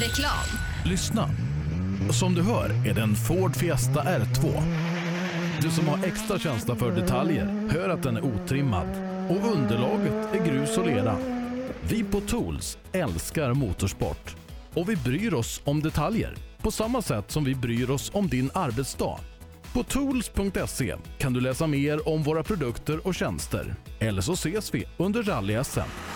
Reklam. Lyssna. Som du hör är det en Ford Fiesta R2. Du som har extra känsla för detaljer hör att den är otrimmad och underlaget är grus och lera. Vi på Tools älskar motorsport och vi bryr oss om detaljer på samma sätt som vi bryr oss om din arbetsdag. På tools.se kan du läsa mer om våra produkter och tjänster. Eller så ses vi under rally-SM.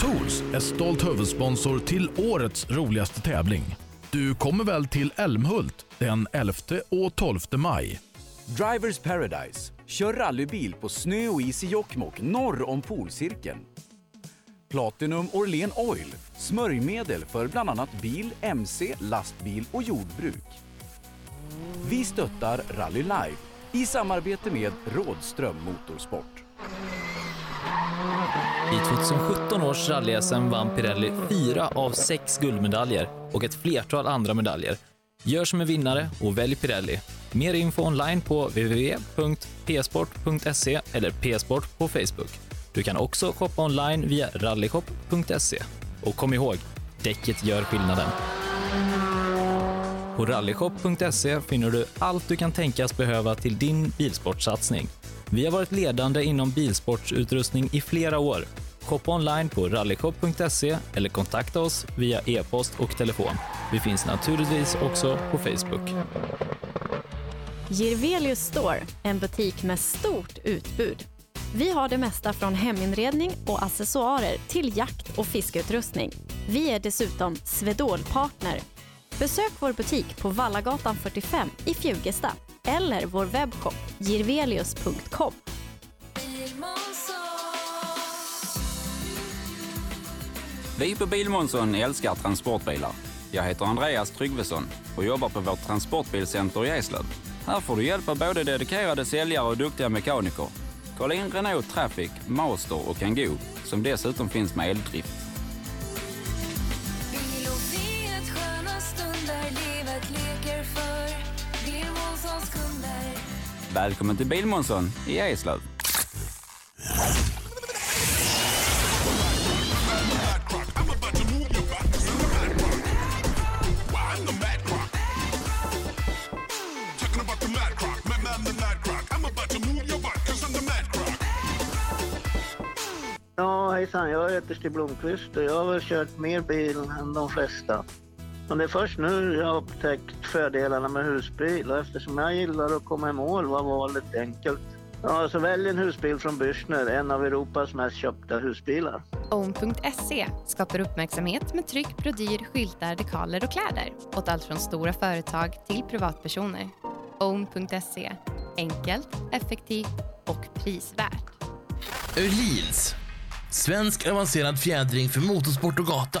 Tools är stolt huvudsponsor till årets roligaste tävling. Du kommer väl till Älmhult den 11 och 12 maj? Drivers Paradise. Kör rallybil på snö och is i Jokkmokk norr om polcirkeln. Platinum Orlen Oil. Smörjmedel för bland annat bil, mc, lastbil och jordbruk. Vi stöttar Rally Life i samarbete med Rådström Motorsport. I 2017 års rally-SM vann Pirelli fyra av sex guldmedaljer och ett flertal andra medaljer. Gör som en vinnare och välj Pirelli. Mer info online på www.psport.se eller psport på Facebook. Du kan också shoppa online via rallyshop.se. Och kom ihåg, däcket gör skillnaden. På rallyshop.se finner du allt du kan tänkas behöva till din bilsportsatsning. Vi har varit ledande inom bilsportsutrustning i flera år. Shoppa online på rallyshop.se eller kontakta oss via e-post och telefon. Vi finns naturligtvis också på Facebook. Girvelius Store, en butik med stort utbud. Vi har det mesta från heminredning och accessoarer till jakt och fiskeutrustning. Vi är dessutom Swedol-partner. Besök vår butik på Vallagatan 45 i Fjugesta eller vår webbshop girvelius.com. Vi på Bilmånsson älskar transportbilar. Jag heter Andreas Tryggvesson och jobbar på vårt transportbilcenter i Eslöv. Här får du hjälp av både dedikerade säljare och duktiga mekaniker. Kolla in Renault Traffic, Master och Kangoo som dessutom finns med eldrift. Välkommen till Bilmånsson i Eslöv. Ja, hejsan. Jag heter Stig Blomqvist och jag har väl kört mer bil än de flesta. Men det är först nu jag har upptäckt fördelarna med husbil och eftersom jag gillar att komma i mål var valet enkelt. Ja, så välj en husbil från Bürstner, en av Europas mest köpta husbilar. Own.se skapar uppmärksamhet med tryck, brodyr, skyltar, dekaler och kläder åt allt från stora företag till privatpersoner. Own.se enkelt, effektivt och prisvärt. Öhlins. Svensk avancerad fjädring för motorsport och gata.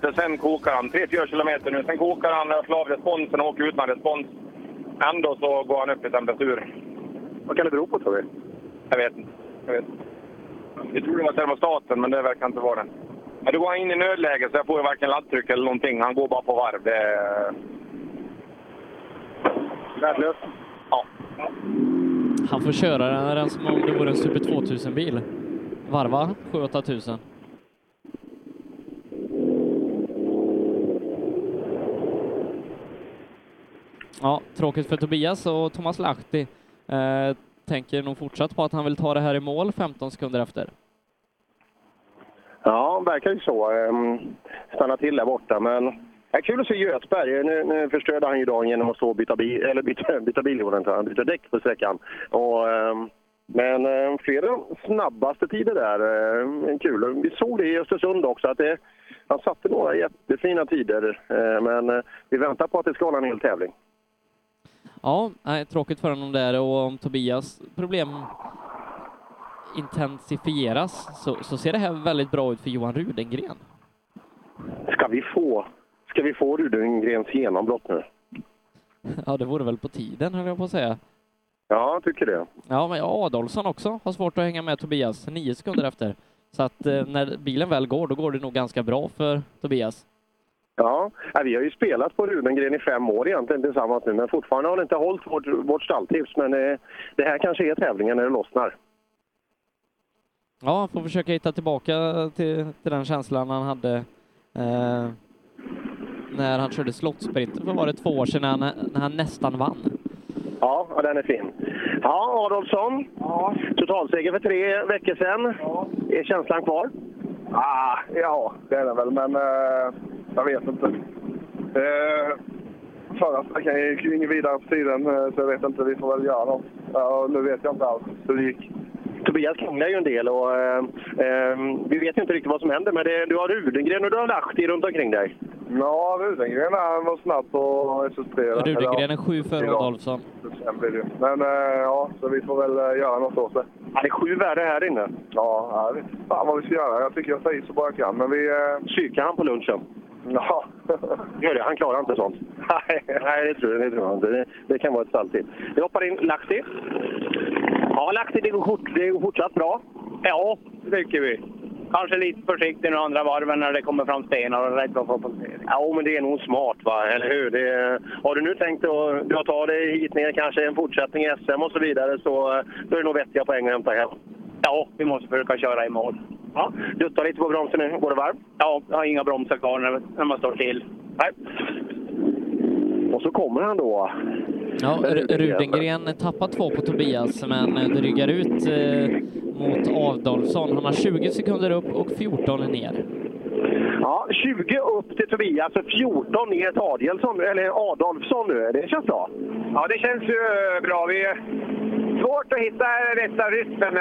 Sen kokar han 3-4 kilometer nu. Sen kokar han, jag slår av responsen och åker utan respons. Ändå så går han upp i temperatur. Vad kan det bero på tror vi? Jag vet inte. Jag vet. inte. Vi tror det var termostaten, men det verkar inte vara den. Men då går han in i nödläge så jag får ju varken laddtryck eller någonting. Han går bara på varv. Det är... Värdelöst. Ja. Han får köra den som om det vore en Super 2000-bil. Varva 7-8 tusen. Ja, tråkigt för Tobias och Thomas Lahti eh, tänker nog fortsatt på att han vill ta det här i mål 15 sekunder efter. Ja, verkar ju så. Ehm, stanna till där borta, men det är kul att se Göthberg. Nu, nu förstörde han ju dagen genom att stå och byta bil, eller byta, byta bil, han byta däck på sträckan. Och, ehm, men eh, flera snabbaste tider där. Eh, kul. Vi såg det i Östersund också, att det, han satte några jättefina tider. Ehm, men eh, vi väntar på att det ska vara en hel tävling. Ja, nej, tråkigt för honom där och om Tobias problem intensifieras så, så ser det här väldigt bra ut för Johan Rudengren. Ska vi få Ska vi få Rudengrens genombrott nu? Ja, det vore väl på tiden, höll jag på att säga. Ja, jag tycker det. Ja, men Adolfsson också har svårt att hänga med Tobias, nio sekunder efter. Så att eh, när bilen väl går, då går det nog ganska bra för Tobias. Ja, vi har ju spelat på Rudengren i fem år egentligen tillsammans nu, men fortfarande har det inte hållit vårt, vårt stalltips. Men eh, det här kanske är tävlingen när det lossnar. Ja, han får försöka hitta tillbaka till, till den känslan han hade eh, när han körde slottsprinten för var det två år sedan när han, när han nästan vann. Ja, ja, den är fin. Ja, Adolfsson. Ja. Totalseger för tre veckor sedan. Ja. Är känslan kvar? Ah, ja, det är den väl, men eh, jag vet inte. Eh, förra sträckan gick ju inget vidare på tiden, eh, så jag vet inte. Vi får väl göra något. Ja, nu vet jag inte alls hur det gick. Tobias krånglar ju en del och eh, eh, vi vet ju inte riktigt vad som händer. Men det, du har Rudengren och du har Lahti runt omkring dig. Ja, Rudengren han var snabb på SS3. Rudengren är sju före Adolfsson. Sen blir det. Men eh, ja, så vi får väl eh, göra något åt det. Ja, det är sju värre här inne. Ja, jag vet fan vad vi ska göra. Jag tycker jag i så bra jag kan. Men vi... Eh... Psykar han på lunchen? Ja. Gör det, han klarar inte sånt. Nej, nej det, tror jag, det tror jag inte. Det, det kan vara ett stalltips. Vi hoppar in Lahti. Ja, Lahti, det går, fort, det går fortsatt bra. Ja, det tycker vi. Kanske lite försiktig nu andra varven när det kommer fram stenar och rädd för att. Ja, men det är nog smart, va? eller hur? Det, har du nu tänkt att du ta dig hit ner, kanske en fortsättning i SM och så vidare, så då är det nog vettiga poäng att hämta hem. Ja, vi måste försöka köra i mål. Ja, duttar lite på bromsen nu. Går det varmt? Ja, jag har inga bromsar kvar när, när man står still. Nej. Och så kommer han då. Ja, Rudengren tappar två på Tobias, men det ryggar ut eh, mot Adolfsson. Han har 20 sekunder upp och 14 ner. Ja, 20 upp till Tobias och 14 ner till Adielsson, eller Adolfsson nu. Det känns bra. Ja, det känns ju bra. Vi svårt att hitta rätta rytmen.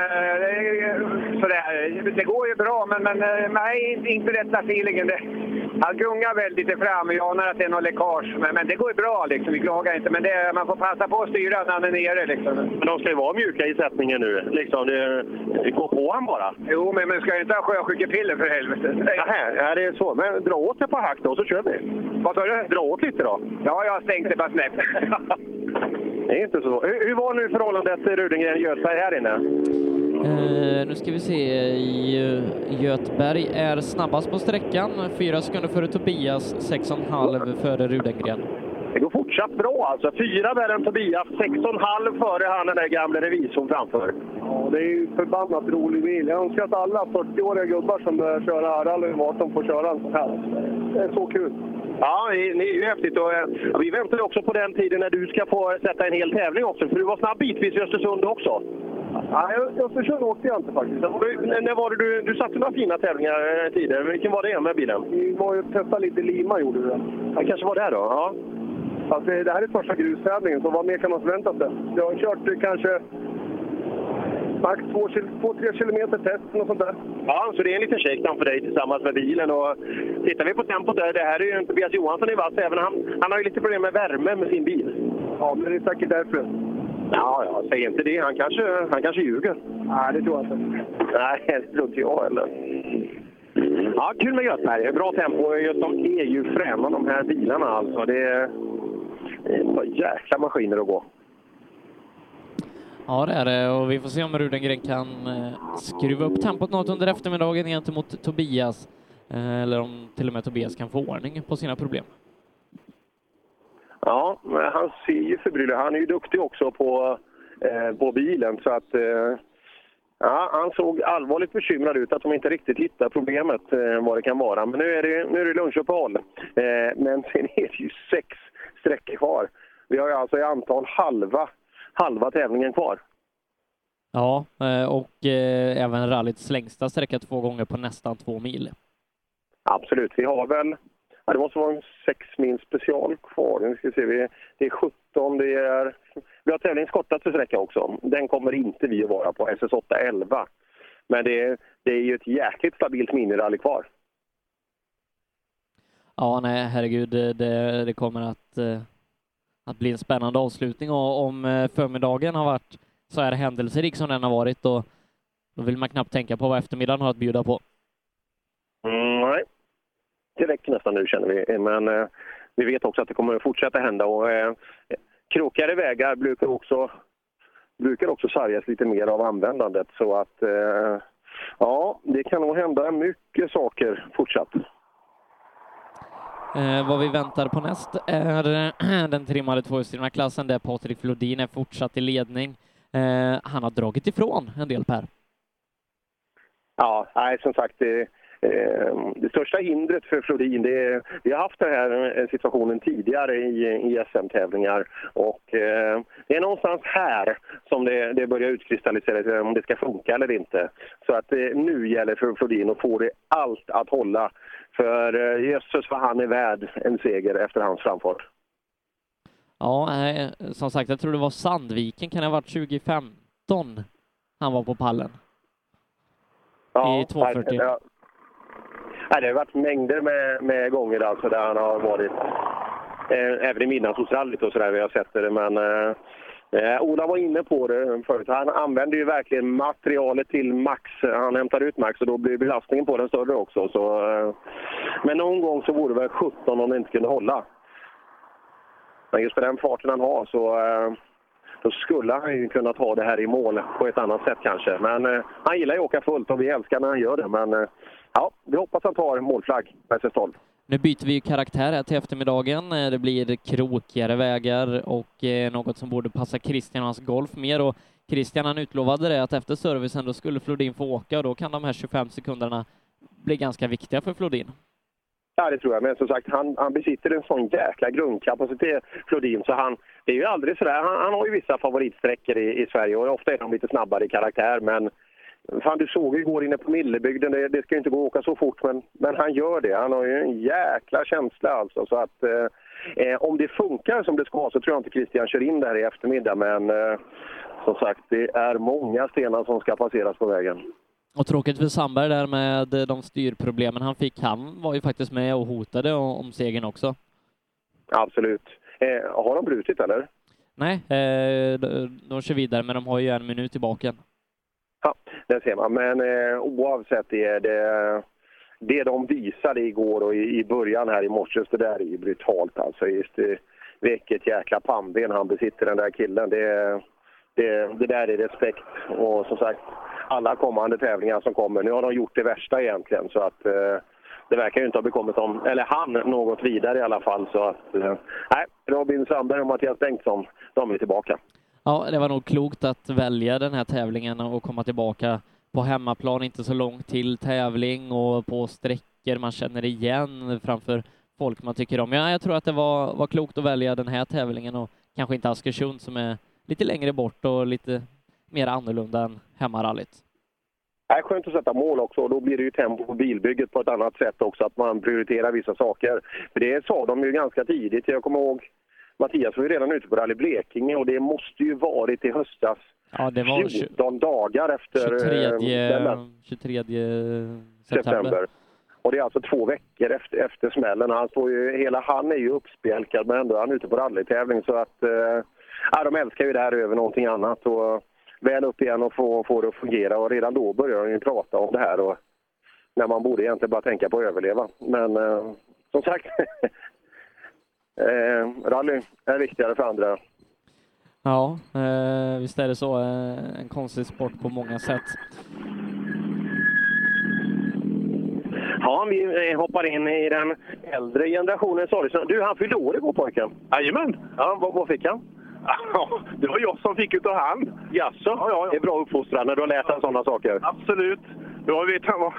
Sådär. Det går ju bra, men, men nej, inte rätta feelingen. Det, han gungar väldigt lite fram. Jag anar att det är något läckage. Men, men det går ju bra, liksom. vi klagar inte. Men det, man får passa på att styra när han är nere. Liksom. Men de ska ju vara mjuka i sättningen nu. Liksom, det, det går på han bara. Jo, men man ska ju inte ha sjösjukepiller för helvete. Nähä, ja, det är så. Men dra åt ett par hack då, så kör vi. Vad sa du? Dra åt lite då. Ja, jag har stängt det bara snäpp. det är inte så. Hur, hur var nu förhållandet Rudengren-Göthberg här inne? Uh, nu ska vi se. Göthberg är snabbast på sträckan. Fyra sekunder före Tobias, sex och en halv före Rudengren. Det går fortsatt bra alltså. Fyra värre än Tobias, sex och en halv före han den där gamle revisorn framför. Ja, det är ju förbannat rolig bil. Jag önskar att alla 40-åriga gubbar som börjar köra rally de får köra en sån här. Det är så kul. Ja, det är ju häftigt. Och, ja, vi väntar också på den tiden när du ska få sätta en hel tävling också. För du var snabb bitvis i Östersund också. Ja, i Östersund åkte jag inte faktiskt. Du, när var det du, du satte några fina tävlingar eh, tidigare. Vilken var det med bilen? Vi var ju testade lite Lima gjorde vi. Ja, kanske var det då? Ja. Alltså, det här är första grustävlingen, så vad mer kan man förvänta sig? Jag har kört eh, kanske max 2-3 kilometer test, och sånt där. Ja, så det är en liten shakedown för dig tillsammans med bilen. Och tittar vi på tempot där, det här är ju Tobias Johansson i vass, även han, han har ju lite problem med värme med sin bil. Ja, men det är säkert därför. Ja, ja, säg inte det. Han kanske, han kanske ljuger. Nej, det tror jag inte. Nej, det tror inte jag heller. Ja, kul med Göthberg. Bra tempo. Just de är ju fräna de här bilarna alltså. Det är, det är så jäkla maskiner att gå. Ja, det är det och vi får se om Rudengren kan eh, skruva upp tempot något under eftermiddagen gentemot Tobias. Eh, eller om till och med Tobias kan få ordning på sina problem. Ja, han ser ju förbryllad Han är ju duktig också på, eh, på bilen så att eh, ja, han såg allvarligt bekymrad ut att de inte riktigt hittar problemet eh, vad det kan vara. Men nu är det, nu är det lunchuppehåll. Eh, men sen är det ju sex sträckor kvar. Vi har ju alltså i antal halva, halva tävlingen kvar. Ja, eh, och eh, även rallyts längsta sträcka två gånger på nästan två mil. Absolut, vi har väl Ja, det måste vara en sex mil special kvar. Nu ska vi se, vi, det är 17, det är... Vi har tävlingens kortaste sträcka också. Den kommer inte vi att vara på, SS8 11. Men det är, det är ju ett jäkligt stabilt minirally kvar. Ja, nej, herregud, det, det kommer att, eh, att bli en spännande avslutning och om eh, förmiddagen har varit så här händelserik som den har varit, då, då vill man knappt tänka på vad eftermiddagen har att bjuda på. Mm, nej, det räcker nästan nu känner vi. Eh, men eh, vi vet också att det kommer att fortsätta hända. Och, eh, krokigare vägar brukar också, brukar också sargas lite mer av användandet. Så att eh, ja, det kan nog hända mycket saker fortsatt. Eh, vad vi väntar på näst är eh, den trimmade tvåhjulsdrivna klassen där Patrik Flodin är fortsatt i ledning. Eh, han har dragit ifrån en del Per. Ja, nej, som sagt, det, det största hindret för Flodin, det är, vi har haft den här eh, situationen tidigare i, i SM-tävlingar och eh, det är någonstans här som det, det börjar utkristallisera sig om det ska funka eller inte. Så att det nu gäller för Flodin att få det allt att hålla. För eh, jösses vad han är värd en seger efter hans framfart. Ja, eh, som sagt, jag tror det var Sandviken, kan det ha varit 2015 han var på pallen? I 240. Ja, Nej, det har varit mängder med, med gånger alltså där han har varit. Eh, även i midnattsrallyt och sådär vi har sett det. Men eh, eh, Ola var inne på det förut. Han använder ju verkligen materialet till max. Han hämtar ut max och då blir belastningen på den större också. Så, eh, men någon gång så vore det väl 17 om det inte kunde hålla. Men just med den farten han har så eh, då skulle han ju kunna ta det här i mål på ett annat sätt kanske. Men eh, han gillar ju att åka fullt och vi älskar när han gör det. Men eh, ja, vi hoppas han tar målflagg med SS12. Nu byter vi ju karaktär här till eftermiddagen. Eh, Det blir krokigare vägar och eh, något som borde passa Christian och hans golf mer. Och Christian han utlovade det att efter servicen då skulle Flodin få åka och då kan de här 25 sekunderna bli ganska viktiga för Flodin. Ja, det tror jag. Men som sagt, han, han besitter en sån jäkla grundkapacitet, Flodin, så han, det är ju aldrig sådär. Han, han har ju vissa favoritsträckor i, i Sverige och ofta är de lite snabbare i karaktär, men Fan, du såg ju igår inne på Millebygden, det, det ska ju inte gå att åka så fort, men, men han gör det. Han har ju en jäkla känsla alltså. Så att, eh, eh, om det funkar som det ska så tror jag inte Christian kör in där i eftermiddag, men eh, som sagt, det är många stenar som ska passeras på vägen. Och tråkigt för Sandberg där med de styrproblemen han fick. Han var ju faktiskt med och hotade om segern också. Absolut. Eh, har de brutit eller? Nej, eh, de, de kör vidare, men de har ju en minut i baken. Det ser man. Men eh, oavsett det, det, det de visade igår och i, i början här i morse, det där är ju brutalt alltså. Just eh, vilket jäkla pannben han besitter den där killen. Det, det, det där är respekt. Och som sagt, alla kommande tävlingar som kommer, nu har de gjort det värsta egentligen. Så att eh, det verkar ju inte ha bekommit dem, eller han, något vidare i alla fall. Så att, eh, nej, Robin Sandberg och Mattias Bengtsson, de är tillbaka. Ja, det var nog klokt att välja den här tävlingen och komma tillbaka på hemmaplan, inte så långt till tävling och på sträckor man känner igen framför folk man tycker om. Ja, jag tror att det var, var klokt att välja den här tävlingen och kanske inte Askersund som är lite längre bort och lite mer annorlunda än hemmarallyt. Det är skönt att sätta mål också och då blir det ju tempo på bilbygget på ett annat sätt också, att man prioriterar vissa saker. För det sa de ju ganska tidigt. Jag kommer ihåg Mattias var ju redan ute på Rally Blekinge och det måste ju varit i höstas. Ja, det var 14 dagar efter eh, 23, den 23 september. september. Och det är alltså två veckor efter, efter smällen. Han står ju, hela han är ju uppspjälkad men ändå är han ute på rallytävling så att eh, de älskar ju det här över någonting annat. Och väl upp igen och få, få det att fungera och redan då börjar de ju prata om det här och när man borde egentligen bara tänka på att överleva. Men eh, som sagt, eh, rally är viktigare för andra. Ja, eh, visst är det så. Eh, en konstig sport på många sätt. Ja, vi eh, hoppar in i den äldre generationen. Sorry. Du, han fyllde år igår pojken. Jajamän. Ja, vad, vad fick han? Ja, det var jag som fick utav han. Jaså? Ja, ja, Det är bra uppfostran när du har lärt dig sådana saker. Absolut. Då vet han var,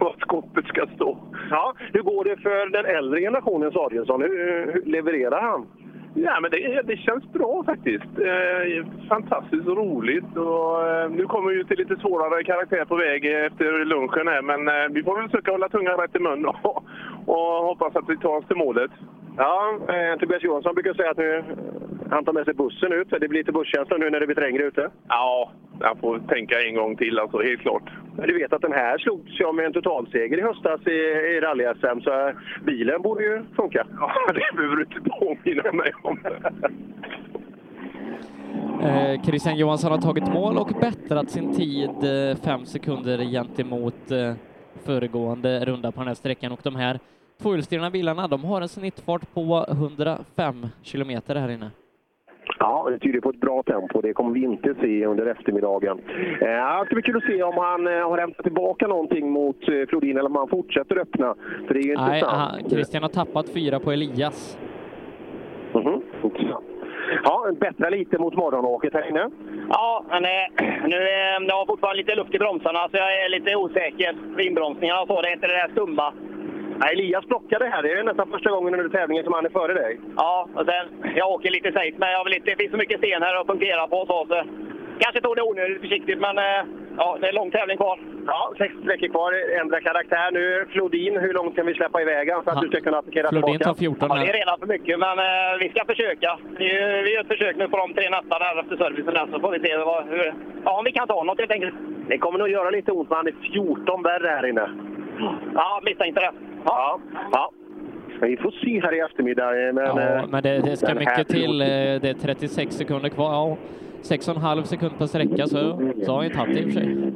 var skåpet ska stå. Ja, hur går det för den äldre generationen Adielsson? Hur, hur levererar han? Ja, men det, det känns bra faktiskt. Eh, fantastiskt roligt. Och, eh, nu kommer vi till lite svårare karaktär på väg efter lunchen här, men eh, vi får väl försöka hålla tungan rätt i mun och, och hoppas att vi tar oss till målet. Ja, eh, Tobias Johansson brukar säga att nu, han tar med sig bussen ut. Det blir lite busskänsla nu när det blir trängre ute. Ja, jag får tänka en gång till alltså, helt klart. Men Du vet att den här slogs jag med en totalseger i höstas i, i rally-SM, så bilen borde ju funka. Ja, det behöver du inte påminna mig om. Eh, Christian Johansson har tagit mål och bättrat sin tid eh, fem sekunder gentemot eh, föregående runda på den här sträckan och de här tvåhjulsdrivna bilarna, de har en snittfart på 105 kilometer här inne. Ja, det tyder på ett bra tempo. Det kommer vi inte se under eftermiddagen. Eh, det ska bli kul att se om han eh, har hämtat tillbaka någonting mot eh, Flodin eller om han fortsätter öppna. För det är ju Nej, intressant. han, Christian har tappat fyra på Elias. Mhm, intressant. Ja, bättra lite mot morgonåket här inne. Ja, men eh, nu eh, jag har fortfarande lite luft i bromsarna så jag är lite osäker. Inbromsningarna och så, det är inte det där stumma. Ja, Elias plockade här. Det är nästan första gången under tävlingen som han är före dig. Ja, och sen, jag åker lite safe, men jag vill inte, det finns så mycket sten här att punktera på så. så kanske tog det onödigt försiktigt, men eh, ja, det är lång tävling kvar. Ja, sex sträckor kvar. Ändra karaktär nu. Flodin, hur långt kan vi släppa iväg för att du ska kunna attackera Flodin tillbaka? tar 14 Ja, det är redan för mycket, men eh, vi ska försöka. Vi, vi gör ett försök nu på de tre där efter servicen, där, så får vi se vad, hur, ja, om vi kan ta något helt enkelt. Det kommer nog göra lite ont, men han är 14 värre här inne. Ja, misstänkte det. Ja. ja. Men vi får se här i eftermiddag. eh, Men, Ja, eh, men det, det ska mycket till. eh, Det är 36 sekunder kvar. Ja, 6,5 sekund per sträcka, så, så har han ju tagit det i och för sig.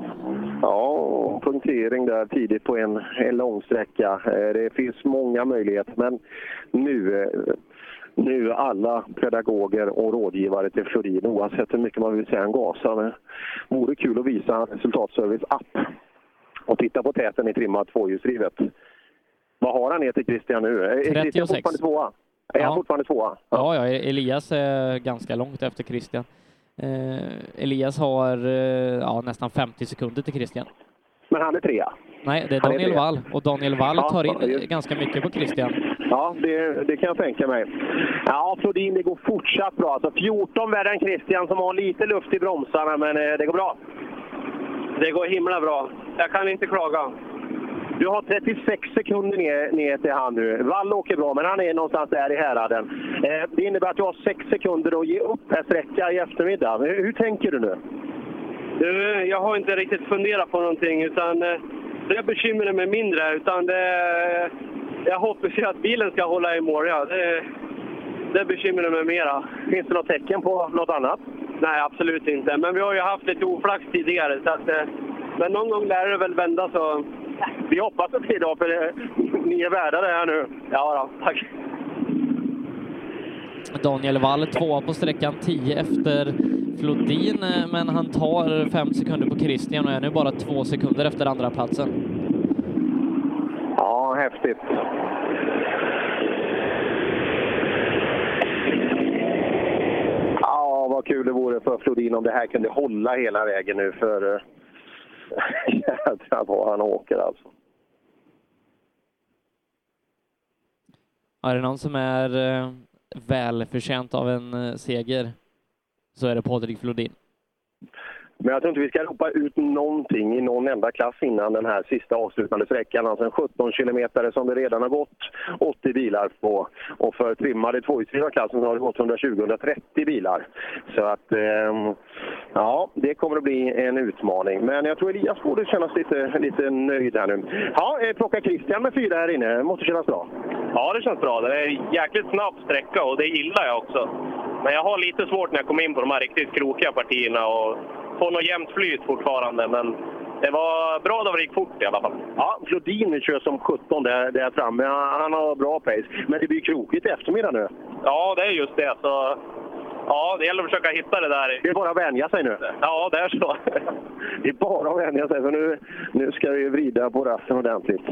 Ja, punktering där tidigt på en, en lång sträcka. Det finns många möjligheter, men nu, nu alla pedagoger och rådgivare till Florin, oavsett hur mycket man vill säga han gasar. Det vore kul att visa resultatservice app och titta på täten i trimmat tvåhjulsdrivet. Vad har han ner till Christian nu? Är Christian 36. fortfarande tvåa? Är han Ja. fortfarande tvåa? Ja, ja, Elias är ganska långt efter Christian. Eh, Elias har eh, ja, nästan 50 sekunder till Christian. Men han är trea? Nej, det är Han är Daniel trea. Wall och Daniel Wall Ja, tar in just- ganska mycket på Christian. Ja, det, det kan jag tänka mig. Ja, Flodin, det går fortsatt bra. Alltså 14 värre än Christian som har lite luft i bromsarna, men eh, det går bra. Det går himla bra. Jag kan inte klaga. Du har 36 sekunder ner, ner till han nu. Wall åker bra, men han är någonstans där i häraden. Eh, det innebär att du har 6 sekunder att ge upp per sträcka i eftermiddag. Hur, hur tänker du nu? Du, jag har inte riktigt funderat på någonting, utan eh, det bekymrar mig mindre. Utan det, jag hoppas ju att bilen ska hålla i mål. Ja. Det, det bekymrar mig mera. Finns det något tecken på något annat? Nej, absolut inte. Men vi har ju haft lite oflax tidigare. Så att, eh, men någon gång lär det väl vända så... Vi hoppas att det idag, för eh, ni är värda det här nu. Ja, då, tack. Daniel Wall tvåa på sträckan, 10 efter Flodin, eh, men han tar fem sekunder på Christian och är nu bara två sekunder efter andra platsen. Ja, häftigt. Ja, vad kul det vore för Flodin om det här kunde hålla hela vägen nu, för eh, jädrar vad han åker alltså. Är det någon som är eh, välförtjänt av en eh, seger så är det Patrik Flodin. Men jag tror inte vi ska ropa ut någonting i någon enda klass innan den här sista avslutande sträckan. Alltså en 17 kilometer som det redan har gått 80 bilar på. Och för trimmade tvåhjulsdrivna klassen så har det gått 120-130 bilar. Så att, eh, ja, det kommer att bli en utmaning. Men jag tror Elias borde kännas lite, lite nöjd här nu. Ja, eh, plocka Christian med fyra här inne. Det måste kännas bra. Ja, det känns bra. Det är en jäkligt snabb sträcka och det gillar jag också. Men jag har lite svårt när jag kommer in på de här riktigt krokiga partierna och får något jämnt flyt fortfarande. Men det var bra då det gick fort i alla fall. Ja, Flodin kör som 17 där, där framme. Han, han har bra pace. Men det blir krokigt i eftermiddag nu. Ja, det är just det. Så, ja, det gäller att försöka hitta det där. Det är bara att vänja sig nu. Ja, det är så. Det är bara att vänja sig, för nu, nu ska vi vrida på ratten ordentligt.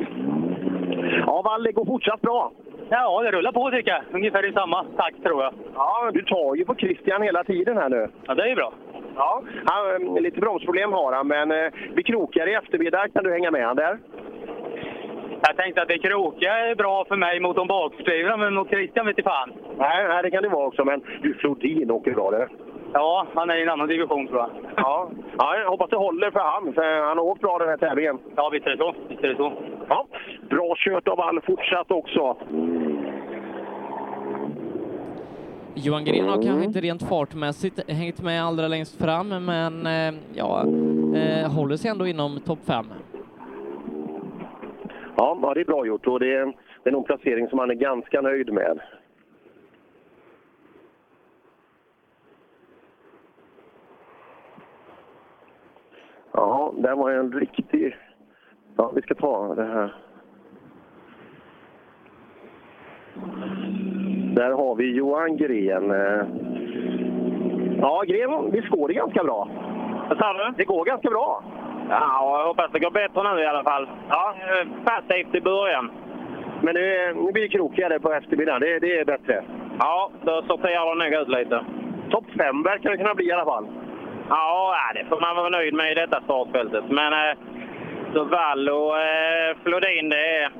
Ja, Valle går fortsatt bra. Ja, det rullar på tycker jag. Ungefär i samma takt tror jag. Ja, du tar ju på Christian hela tiden här nu. Ja, det är ju bra. Ja, han, eh, lite bromsproblem har han, men eh, vi krokar i eftermiddag. Kan du hänga med han där? Jag tänkte att det krokiga är bra för mig mot de bakskrivna, men mot Christian vet jag fan. Nej, nej, det kan det vara också, men du, Flodin åker bra det. Ja, han är i en annan division tror jag. Ja, ja jag hoppas det håller för han, för han har åkt bra den här tävlingen. Ja, visst är det så. Visst är det så. Ja, bra kört av all fortsatt också. Johan Gren har Mm. kanske inte rent fartmässigt hängt med allra längst fram, men eh, ja, eh, håller sig ändå inom topp fem. Ja, det är bra gjort och det är, det är nog en placering som han är ganska nöjd med. Ja, det var en riktig... Ja, vi ska ta det här. Där har vi Johan Gren. Eh, Ja, Gren, visst går det ganska bra? Vad sa du? Det går ganska bra. Ja, jag hoppas det går bättre nu i alla fall. Ja, passivt i början. Men nu, nu blir det krokigare på eftermiddagen. Det, det är bättre. Ja, då sorterar det nog ut lite. Topp fem verkar det kunna bli i alla fall. Ja, det får man vara nöjd med i detta startfältet. Men eh, så Wall och eh, Flodin, det är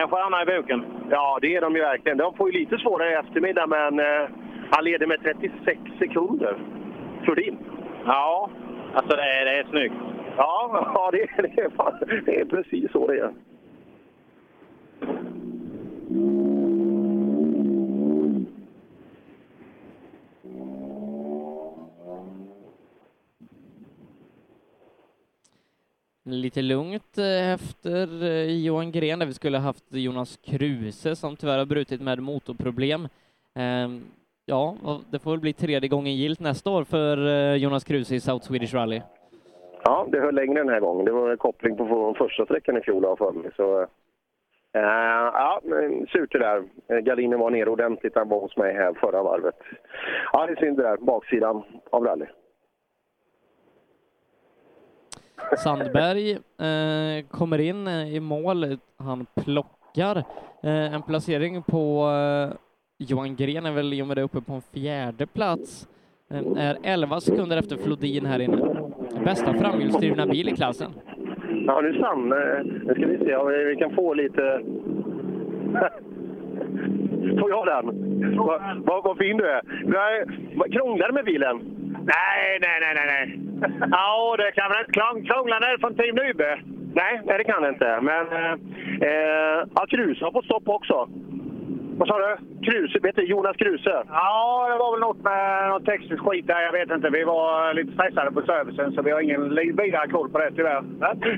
en stjärna i boken. Ja, det är de ju verkligen. De får ju lite svårare i eftermiddag, men eh, han leder med 36 sekunder. Flodin. Ja, alltså det är, det är snyggt. Ja, ja det, är, det, är, det är precis så det är. Lite lugnt eh, efter eh, Johan Gren där vi skulle haft Jonas Kruse som tyvärr har brutit med motorproblem. Ehm, ja, det får väl bli tredje gången gilt nästa år för eh, Jonas Kruse i South Swedish Rally. Ja, det höll längre den här gången. Det var en koppling på första sträckan i fjol har jag för mig. Så, ja, men surt det där. Gardinen var ner ordentligt. Han var hos mig här förra varvet. Ja, det är synd det där. Baksidan av rally. Sandberg eh, kommer in eh, i mål. Han plockar eh, en placering på eh, Johan Gren är väl i och med det uppe på en fjärde plats. Eh, är 11 sekunder efter Flodin här inne. Bästa framhjulsdrivna bil i klassen. Ja, nu Sam. eh, Nu ska vi se om vi kan få lite... Får jag den? Vad vad- vad fin du är. Nej, Krånglar med bilen? Nej, nej, nej, nej, nej. Ja, det kan man inte krång- krångla ner från Team Nybe. Nej, nej, det kan jag inte. Men eh, eh, ja, Kruse har fått stopp också. Vad sa du? Kruse, vet du, Jonas Kruse. Ja, det var väl något med något tekniskt skit där. Jag vet inte. Vi var lite stressade på servicen så vi har ingen vidare koll på det tyvärr.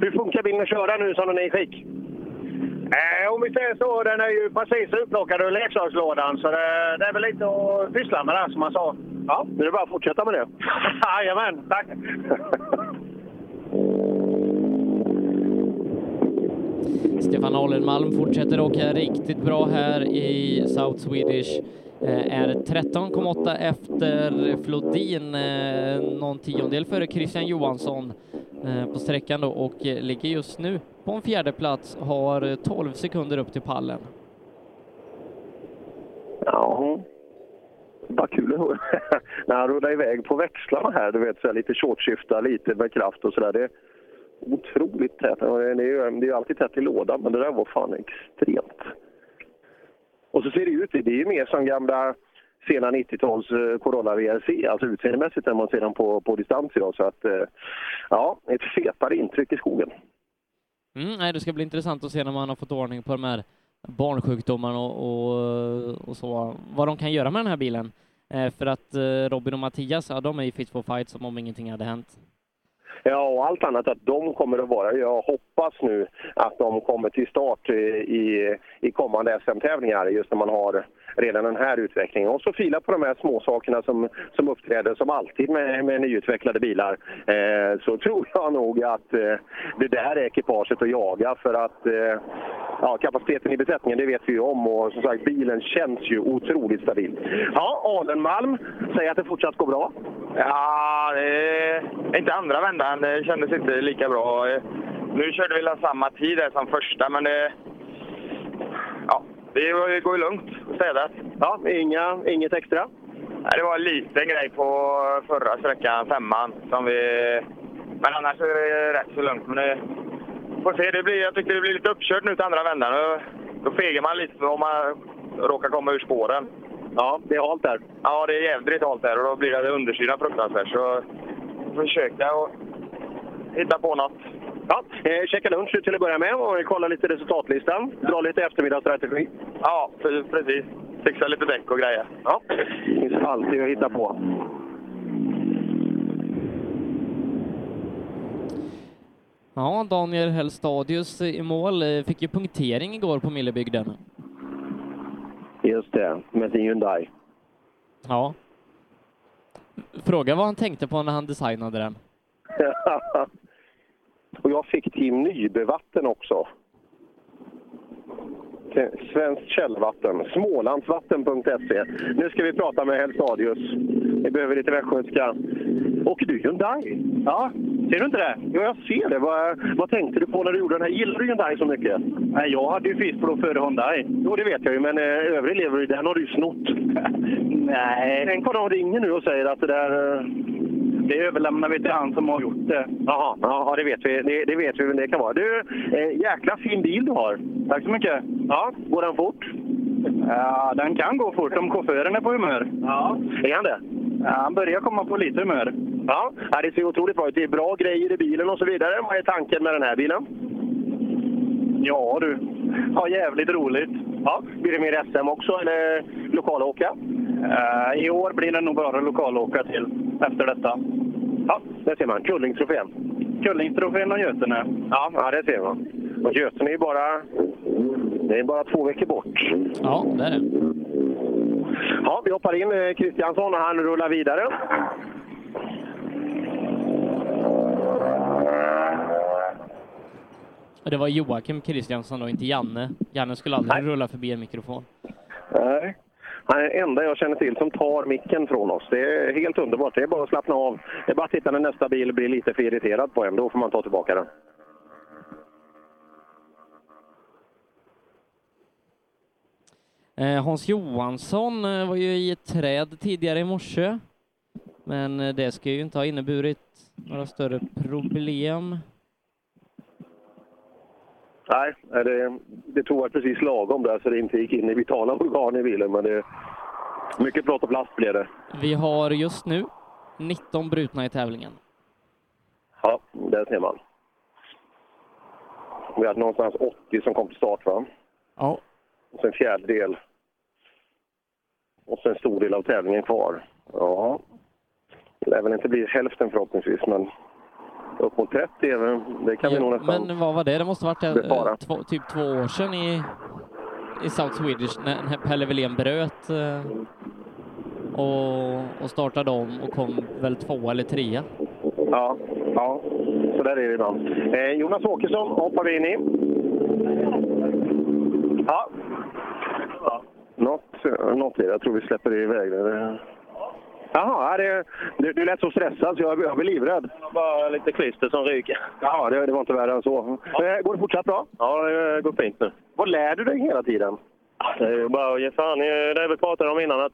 Hur funkar bilen att köra nu som den är i skick? Eh, om vi säger så, den är ju precis utplockad ur leksakslådan så det, det är väl lite att pyssla med där som man sa. Ja, nu är det bara att fortsätta med det. Jajamän, tack! Stefan Alenmalm fortsätter åka riktigt bra här i South Swedish. Eh, är 13,8 efter Flodin, eh, någon tiondel före Christian Johansson eh, på sträckan då och ligger just nu på en fjärde plats, har 12 sekunder upp till pallen. Ja. vad kul att höra. När han rullar iväg på växlarna här, du vet, så här, lite shortskifta, lite med kraft och sådär. Det är otroligt tätt. Det är ju det är ju alltid tätt i lådan, men det där var fan extremt. Och så ser det ut, det är ju mer som gamla sena 90-tals eh, Corolla VRC, alltså utseendemässigt när man ser dem på, på distans idag. Så att, eh, ja, ett fetare intryck i skogen. Mm, nej, det ska bli intressant att se när man har fått ordning på de här barnsjukdomarna och, och, och så, vad de kan göra med den här bilen. Eh, för att eh, Robin och Mattias, ja, de är ju fit for fight som om ingenting hade hänt. Ja, och allt annat att de kommer att vara. Jag hoppas nu att de kommer till start i, i, kommande SM-tävlingar just när man har redan den här utvecklingen. Och så fila på de här små sakerna som, som uppträder som alltid med, med nyutvecklade bilar. Eh, så tror jag nog att eh, det där är ekipaget att jaga för att eh, ja, kapaciteten i besättningen det vet vi ju om och som sagt bilen känns ju otroligt stabil. Ja, Alenmalm säger att det fortsatt går bra. Ja, det inte andra vändan. Det kändes inte lika bra. Nu körde vi väl samma tid där som första, men det... Det går ju lugnt städat. Ja, inga, inget extra? Nej, det var en liten grej på förra sträckan, femman, som vi... Men annars är det rätt så lugnt. Men det... Får se, det blir, jag tycker det blir lite uppkört nu till andra vändan. Då, då fegar man lite om man råkar komma ur spåren. Ja, det är halt där. Ja, det är jävligt halt där och då blir det undersidan fruktansvärt. Så försöka att hitta på något. Ja, eh, käka lunch till att börja med och kolla lite resultatlistan. Dra lite eftermiddagsstrategi. Ja, pre- precis. Fixa lite däck och grejer. Ja, det finns alltid att hitta på. Ja, Daniel Hellstadius i mål eh, fick ju punktering igår på Millebygden. Just det, med sin Hyundai. Ja. Fråga vad han tänkte på när han designade den. och jag fick Team Nybevatten också. Svenskt källvatten, smålandsvatten.se. Nu ska vi prata med Helstadius. Vi behöver lite västgötska. Åker du Hyundai? Ja, ser du inte det? Jo, jag ser det. Vad, vad tänkte du på när du gjorde den här? Gillar du Hyundai så mycket? Nej, jag hade ju Fiskblå före Hyundai. Jo, det vet jag ju, men eh, övrig elever, den har du ju snott. Nej. Tänk vad de ringer nu och säger att det där... Det överlämnar vi till han som har gjort det. Jaha, ja, det vet vi. Det, det vet vi vem det kan vara. Du, eh, jäkla fin bil du har. Tack så mycket. Ja, går den fort? Ja, den kan gå fort om chauffören är på humör. Ja. Är han det? Ja, han börjar komma på lite humör. Ja, ja, det ser otroligt bra ut. Det är bra grejer i bilen och så vidare. Vad är tanken med den här bilen? Ja du, ha jävligt roligt. Ja, blir det mer SM också eller lokalåka? Uh, I år blir det nog bara lokalåka till efter detta. Ja, det ser man. Kullingstrofén. Kullingstrofén och Götene. Ja, ja, det ser man. Och Götene är ju bara, det är bara två veckor bort. Ja, det är det. Ja, vi hoppar in eh, Kristiansson och han rullar vidare. Det var Joakim Kristiansson och inte Janne. Janne skulle aldrig rulla förbi en mikrofon. Nej. Han är den enda jag känner till som tar micken från oss. Det är helt underbart. Det är bara att slappna av. Det är bara att titta när nästa bil blir lite för irriterad på en. Då får man ta tillbaka den. Eh, Hans Johansson eh, var ju i ett träd tidigare i morse. Men eh, det ska ju inte ha inneburit några större problem. Nej, det, det tog jag precis lagom där så det inte gick in i vitala organ i bilen. Men det, mycket plåt och plast blev det. Vi har just nu 19 brutna i tävlingen. Ja, där ser man. Vi hade någonstans 80 som kom till start va? Ja. Och sen fjärdedel. Och sen en stor del av tävlingen kvar. Ja. Det lär väl inte bli hälften förhoppningsvis, men upp mot 30 är väl- det kan vi nog nästan... Men vad var det? Det måste varit befara. eh, två, typ två år sedan i, i South Swedish när, när Pelle Wilén bröt eh, och, och startade om och kom väl två eller trea. Ja, ja. så där är det ibland. Eh, Jonas Åkesson hoppar vi in i. Ja. Något, något är det. Jag tror vi släpper iväg det. Jaha, ja, det, du, du lät så stressad så jag, jag blir livrädd. Bara lite klister som ryker. Ja, det, det var inte värre än så. Eh, går det fortsatt bra? Ja, det går fint nu. Vad lär du dig hela tiden? Det är bara att ge fan i det vi pratade om innan. Att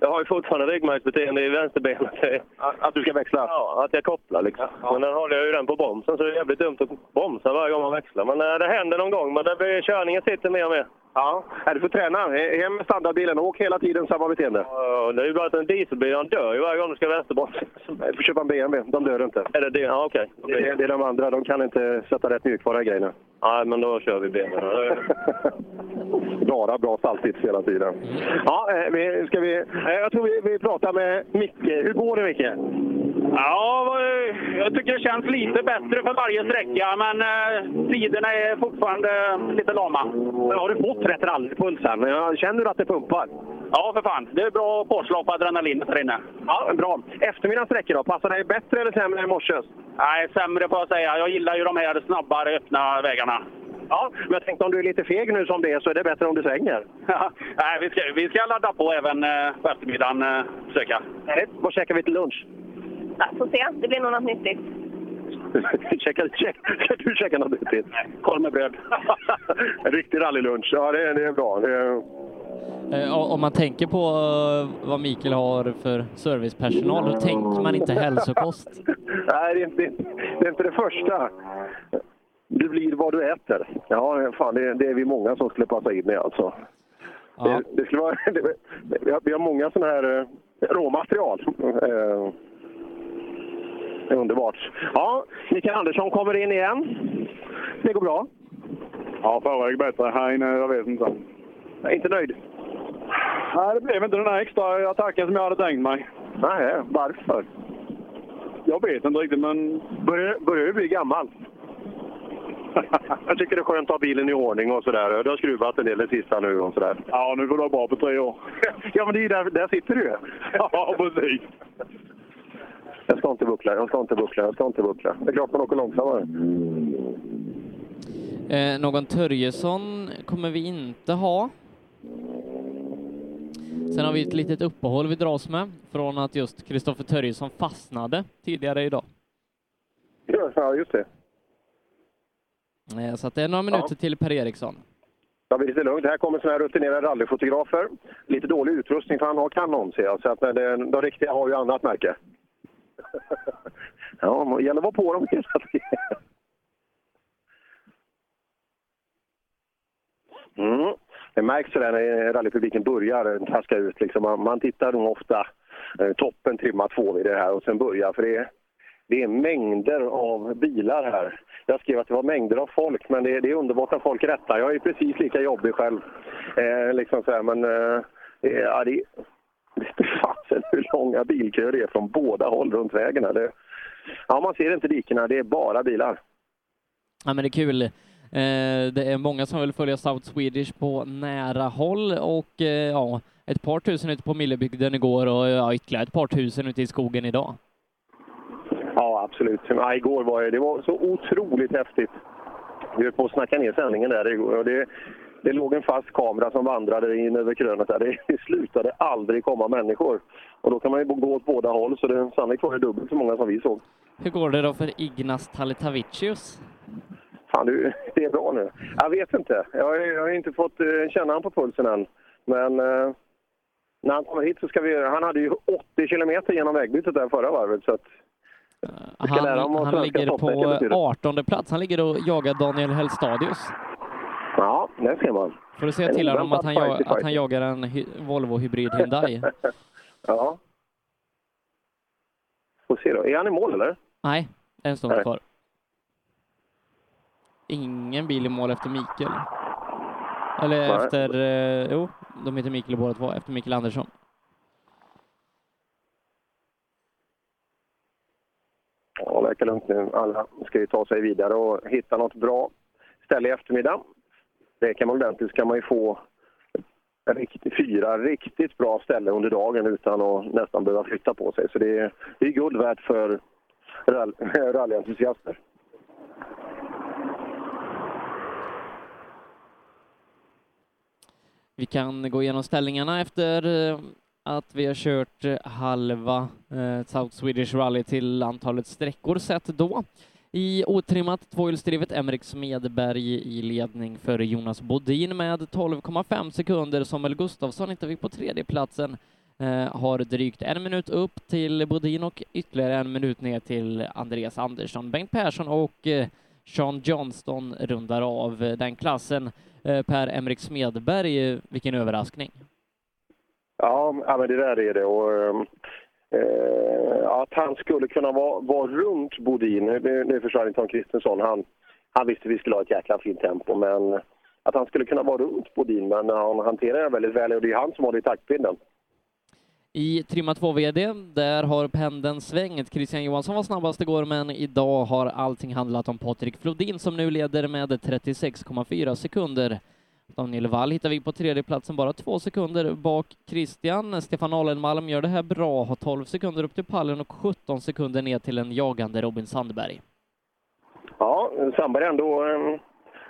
jag har ju fortfarande ryggmärgsbeteende i vänsterbenet. Att du ska växla? Ja, att jag kopplar liksom. Men den håller jag ju den på bromsen så det är jävligt dumt att bromsa varje gång man växlar. Men eh, det händer någon gång. Men det blir, körningen sitter mer och mer. Ja, du får träna. Hem med standardbilen. Åk hela tiden samma beteende. Ja, det är ju bara att en dieselbil den dör ju varje gång du ska vänsterbromsa. Du får köpa en BMW. De dör inte. Är det det? Ja, okej. Det, det är de andra. De kan inte sätta rätt mjukvara i grejerna. Nej, men då kör vi BMW. Bara bra saltits hela tiden. Ja, eh, vi, ska vi, eh, jag tror vi, vi pratar med Micke. Hur går det Micke? Ja, jag tycker det känns lite bättre för varje sträcka, men eh, tiderna är fortfarande lite lama. Men har du fått rätt rallypuls här? Känner du att det pumpar? Ja, för fan. Det är bra påslag på adrenalinet här inne. Ja, bra. Eftermiddagens sträckor då? Passar dig bättre eller sämre än i morse? Nej, sämre får jag säga. Jag gillar ju de här snabbare, öppna vägarna. Ja, men jag tänkte om du är lite feg nu som det är så är det bättre om du svänger. Nej, vi ska, vi ska ladda på även eh, på eftermiddagen. Eh, försöka. Vad käkar vi till lunch? Ja, får se. Det blir nog något nyttigt. Käka, käka, ska du käka något nyttigt? Korv med bröd. en riktig rallylunch. Ja, det är, det är bra. Det är... Eh, Om man tänker på eh, vad Mikael har för servicepersonal, då tänker man inte hälsokost. Nej, det är, inte, det är inte det första. Du blir vad du äter. Ja, fan, det, det är vi många som skulle passa in i alltså. Det, det skulle vara, det, vi, har, vi har många sådana här eh, råmaterial. Det är underbart. Ja, Mikael Andersson kommer in igen. Det går bra. Ja, förra gick bättre. Här inne, jag vet inte. Jag är inte nöjd? Nej, det blev inte den här extra attacken som jag hade tänkt mig. Nej, varför? Jag vet inte riktigt, men... Börjar, börjar du bli gammal? Jag tycker det är skönt att ha bilen i ordning och sådär. Du har skruvat en del det sista nu och sådär. Ja, nu får du vara bra på tre år. Ja, men det är ju där, där sitter du ju. Ja, precis. Jag ska inte buckla, jag ska inte buckla, jag ska inte buckla. Det är klart man åker långsammare. Eh, någon Törjesson kommer vi inte ha. Sen har vi ett litet uppehåll vi dras med från att just Kristoffer Törjesson fastnade tidigare idag. Ja, just det. Eh, Så att det är några minuter till Per Eriksson. Ja, men lite lugnt. Här kommer såna här rutinerade rallyfotografer. Lite dålig utrustning för han har kanon ser jag. Så att, men det, de riktiga har ju annat märke. ja, det gäller att vara på dem. Mm. Det märks sådär när rallypubliken börjar traska ut. Liksom. Man, man tittar nog ofta eh, toppen trimma två vid det här och sen börjar. För det är, det är mängder av bilar här. Jag skrev att det var mängder av folk, men det är, det är underbart när folk rättar. Jag är precis lika jobbig själv. Eh, liksom så här, men eh, det ja, det det är fasen hur långa bilköer det är från båda håll runt vägen. här. Det, ja, man ser inte dikena, det är bara bilar. Ja, men det är kul. Eh, det är många som vill följa South Swedish på nära håll och eh, ja, ett par tusen ute på Millebygden igår och ja, ytterligare ett par tusen ute i skogen idag. Ja, absolut. Ja, igår var det, det var så otroligt häftigt. Vi höll på att snacka ner sändningen där igår. Och det, det låg en fast kamera som vandrade in över krönet där. Det, det slutade aldrig komma människor. Och då kan man ju gå åt båda håll, så det sannolikt var det dubbelt så många som vi såg. Hur går det då för Ignas Talitavicius? Fan, du, det är bra nu. Jag vet inte. Jag, har- jag har inte fått eh, känna han på pulsen än. Men eh, när han kommer hit så ska vi... Han hade ju 80 kilometer genom vägbytet där förra varvet. Så att, Han, honom han ligger på betyder. 18 plats. Han ligger och jagar Daniel Hellstadius. Ja, det ser man. Får du säga till honom att han, jag, att han jagar en hy- Volvo Hybrid Hyundai? ja. Får se då. Är han i mål eller? Nej, en stund kvar. Ingen bil i mål efter Mikael. Eller Nej. efter, eh, jo, de heter Mikael båda två, efter Mikael Andersson. Ja, det verkar lugnt nu. Alla ska ju ta sig vidare och hitta något bra ställe i eftermiddag. Det kan man ordentligt ska man ju få riktigt, fyra riktigt bra ställen under dagen utan att nästan behöva flytta på sig. Så det är, det är guld värt för rall, rallyentusiaster. Vi kan gå igenom ställningarna efter eh, att vi har kört eh, halva eh, South Swedish Rally till antalet sträckor sett då. I otrimmat tvåhjulsdrivet Emrik Smedberg i ledning för Jonas Bodin med 12,5 sekunder. Samuel Gustafsson inte fick på tredjeplatsen. Eh, har drygt en minut upp till Bodin och ytterligare en minut ner till Andreas Andersson. Bengt Persson och Sean Johnston rundar av den klassen. Eh, per Emrik Smedberg, vilken överraskning. Ja, men det där är det. Och, ehm, eh, att han skulle kunna vara, vara runt Bodin, nu, nu försvann inte Tom Kristensson. Han, han visste vi skulle ha ett jäkla fint tempo, men att han skulle kunna vara runt Bodin, men han hanterar det väldigt väl och det är han som håller i taktpinnen. I Trimma 2 VD, där har pendeln svängt. Christian Johansson var snabbast igår, men idag har allting handlat om Patrik Flodin som nu leder med 36,4 sekunder. Daniel Wall hittar vi på tredje platsen bara två sekunder bak Christian. Stefan Alenmalm gör det här bra, har 12 sekunder upp till pallen och 17 sekunder ner till en jagande Robin Sandberg. Ja, Sandberg ändå, Det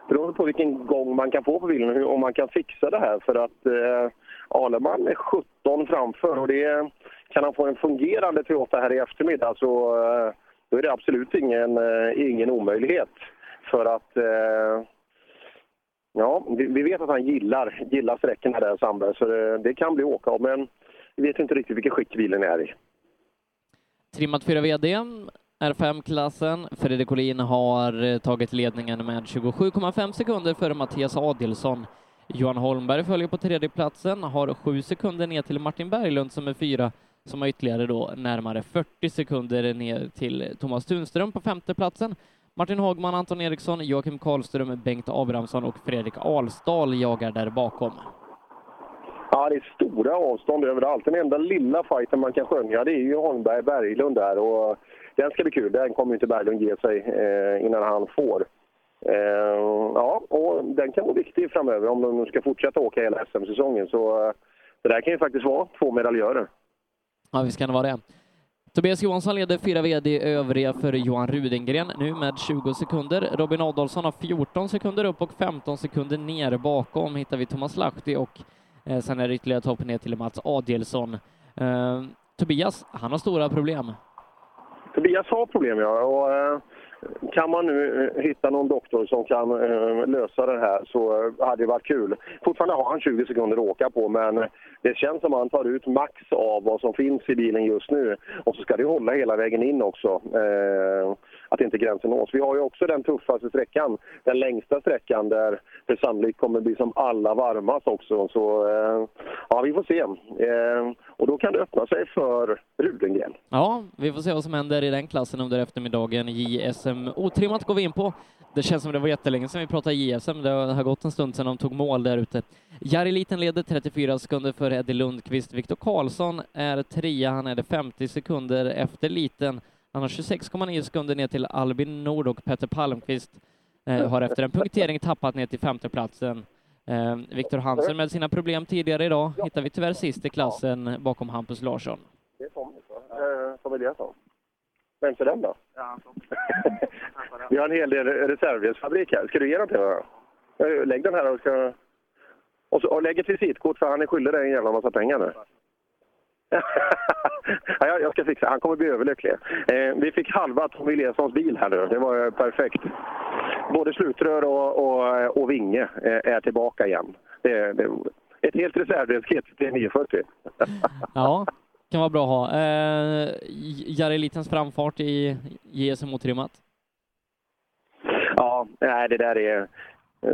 beroende på vilken gång man kan få på bilen, om man kan fixa det här. För att eh, Aleman är 17 framför och det, kan han få en fungerande Toyota här i eftermiddag så eh, då är det absolut ingen, eh, ingen omöjlighet. För att eh, ja, vi, vet att han gillar, gillar sträckorna där Sandberg så det, det kan bli åka av men vi vet inte riktigt vilket skick bilen är i. Trimmat 4 VD, R5-klassen. Fredrik Olin har tagit ledningen med 27,5 sekunder före Mattias Adelsson. Johan Holmberg följer på tredje platsen, har sju sekunder ner till Martin Berglund som är fyra, som har ytterligare då närmare 40 sekunder ner till Thomas Tunström på femte platsen. Martin Hagman, Anton Eriksson, Joakim Karlström, Bengt Abrahamsson och Fredrik Alsdal jagar där bakom. Ja, det är stora avstånd överallt. Den enda lilla fighten man kan skönja det är ju Holmberg-Berglund där. Och den ska bli kul. Den kommer inte Berglund ge sig eh, innan han får. Eh, ja, och den kan vara viktig framöver om de ska fortsätta åka hela SM-säsongen. Så eh, det där kan ju faktiskt vara två medaljörer. Ja, visst kan det vara det. Tobias Johansson leder fyra VD övriga för Johan Rudengren nu med 20 sekunder. Robin Adolfsson har 14 sekunder upp och 15 sekunder ner. Bakom hittar vi Thomas Lahti och eh, sen är det ytterligare topp ner till Mats Adielsson. Eh, Tobias, han har stora problem. Tobias har problem, ja. Och, eh, kan man nu eh, hitta någon doktor som kan eh, lösa det här så eh, hade det varit kul. Fortfarande har han 20 sekunder att åka på, men det känns som att han tar ut max av vad som finns i bilen just nu. Och så ska det hålla hela vägen in också, eh, att inte gränsen nås. Vi har ju också den tuffaste sträckan, den längsta sträckan där det sannolikt kommer bli som allra varmast också. Så eh, ja, vi får se. Eh, och då kan det öppna sig för Rudengren. Ja, vi får se vad som händer i den klassen under eftermiddagen. JSM otrimmat går vi in på. Det känns som det var jättelänge sedan vi pratade JSM. Det har gått en stund sedan de tog mål där ute. Jari Liten leder 34 sekunder för Eddie Lundqvist. Viktor Karlsson är trea. Han är det 50 sekunder efter Liten. Han har 26,9 sekunder ner till Albin Nord och Petter Palmqvist eh, har efter en punktering tappat ner till femteplatsen. Eh, Viktor Hansen med sina problem tidigare idag hittar vi tyvärr sist i klassen bakom Hampus Larsson. Det är Tommy, eh, som Eliasson. Vem är den då? Vi har en hel del reservdelsfabrik här. Ska du ge den till mig? då? Eh, Lägg den här och ska... Och, så, och lägg ett visitkort för han är skyldig dig en jävla massa pengar nu. Ja, jag- ska fixa. Han kommer bli överlycklig. Eh, vi fick halva Tommy Eliassons bil här nu. Det var eh, perfekt. Både slutrör och, och, och vinge eh, är tillbaka igen. Det, det, ett helt reservdelskit till 940. Ja, kan vara bra att ha. Eh, Jari Litens framfart i JSM otrimmat. Ja, nej, det där är eh,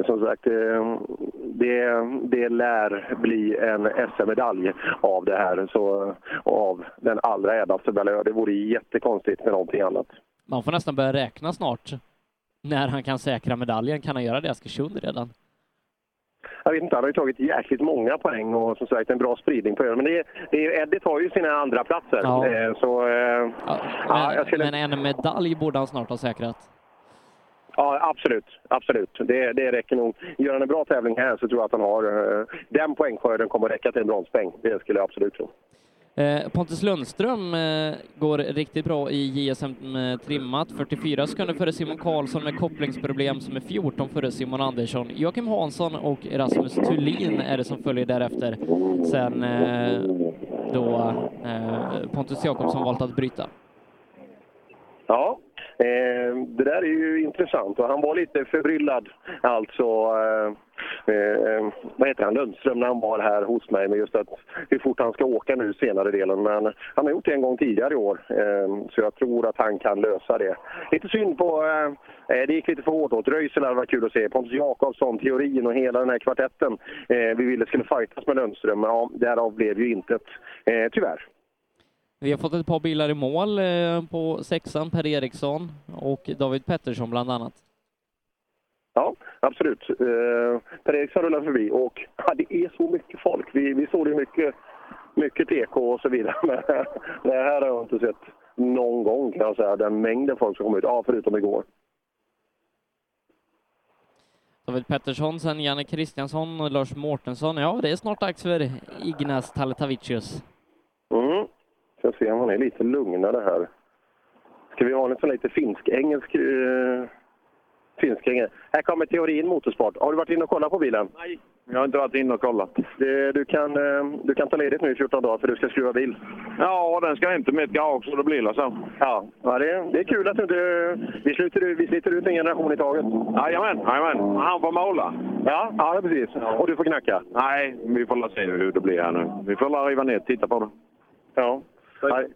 som sagt, eh, det, det lär bli en SM-medalj av det här. Så, och av den allra ädlaste valör. Det vore jättekonstigt med någonting annat. Man får nästan börja räkna snart. När han kan säkra medaljen. Kan han göra det i Askersund redan? Jag vet inte, han har ju tagit jäkligt många poäng och som sagt en bra spridning på ön. Men det, det Eddie tar ju sina andra platser. Ja. Eh, Så, eh, ja, jag skulle, Men en medalj borde han snart ha säkrat. Ja, absolut. absolut. Det, det räcker nog. Gör han en bra tävling här så tror jag att han har... eh, Den poängskörden kommer räcka till en bronspeng. Det skulle jag absolut tro. Eh, Pontus Lundström eh, går riktigt bra i JSM eh, trimmat, 44 sekunder före Simon Karlsson med kopplingsproblem som är 14 före Simon Andersson. Joakim Hansson och Rasmus Thulin är det som följer därefter. Sen eh, då eh, Pontus Jakobsson valt att bryta. Ja, Ehm, det där är ju intressant och han var lite förbryllad alltså. Eh, eh, vad heter han, Lundström när han var här hos mig med just att hur fort han ska åka nu senare delen. Men han har gjort det en gång tidigare i år eh, så jag tror att han kan lösa det. Lite synd på, eh, eh det gick lite för hårt åt. Röisel hade varit kul att se. Pontus Jakobsson, Teorin och hela den här kvartetten eh, vi ville skulle fightas med Lundström. Ja, därav blev ju intet, eh, tyvärr. Vi har fått ett par bilar i mål eh, på sexan, Per Eriksson och David Pettersson bland annat. Ja, absolut. Eh, per Eriksson rullar förbi och ja, det är så mycket folk. Vi, vi såg det mycket, mycket TK och så vidare. Men det här har jag inte sett någon gång kan jag säga. Den mängden folk som kom ut. Ja, förutom igår. David Pettersson, sen Janne Kristiansson och Lars Mårtensson. Ja, det är snart dags för Ignas Taletavicius. Mm. Ska se om han är lite lugnare här. Ska vi ha en sån lite finsk-engelsk... Uh, finsk -engelsk. Här kommer teorin motorsport. Har du varit inne och kollat på bilen? Nej, jag har inte varit inne och kollat. Det, du, kan, eh, du kan ta ledigt nu i 14 dagar för du ska skruva bil. Ja, den ska hem till mitt garage så det blir det så. Ja, ja det, det är kul att du inte... Vi, sluter, vi sliter ut en generation i taget. Jajamän, jajamän. Han får måla. Ja, ja precis. Och du får knacka? Nej, vi får se hur det blir här nu. Vi får riva ner och titta på det. Ja. Nej.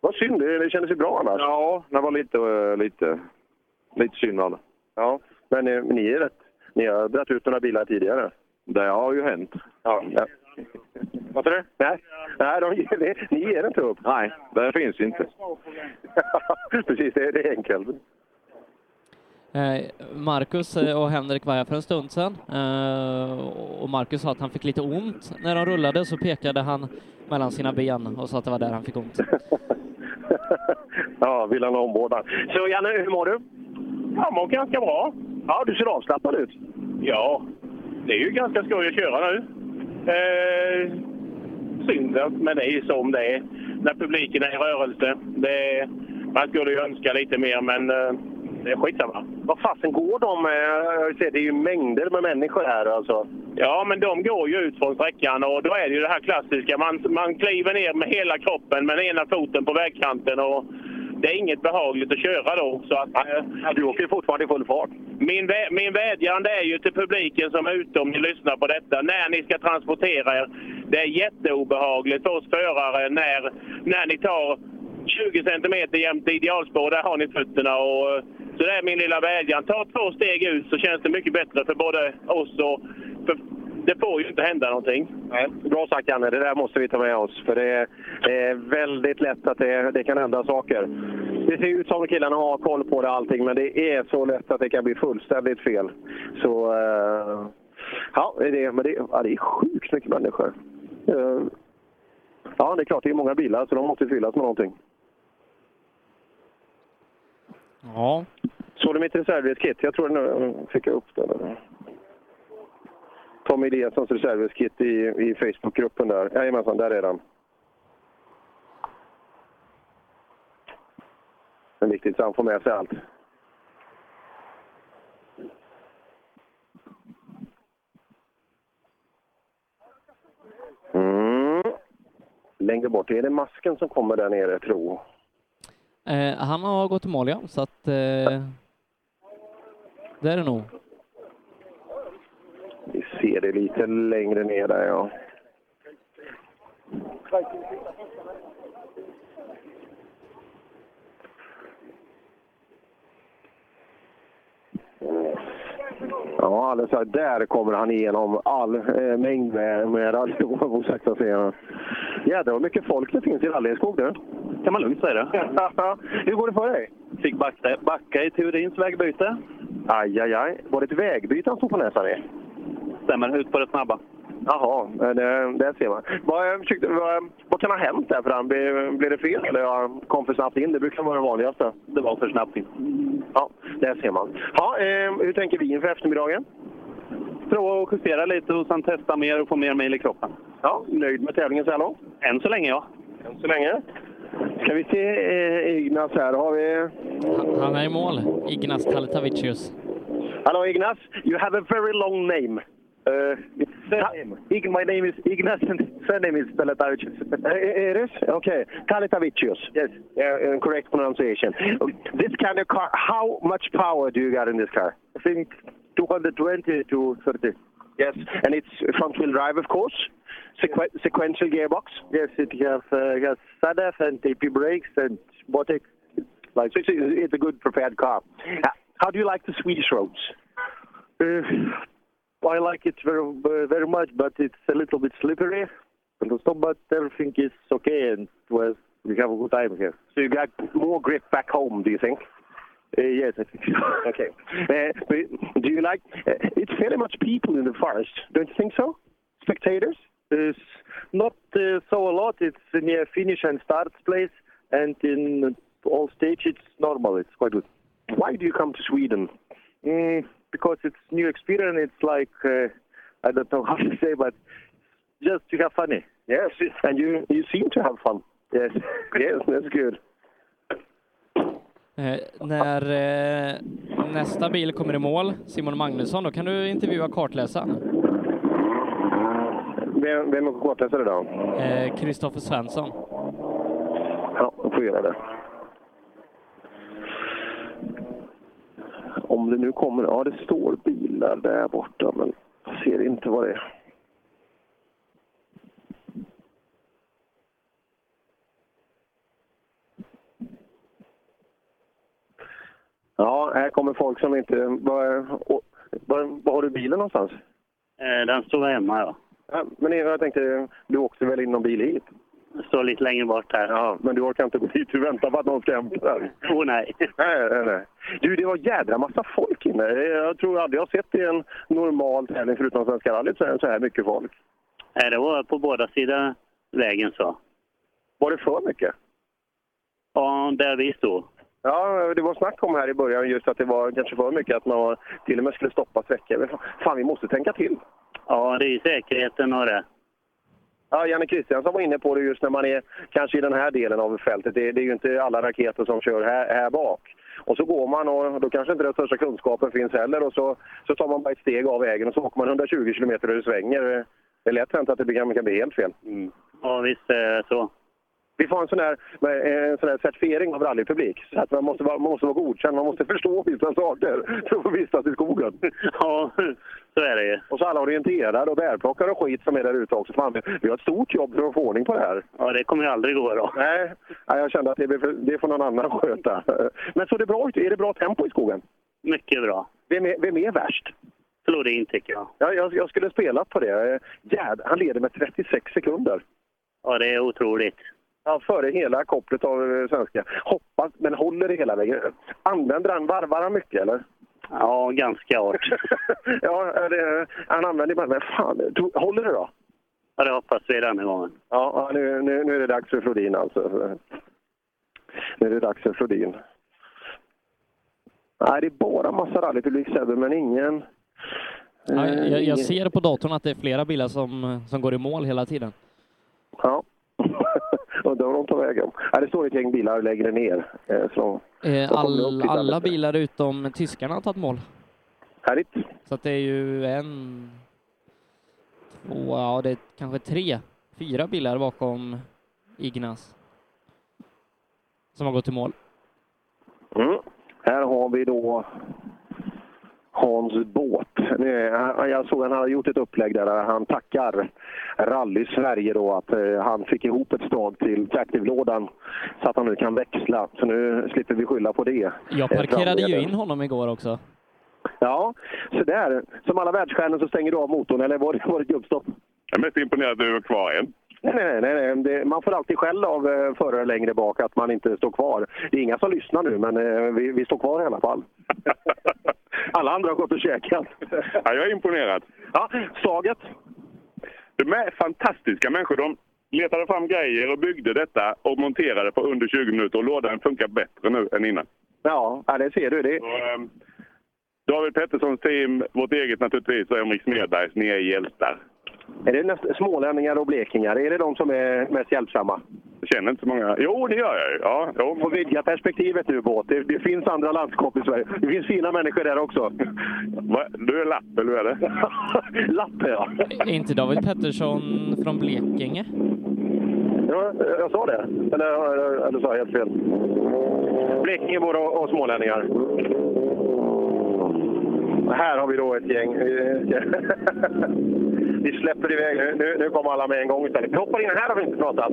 Vad synd, det, kändes ju bra annars. Ja, det var lite, eh, lite, lite synd det. Ja, men eh, ni är rätt. Ni har dragit ut några bilar tidigare. Det har ju hänt. Ja. ja. Vad sa du? Nej, Nej de, det- ni ger inte upp. Nej, det finns inte. Precis, det, det är enkelt. Eh, Marcus och Henrik var här för en stund sedan och Marcus sa att han fick lite ont när de rullade så pekade han mellan sina ben och sa att det var där han fick ont. Ja, vill han ha omvårdnad. Så Janne, hur mår du? Jag mår ganska bra. Ja, du ser avslappnad ut. Ja, det är ju ganska skoj att köra nu. Eh, synd, men det är ju som det är. när publiken är i rörelse. Det, man skulle ju önska lite mer, men eh, det är skitsamma. Vad fasen går de? eh, Jag ser, det är ju mängder med människor här alltså. Ja, men de går ju ut från sträckan och då är det ju det här klassiska. Man, man kliver ner med hela kroppen med ena foten på vägkanten och det är inget behagligt att köra då. Så att, eh, du åker fortfarande i full fart. Min, vä- min vädjan det är ju till publiken som är ute om ni lyssnar på detta. När ni ska transportera er. Det är jätteobehagligt för oss förare när, när ni tar 20 centimeter jämte idealspår. Där har ni fötterna. Och, eh, så det är min lilla vädjan. Ta två steg ut så känns det mycket bättre för både oss och... För det får ju inte hända någonting. Nej, bra sagt Janne, det där måste vi ta med oss. För det är, det är väldigt lätt att det, det kan hända saker. Det ser ut som killarna har koll på det allting, men det är så lätt att det kan bli fullständigt fel. Så, eh, ja, det, men det, ja, det är sjukt mycket människor. Eh, ja, det är klart, det är många bilar, så de måste fyllas med någonting. Ja. Såg du mitt reservdelskit? Jag tror nu fick jag upp det. Där. Tommy Eliassons reservdelskit i, i Facebookgruppen där. Jajamensan, där är den. Det är viktigt så han får med sig allt. Mm. Längre bort, är det masken som kommer där nere, tro? Eh, han har gått i mål, ja, så att... Eh, det är det nog. Vi ser det lite längre ner där, ja. Ja, alldeles här, där kommer han igenom all eh, mängd med, med på sakta säga. Jädrar vad mycket folk det finns i Rallyskog du. kan man lugnt säga det. Hur går det för dig? Fick backa, backa i Turins vägbyte. Aj, aj, aj. Var det ett vägbyte han stod på näsan i? Stämmer, ut på det snabba. Jaha, eh, det, det ser man. Vad, eh, tyckte, vad, vad kan ha hänt där för han? Blev, blev det fel eller ja, kom för snabbt in? Det brukar vara det vanligaste. Det var för snabbt in. Ja, det ser man. Ja, eh, hur tänker vi inför eftermiddagen? Prova att justera lite och sen testa mer och få mer mil i kroppen. Ja, nöjd med tävlingen så här långt? Än så länge, ja. Än så länge. Ska vi se eh, Ignas här. Har vi... Han är i mål, Ignas Taletavicius. Hello Ignas, you have a very long name. Uh, surname. Ig, my name is Ignas and surname is Taletavicius. it is? Okay. Taletavicius. Yes. Uh, correct pronunciation. This kind of car, how much power do you got in this car? I think 220 to 30. Yes, and it's front wheel drive, of course. Sequ- sequential gearbox. Yes, it has, uh, has SADF and AP brakes and Botek. Like, so it's, a, it's a good prepared car. Uh, How do you like the Swedish roads? Uh, I like it very, very much, but it's a little bit slippery. But everything is okay, and well, we have a good time here. So you got more grip back home, do you think? Uh, yes, I think so. Okay. Uh, but do you like? Uh, it's fairly much people in the forest, don't you think so? Spectators? It's not uh, so a lot. It's near finish and start place, and in all stage it's normal. It's quite good. Why do you come to Sweden? Mm, because it's new experience. It's like uh, I don't know how to say, but just to have funny. Yes, and you you seem to have fun. Yes, yes, that's good. Eh, när eh, nästa bil kommer i mål, Simon Magnusson, då kan du intervjua kartläsaren. Vem, vem är kartläsare då? Eh, Kristoffer Svensson. Ja, jag får göra det. Om det nu kommer... Ja, det står bilar där borta, men jag ser inte vad det är. Ja, här kommer folk som inte... Var, var, var har du bilen någonstans? Eh, Den står hemma, ja. Ja, men jag tänkte, du åkte väl in någon bil hit? Står lite längre bort här. Ja, men du orkar inte gå hit. Du väntar på att någon ska hämta dig. Oh, nej. Nej, nej, nej. Du, det var jädra massa folk inne. Jag tror aldrig jag har sett i en normal tävling förutom Svenska rallyt så här, så här mycket folk. Nej, det var på båda sidor vägen så. Var det för mycket? Ja, där vi stod. Ja, det var snack om här i början just att det var kanske för mycket, att man till och med skulle stoppa sträckor. Fan, vi måste tänka till. Ja, det är ju säkerheten och det. Ja, Janne Kristiansson var inne på det just när man är kanske i den här delen av fältet. Det, det är ju inte alla raketer som kör här, här bak. Och så går man och då kanske inte den största kunskapen finns heller och så, så tar man bara ett steg av vägen och så åker man 120 km och det svänger. Det är lätt hänt att det kan, kan bli helt fel. Mm. Ja, visst är det så. Vi får en sån här, en sån här certifiering av rallypublik. Så att man, måste vara, man måste vara godkänd, man måste förstå vissa saker för att få vistas i skogen. Ja, så är det ju. Och så alla orienterare och bärplockare och skit som är där ute också. Fan, vi har ett stort jobb för att få ordning på det här. Ja, det kommer ju aldrig gå då. Nej, jag kände att det, det får någon annan sköta. Men så det bra ut? Är det bra tempo i skogen? Mycket bra. Vem är, vem är värst? Florin tycker jag. Ja, jag, jag skulle spela på det. Gerd, han leder med 36 sekunder. Ja, det är otroligt. Ja, före hela kopplet av eh, svenska. Hoppas, men håller det hela vägen. Använder han, varvar han mycket eller? Ja, ganska hårt. ja, det, han använder bara, men fan, håller det då? Ja, det hoppas vi denna gången. Ja, nu, nu, nu är det dags för Flodin alltså. Nu är det dags för Flodin. Nej, det är bara massa rallypublik Sebbe, men ingen... Ja, eh, jag, jag ingen- ser på datorn att det är flera bilar som, som går i mål hela tiden. Ja. Undrar var de tar vägen. Ja, det står ett gäng bilar längre ner. eh, Så Eh, all, alla bilar utom tyskarna har tagit mål. Härligt. Så det är ju en, två, ja det är kanske tre, fyra bilar bakom Ignas som har gått i mål. Mm. Här har vi då Hans Båt. Han- Jag såg att han hade gjort ett upplägg där han tackar Rally Sverige då att eh, han fick ihop ett stag till Tractive-lådan så att han nu kan växla. Så nu slipper vi skylla på det. Jag Eh, parkerade ju in honom igår också. Ja, så där. Som alla världsstjärnor så stänger du av motorn, eller var det, var det gubbstopp? Jag är mest imponerad att du är kvar än. Nej, nej, nej. nej. Det, man får alltid skäll av eh, förare längre bak att man inte står kvar. Det är inga som lyssnar nu, men eh, vi, vi står kvar i alla fall. Alla andra har gått och käkat. Ja, jag är imponerad. Ja, staget? De är fantastiska människor. De letade fram grejer och byggde detta och monterade på under 20 minuter och lådan funkar bättre nu än innan. Ja, det ser du. Det. Så, ehm, David Petterssons team, vårt eget naturligtvis, och Emrik Smedbergs, ni är hjältar. Är det näst, smålänningar och blekingar? Är det de som är mest hjälpsamma? Jag känner inte så många. Jo, det gör jag ju. Ja, jo. Får vidga perspektivet nu, Båt. Det, det finns andra landskap i Sverige. Det finns fina människor där också. Va? Du är lapp, eller hur är det? lapp, ja. Är inte David Pettersson från Blekinge? ja. Jag sa det. Eller, eller, eller sa jag helt fel? Blekingebor och, och smålänningar. Här har vi då ett gäng. Vi släpper iväg nu. nu. Nu kommer alla med en gång istället. Vi hoppar in. Här har vi inte pratat.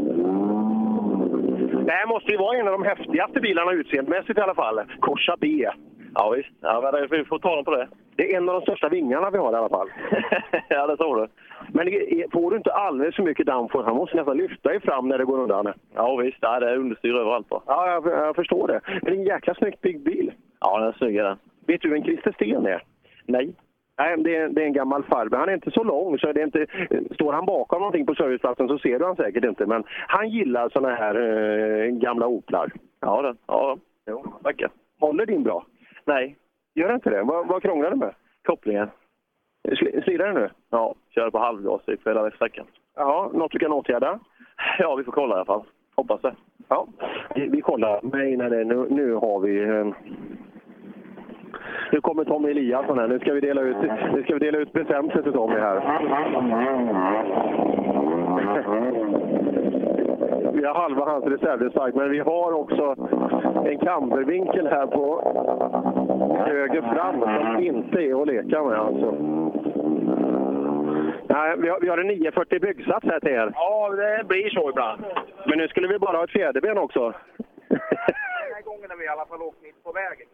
Det här måste ju vara en av de häftigaste bilarna utseendemässigt i alla fall. Corsa B. Ja visst. Ja, vi får ta dem på det. Det är en av de största vingarna vi har i alla fall. ja, det tror du. Men får du inte alldeles för mycket downforce, han måste nästan lyfta dig fram när det går undan. Ja visst, ja, det är understyr överallt. Då. Ja, jag, jag förstår det. Men det är en jäkla snyggt byggd bil. Ja, den är snygg den. Vet du vem Christer Sten är? Nej. Nej, det är, det är en gammal farbror. Han är inte så lång, så det är inte, står han bakom någonting på serviceplatsen så ser du han säkert inte. Men han gillar såna här eh, gamla Oplar. Ja, det. Ja, jo, tackar. Håller din bra? Nej. Gör det inte det? Vad, vad krånglar du med? Kopplingen. Sli- Slirar den nu? Ja, kör på halvgas i hela sträckan. Ja, något du kan åtgärda? Ja, vi får kolla i alla fall. Hoppas det. Ja, vi, vi kollar. Nej, nej, nej. Nu, nu har vi... Eh, nu kommer Tommy Eliasson här. Nu ska vi dela ut, nu ska vi dela ut presenter till Tommy här. Vi har halva hans reservdelstark, men vi har också en kambervinkel här på höger fram som inte är att leka med. Alltså. Nej, vi, har, vi har en 940 byggsats här till er. Ja, det blir så ibland. Men nu skulle vi bara ha ett fjäderben också. Den här gången har vi i alla fall åkt mitt på vägen.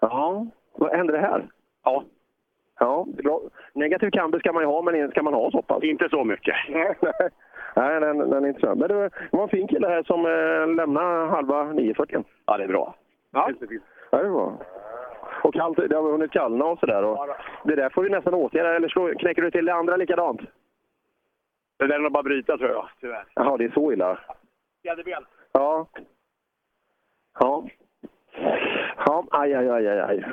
Ja, vad hände det här? Ja. Ja, det är bra. Negativ camber ska man ju ha, men ska man ha så pass? Inte så mycket. Nej, den, den är inte så. Men det var- det var en fin kille här som eh, lämnade halva 940. Ja, det är bra. Ja, ja det är bra. Och kallt, det har hunnit kallna och sådär. Och det där får vi nästan åtgärda, eller slå, knäcker du till det andra likadant? Det där är nog bara bryta tror jag, tyvärr. Jaha, det är så illa? Fjäderben. Ja. Ja. Ja, aj, aj, aj, aj.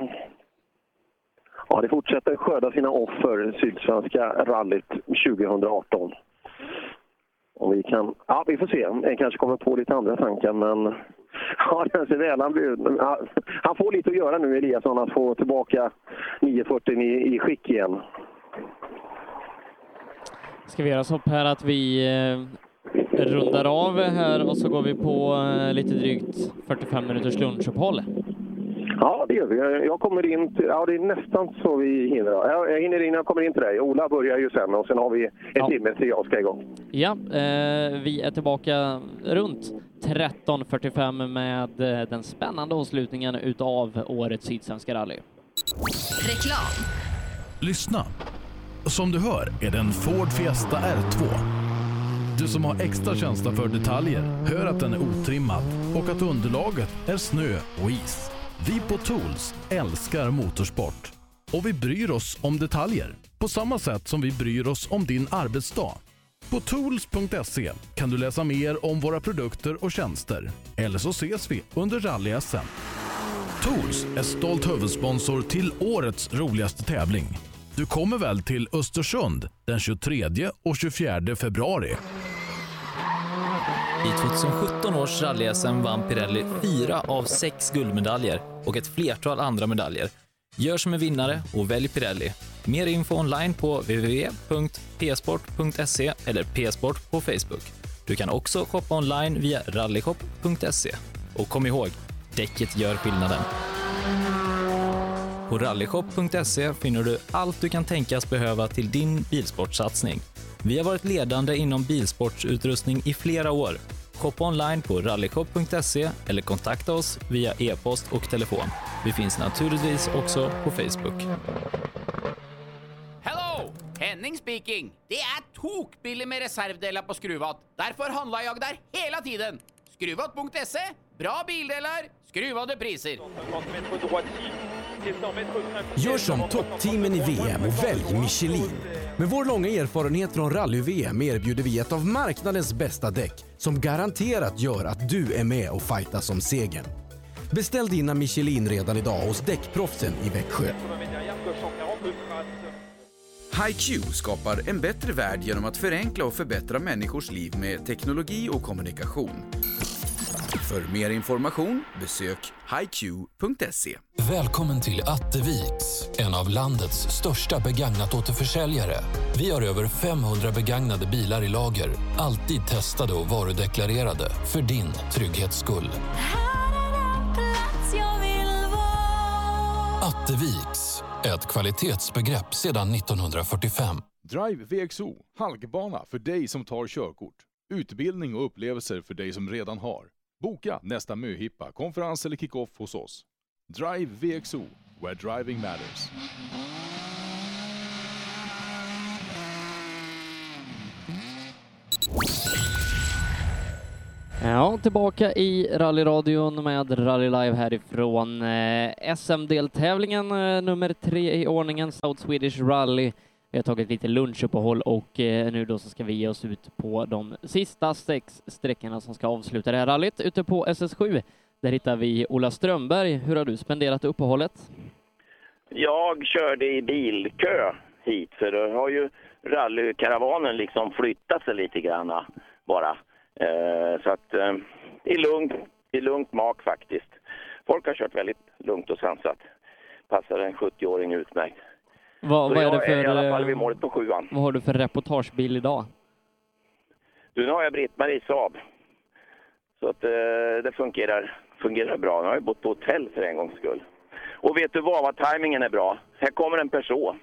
Ja, det fortsätter skörda sina offer, Sydsvenska rallyt 2018. vi kan... Ja, vi får se. Jag kanske kommer på lite andra tankar, men... Ja, den ser väl. Han, blir, han får lite att göra nu, Eliasson, att få tillbaka 940 i, i skick igen. Ska vi göra så här att vi eh, rundar av här och så går vi på eh, lite drygt 45 minuters lunchuppehåll? Ja, det gör vi. Jag kommer in till, ja det är nästan så vi hinner. Ja, Jag hinner in, jag kommer in till dig. Ola börjar ju sen och sen har vi en Ja. timme till jag ska igång. Ja, eh, vi är tillbaka runt 13.45 med eh, den spännande avslutningen utav årets Sydsvenska rally. Reklam. Lyssna! Som du hör är det en Ford Fiesta R2. Du som har extra känsla för detaljer hör att den är otrimmad och att underlaget är snö och is. Vi på Tools älskar motorsport och vi bryr oss om detaljer på samma sätt som vi bryr oss om din arbetsdag. På tools.se kan du läsa mer om våra produkter och tjänster. Eller så ses vi under rally-SM. Tools är stolt huvudsponsor till årets roligaste tävling. Du kommer väl till Östersund den 23 och 24 februari? I 2017 års rally-SM vann Pirelli fyra av sex guldmedaljer och ett flertal andra medaljer. Gör som en vinnare och välj Pirelli. Mer info online på www.psport.se eller psport på Facebook. Du kan också shoppa online via rallyshop.se. Och kom ihåg, däcket gör skillnaden. På rallyshop.se finner du allt du kan tänkas behöva till din bilsportsatsning. Vi har varit ledande inom bilsportsutrustning i flera år. Shoppa online på rallyshop.se eller kontakta oss via e-post och telefon. Vi finns naturligtvis också på Facebook. Hello! Henning speaking. Det är tokbilligt med reservdelar på Skruvat. Därför handlar jag där hela tiden. Skruvat.se. Bra bildelar, skruvade priser. Gör som toppteamen i VM och välj Michelin. Med vår långa erfarenhet från rally-VM erbjuder vi ett av marknadens bästa däck som garanterat gör att du är med och fightar om segern. Beställ dina Michelin redan idag hos Däckproffsen i Växjö. HiQ skapar en bättre värld genom att förenkla och förbättra människors liv med teknologi och kommunikation. För mer information besök hiq.se. Välkommen till Atteviks, en av landets största begagnat återförsäljare. Vi har över 500 begagnade bilar i lager, alltid testade och varudeklarerade för din trygghets skull. Atteviks, ett kvalitetsbegrepp sedan 1945. Drive VXO, halkbana för dig som tar körkort. Utbildning och upplevelser för dig som redan har. Boka nästa möhippa, konferens eller kick-off hos oss. Drive VXO, where driving matters. Ja, tillbaka i rallyradion med Rally Live härifrån eh, SM-deltävlingen eh, nummer tre i ordningen, South Swedish Rally. Vi har tagit lite lunchuppehåll och eh, nu då så ska vi ge oss ut på de sista sex sträckorna som ska avsluta det här rallyt ute på SS7. Där hittar vi Ola Strömberg. Hur har du spenderat uppehållet? Jag körde i bilkö hit, för då har ju rallykaravanen liksom flyttat sig lite grann bara. Eh, så att eh, det är lugnt, det är lugnt mak faktiskt. Folk har kört väldigt lugnt och sansat. Passar en 70-åring utmärkt. Så vad är jag det för, är i alla fall eh, vid målet på sjuan. vad har du för reportagebil idag? Du, nu har jag Britt-Marie Saab. Så att eh, det fungerar, fungerar bra. Nu har jag bott på hotell för en gångs skull. Och vet du vad, vad tajmingen är bra? Här kommer en person.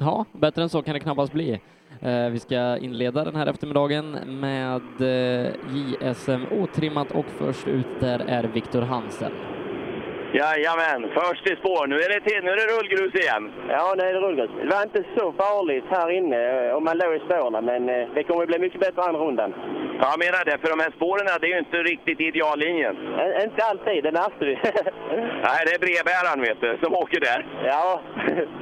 Ja, bättre än så kan det knappast bli. Eh, vi ska inleda den här eftermiddagen med eh, JSM otrimmat och först ut där är Viktor Hansen. Jajamän, först i spår. Nu är det, till, nu är det rullgrus igen. Ja, det är rullgrus. Det var inte så farligt här inne eh, om man låg i spåren, men eh, det kommer att bli mycket bättre andra rundan. Ja, jag menar det, för de här spåren det är ju inte riktigt ideallinjen. Ä- Inte alltid, det märkte vi. Nej, det är brevbäraren vet du, som åker där. Ja.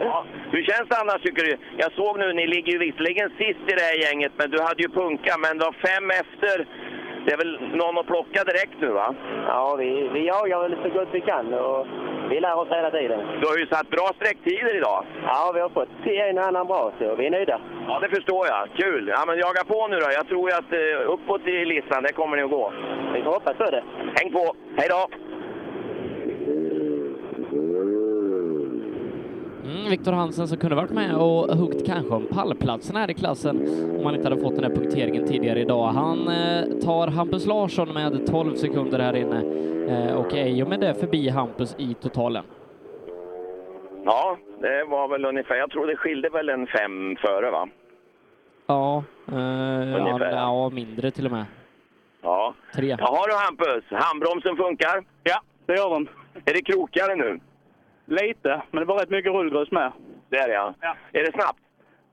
ja. Hur känns det annars tycker du? Jag såg nu, ni ligger ju visserligen sist i det här gänget, men du hade ju punka, men du har fem efter. Det är väl någon att plocka direkt nu va? Ja, vi, vi jagar väl så gott vi kan. Och Vi lär oss hela tiden. Du har ju satt bra sträcktider idag. Ja, vi har fått en och annan bra, så vi är nöjda. Ja, det förstår jag. Kul! Ja, men jaga på nu då. Jag tror ju att eh, uppåt i listan, det kommer ni att gå. Vi får hoppas på det. Häng på! Hej då! Mm, Viktor Hansen som kunde varit med och huggt kanske om pallplatsen här i klassen om han inte hade fått den här punkteringen tidigare idag. Han eh, tar Hampus Larsson med 12 sekunder här inne eh, och är ju med det förbi Hampus i totalen. Ja, det var väl ungefär... Jag tror det skilde väl en fem före, va? Ja, eh, ja, Ungefär. ja, mindre till och med. Ja. Tre. Jaha du Hampus, handbromsen funkar? Ja, det gör den. Är det krokigare nu? Lite, men det var rätt mycket rullgrus med. Det är det ja. Är det snabbt?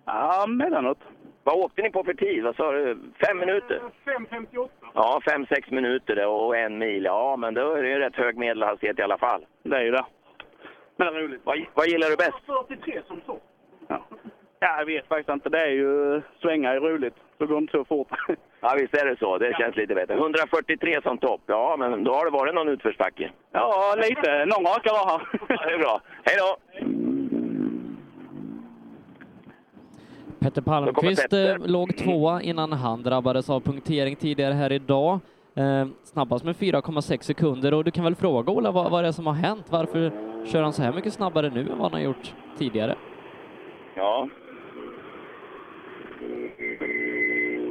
Ja, mellanåt. Vad åkte ni på för tid? Vad sa du? Fem minuter? 5.58. Ja, fem, sex minuter och en mil. Ja, men då är det ju rätt hög medelhastighet i alla fall. Det är ju det. Men det är roligt. Vad, vad gillar du bäst? 43 som så. Ja. ja, jag vet faktiskt inte. Det är ju svänga är roligt. Det går inte så fort. Ja, visst är det så. Det känns lite bättre. 143 som topp. Ja, men då har det varit någon utförsbacke. Ja, lite. Någon raka var. Ja, det är bra. Hej då! Petter Palmqvist Petter. eh, låg tvåa innan han drabbades av punktering tidigare här idag. Eh, snabbast med 4,6 sekunder och du kan väl fråga Ola vad, vad det är som har hänt? Varför kör han så här mycket snabbare nu än vad han har gjort tidigare? Ja.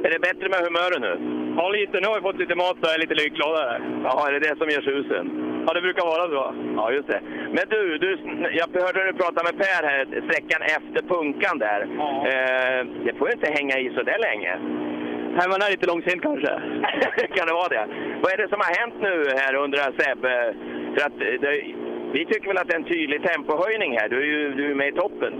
Är det bättre med humöret nu? Ja, lite. Nu har vi fått lite mat så jag är lite lyckligare. Jaha, är det det som gör susen? Ja, det brukar vara så. Ja, just det. Men du, du jag hörde dig prata med Per här, sträckan efter punkan där. Eh, det får ju inte hänga i så där länge. Nej, man är lite långsint kanske. kan det vara det? Vad är det som har hänt nu här under Seb? För att eh, det, vi tycker väl att det är en tydlig tempohöjning här. Du är ju du är med i toppen.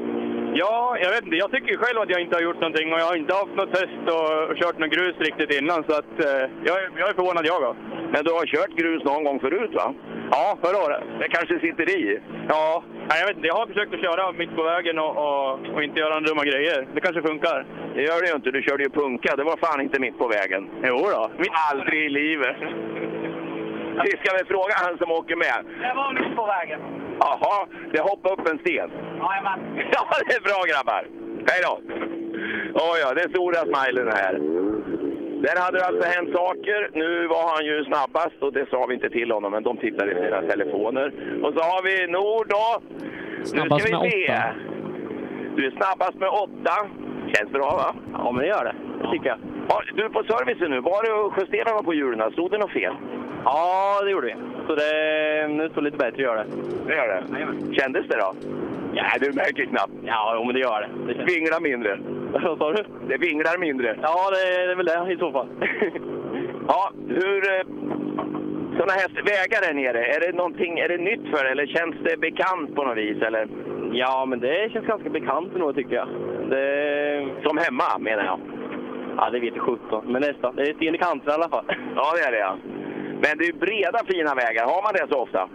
Ja, jag vet inte. Jag tycker själv att jag inte har gjort någonting och jag har inte haft något test och kört någon grus riktigt innan. Så att, eh, jag, är, jag är förvånad jag då. Men du har kört grus någon gång förut va? Ja, förra året. Det kanske sitter i? Ja, nej, jag vet inte. Jag har försökt att köra mitt på vägen och, och, och inte göra några dumma grejer. Det kanske funkar. Det gör det ju inte. Du körde ju punka. Det var fan inte mitt på vägen. Jo då. Aldrig i livet. Vi ska väl fråga han som åker med. Det var mitt på vägen. Jaha, det hoppade upp en sten. Jajamän. Ja, det är bra grabbar. Hej då! Oh, ja, det är stora smilen här. Där hade det alltså hänt saker. Nu var han ju snabbast och det sa vi inte till honom, men de tittar i sina telefoner. Och så har vi Nord då. Snabbast nu ska vi med se. åtta. Du är snabbast med åtta. Känns bra va? Ja, men det gör det. Det tycker jag. Ja, du är på servicen nu. Var det och justerade man på hjulen? Stod det något fel? Ja, det gjorde vi. Så det, nu står det lite bättre att göra det. Det gör det? Kändes det då? Ja, du märker knappt. Ja, men det gör det. Det vinglar mindre. Vad sa du? Det vinglar mindre. Ja, det, det är väl det i så fall. Ja, hur... eh, Såna här vägar där nere, är det någonting, är det nytt för dig, eller känns det bekant på något vis? Eller? Ja, men det känns ganska bekant nog tycker jag. Det... Som hemma menar jag. Ja, det vet jag sjutton. Men nästan. Det är sten i kanten i alla fall. Ja, det är det ja. Men det är breda fina vägar. Har man det så ofta?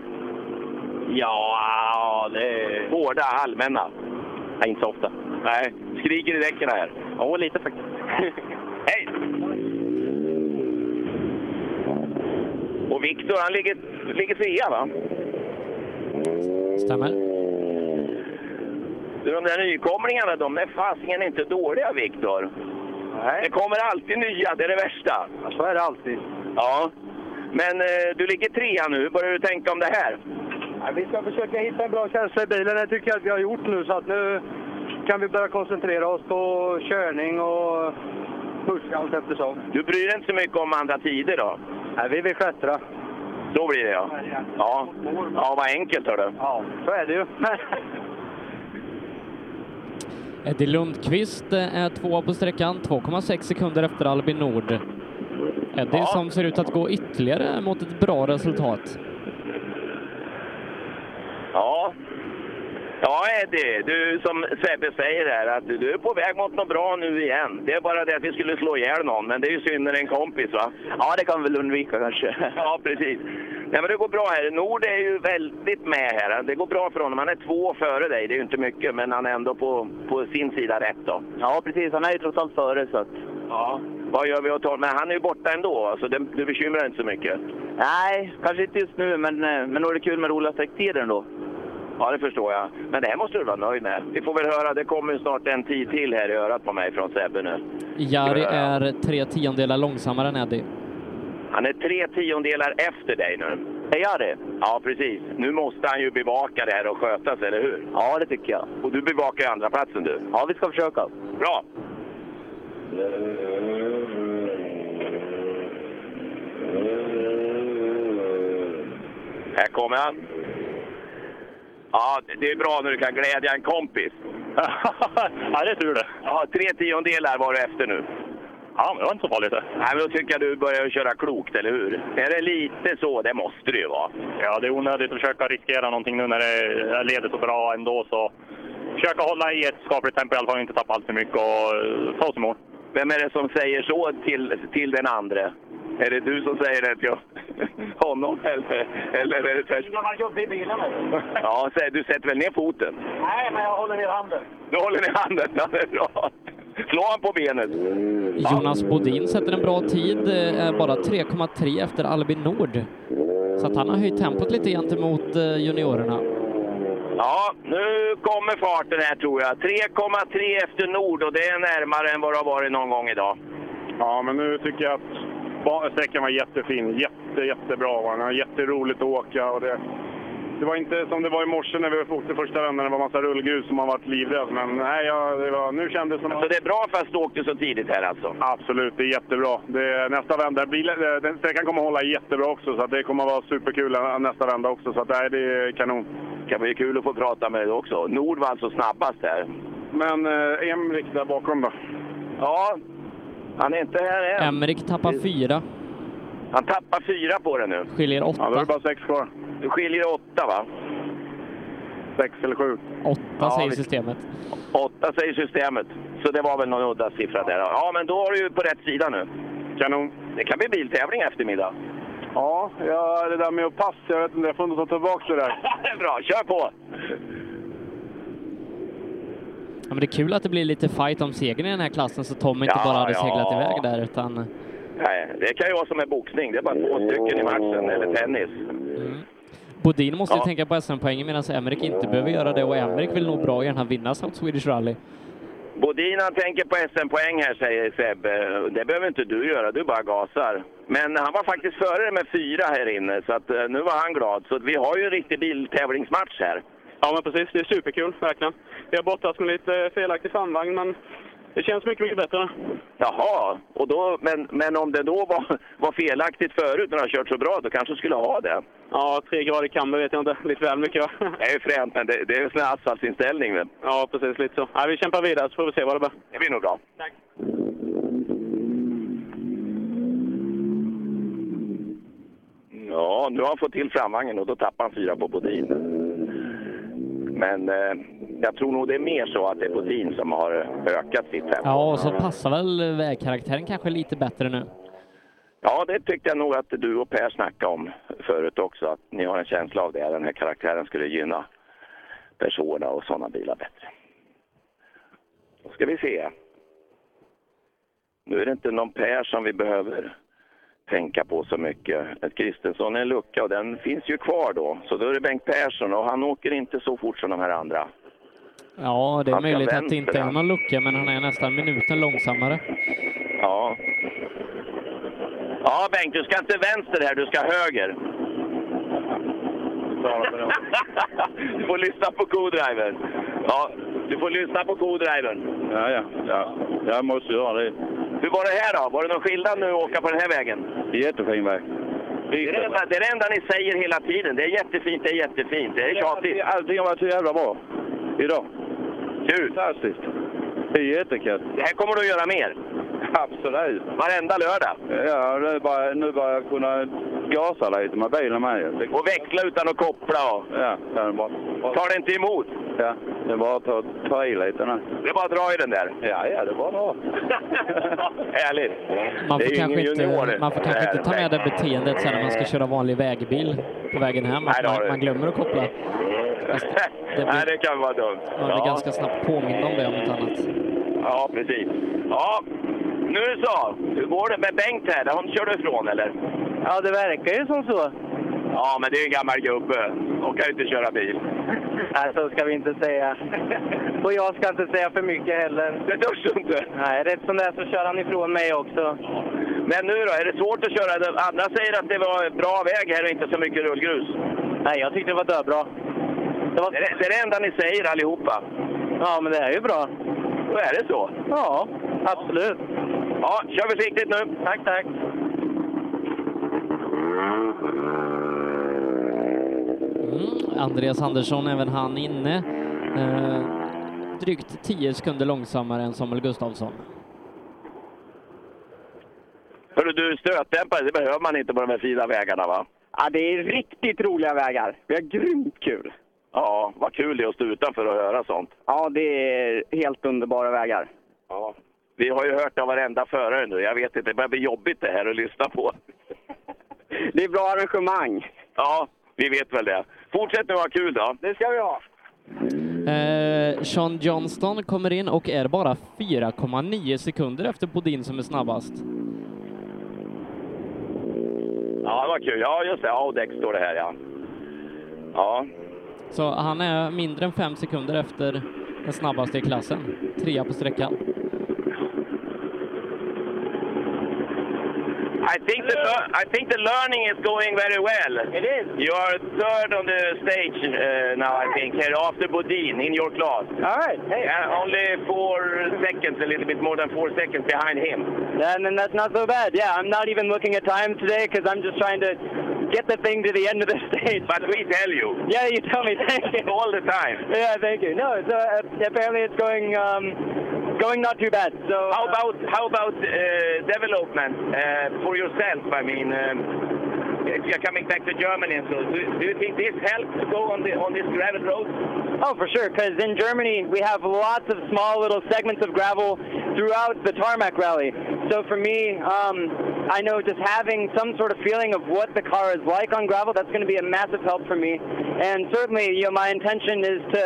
Ja, det är... Hårda, allmänna? Nej, inte så ofta. Nej. Skriker i däcken här? Ja, lite faktiskt. Hej! Och Viktor, han ligger, ligger trea va? Stämmer. De där nykomlingarna, de är fasingen inte dåliga, Viktor. Nej. Det kommer alltid nya, det är det värsta. Ja, så är det alltid. Ja. Men eh, du ligger trea nu. Börjar du tänka om det här? Ja, vi ska försöka hitta en bra känsla i bilen. Det tycker jag att vi har gjort nu. Så att nu kan vi börja koncentrera oss på körning och pusha allt eftersom. Du bryr dig inte så mycket om andra tider då? Nej, vi vill klättra. Så blir det ja. Ja, ja vad enkelt hör du. Ja, så är det ju. Eddie Lundqvist eh, är tvåa på sträckan, 2,6 sekunder efter Albin Nord. Eddie Ja. som ser ut att gå ytterligare mot ett bra resultat. Ja. Ja, Eddie, du som Sebbe säger här, att du är på väg mot något bra nu igen. Det är bara det att vi skulle slå ihjäl någon, men det är ju synd när det är en kompis va? Ja, det kan vi väl undvika kanske. Ja, precis. Nej, men det går bra här. Nord är ju väldigt med här. Det går bra för honom. Han är två före dig. Det är ju inte mycket, men han är ändå på, på sin sida rätt då. Ja, precis. Han är ju trots allt före så att... Ja. vad gör vi åt honom? Men han är ju borta ändå, alltså det, du bekymrar inte så mycket. Nej, kanske inte just nu, men, eh, men nog är det kul med roliga sträcktider ändå. Ja, det förstår jag. Men det här måste du vara nöjd med. Vi får väl höra, det kommer ju snart en tid till här i örat på mig från Sebbe nu. Jari är tre tiondelar långsammare än Eddie. Han är tre tiondelar efter dig nu. Är jag det? Ja, precis. Nu måste han ju bevaka det här och sköta sig, eller hur? Ja, det tycker jag. Och du bevakar ju andra platsen du. Ja, vi ska försöka. Bra! Här kommer han. Ja, det är bra när du kan glädja en kompis. ja, det är tur det. Ja, tre tiondelar var du efter nu. Ja, men det var inte så farligt det. Nej, men då tycker jag du börjar köra klokt, eller hur? Är det lite så? Det måste det ju vara. Ja, det är onödigt att försöka riskera någonting nu när det leder så bra ändå. Så försöka hålla i ett skapligt tempo i alla fall, inte tappa allt för mycket och ta oss i mål. Vem är det som säger så till, till den andra? Är det du som säger det till honom eller, eller är det tvärtom? Man jobbar i bilen. Ja, så du sätter väl ner foten? Nej, men jag håller ner handen. Du håller ner handen? Ja, det är bra. Slå han på benet. Jonas Bodin sätter en bra tid, eh, är bara 3,3 efter Albin Nord. Så att han har höjt tempot lite gentemot eh, juniorerna. Ja, nu kommer farten här tror jag. 3,3 efter Nord och det är närmare än vad det har varit någon gång idag. Ja, men nu tycker jag att sträckan var jättefin. Jätte, jättebra var den. Det var jätteroligt att åka. Och det, det var inte som det var i morse när vi åkte första vändan. Det var massa rullgrus som man varit livrädd. Men nej, ja, det var, nu kändes det som... Så det är bra fast du åkte så tidigt här alltså? Absolut, det är jättebra. Det nästa vända, bilen, den sträckan kommer att hålla jättebra också, så det kommer att vara superkul nästa vända också. Så att, nej, det är kanon. Det kan bli kul att få prata med dig också. Nord var alltså snabbast här. Men eh, Emrik där bakom då? Ja, han är inte här än. Emrik tappar fyra, Han tappar fyra på det nu. skiljer åtta. Ja, då är det bara sex kvar. Du skiljer åtta va? Sex eller sju. Åtta Ja, säger vi- systemet. Åtta säger systemet. Så det var väl någon udda siffra där. Ja, men då är du ju på rätt sida nu. Kanon. Det kan bli biltävling eftermiddag. Ja, ja, det där med att passa, jag vet inte, jag får inte ta tillbaka det där. Bra, kör på! Ja, men det är kul att det blir lite fight om segern i den här klassen så Tom inte Ja, bara hade ja. seglat iväg där utan Nej, det kan ju vara som en boxning. Det är bara två stycken i matchen, eller tennis. Bodin måste ju Ja. tänka på SM-poängen medan Emrik inte behöver göra det och Emrik vill nog bra gärna vinna South Swedish Rally. Bodin han tänker på SM-poäng här, säger Sebbe. Det behöver inte du göra, du bara gasar. Men han var faktiskt före med fyra här inne, så att, eh, nu var han glad. Så att vi har ju en riktig biltävlingsmatch här. Ja, men precis. Det är superkul, verkligen. Vi har brottats med lite felaktig framvagn, men det känns mycket, mycket bättre. Jaha, och då, men, men om det då var, var felaktigt förut när han kört så bra, då kanske du skulle ha det. Ja, tre grader kamber vet jag inte. Lite väl mycket, va? Det är ju fränt, men det, det är ju sån här asfaltsinställning. Men Ja, precis. Lite så. Ja, vi kämpar vidare så får vi se vad det blir. det blir nog bra. Tack. Ja, nu har han fått till framvagnen och då tappar han fyra på Bodin. Men eh, jag tror nog det är mer så att det är Bodin som har ökat sitt tempo. Ja, och så passar väl vägkaraktären kanske lite bättre nu. Ja, det tyckte jag nog att du och Per snackade om förut också. Att ni har en känsla av det. Den här karaktären skulle gynna Persona och sådana bilar bättre. Då ska vi se. Nu är det inte någon Per som vi behöver tänka på så mycket. Ett Kristensson är en lucka och den finns ju kvar då. Så då är det Bengt Persson och han åker inte så fort som de här andra. Ja, det är möjligt att det inte är han. någon lucka, men han är nästan minuten långsammare. Ja. Ja, Bengt, du ska inte vänster här, du ska höger. du får lyssna på co-drivern. Ja, du får lyssna på co-drivern. Ja, ja, ja. Jag måste göra det. Hur var det här då? Var det någon skillnad nu att åka på den här vägen? Jättefin väg. Det är det, enda, det är det enda ni säger hela tiden. Det är jättefint, det är jättefint. Det är tjatigt. Allting har varit så jävla bra idag. Kul! Fantastiskt. Det är jättekul. Det här kommer du att göra mer. Absolut. Varenda lördag. Ja, nu bara, nu bara jag kunna gasa lite med bilen med. Och växla utan att koppla och... Ja, det är bara, Tar det inte emot? ja, det är bara att ta, ta i lite nu. Det är bara att dra i den där. Ja, ja, det var bra. Härligt. Man får är kanske inte, man får kanske inte ta med det beteendet sen när man ska köra vanlig vägbil på vägen hem, Nej, att man, man glömmer att koppla. det blir- Nej, det kan vara dumt. Man blir Ja. ganska snabbt påmind om det om inte annat. Ja, precis. Ja, Nu så, hur går det med Bengt här? Han kör du ifrån eller? Ja, det verkar ju som så. Ja, men det är en gammal gubbe. De kan ju inte köra bil. Nej, så ska vi inte säga. Och jag ska inte säga för mycket heller. Det törs du inte? Nej, rätt som det är så kör han ifrån mig också. Men nu då, är det svårt att köra? Andra säger att det var bra väg här och inte så mycket rullgrus. Nej, jag tyckte det var döbra. Det, var... det, är, det är det enda ni säger allihopa. Ja, men det är ju bra. Då är det så? Ja, absolut. Ja, kör försiktigt nu. Tack, tack. Mm, Andreas Andersson, även han inne. Eh, drygt 10 sekunder långsammare än Samuel Gustafsson. Hörru du, stötdämpare, det behöver man inte på de här fina vägarna va? Ja, det är riktigt roliga vägar. Vi har grymt kul. Ja, vad kul det är att stå utanför och höra sånt. Ja, det är helt underbara vägar. Ja. Vi har ju hört av varenda förare nu. Jag vet inte, det börjar bli jobbigt det här att lyssna på. Det är bra arrangemang. Ja, vi vet väl det. Fortsätt nu ha kul då. Det ska vi ha. Eh, Sean Johnston kommer in och är bara 4,9 sekunder efter Bodin som är snabbast. Ja, det var kul. Ja, just det. Audex står det här ja. Ja, Så han är mindre än 5 sekunder efter den snabbaste i klassen. Trea på sträckan. I think the I think the learning is going very well. It is. You are third on the stage uh, now, I think, here after Bodin in your class. All right. Hey. Uh, only four seconds, a little bit more than four seconds behind him. And then that's not so bad. Yeah, I'm not even looking at time today because I'm just trying to get the thing to the end of the stage. But we tell you. Yeah, you tell me. Thank you. All the time. Yeah, thank you. No, it's, uh, apparently it's going um, going not too bad. So How about how about uh, development uh, for yourself? I mean, um, if you're coming back to Germany so, do, do you think this helps to go on the on this gravel road? Oh, for sure, because in Germany we have lots of small little segments of gravel throughout the tarmac rally. So for me, um, I know just having some sort of feeling of what the car is like on gravel, that's going to be a massive help for me. And certainly, you know, my intention is to,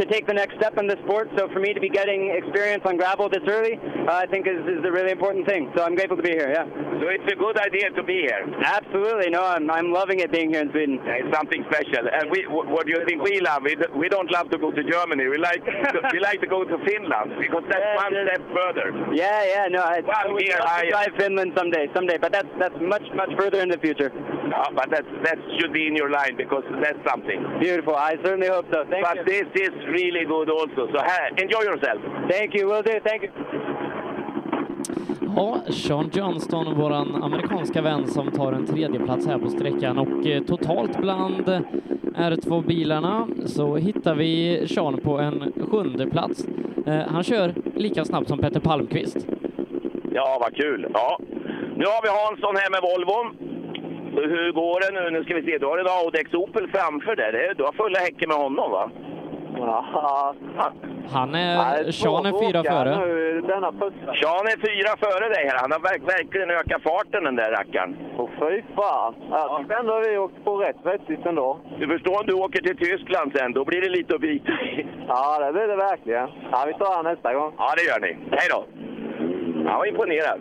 to take the next step in the sport. So for me to be getting experience on gravel this early, uh, I think is, is a really important thing. So I'm grateful to be here, yeah. So it's a good idea to be here. Absolutely, no, I'm, I'm loving it being here in Sweden. Yeah, it's something special. And we, what do you think we love? We, we don't love to go to Germany. We like to, we like to go to Finland because that's Yeah, one yeah. step further. Yeah, yeah, no, I, here love higher. drive Finland someday, someday, but that's that's much much further in the future. Yeah, but that that should be in your line because that's something. Beautiful. I certainly hope so. Thank but you. this is really good also. So ha- enjoy yourself. Thank you. Will do. Thank you. Ja, Sean Johnston, våran amerikanska vän som tar en tredje plats här på sträckan och eh, totalt bland R2-bilarna så hittar vi Sean på en sjunde plats. Eh, han kör lika snabbt som Peter Palmqvist. Ja, vad kul. Ja. Nu har vi Hansson här med Volvon. Hur går det nu? Nu ska vi se. Du har en Audex Opel framför dig. Du har fulla häcken med honom va? Ja, Han är, Sean är fyra före. Denna. Sean är fyra före dig här. Han har verk- verkligen ökat farten den där rackaren. Åh fy fan. Jag tyckte ändå vi åkte på rätt vettigt ändå. Du förstår om du åker till Tyskland sen, då blir det lite att bita i. Ja, det blir det verkligen. Ja, vi tar han nästa gång. Ja, det gör ni. Hej då! Han var imponerad.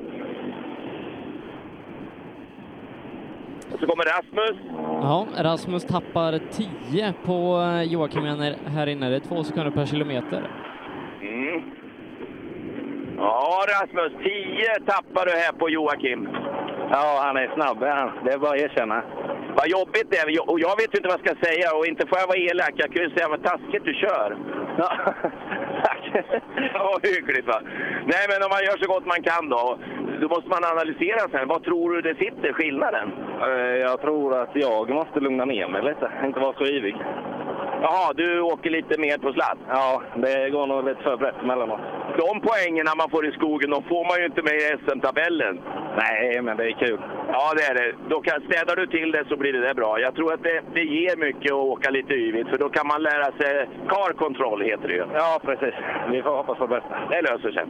Och så kommer Rasmus. Ja, Rasmus tappar 10 på eh, Joakim här- här inne. Det är två sekunder per kilometer. Mm. Ja, Rasmus. 10 tappar du här på Joakim. Ja, han är snabb. Ja. Det är bara att erkänna. Vad jobbigt det är. Och jag vet inte vad jag ska säga. Och inte får jag vara elak. Jag kan ju säga vad taskigt du kör. Ja. Ja, hyggligt va. Nej, men om man gör så gott man kan då. Då måste man analysera sen. Vad tror du det sitter, skillnaden? Eh, jag tror att jag måste lugna ner mig lite. Inte vara så ivig. Jaha, du åker lite mer på sladd? Ja, det går nog lite för brett emellanåt. De poängen man får i skogen, de får man ju inte med i SM-tabellen. Nej, men det är kul. Ja, det är det. Då kan, städar du till det så blir det där bra. Jag tror att det, det ger mycket att åka lite yvigt, för då kan man lära sig car control, heter det ju. Ja, precis. Vi får hoppas på det bästa. Det löser sig.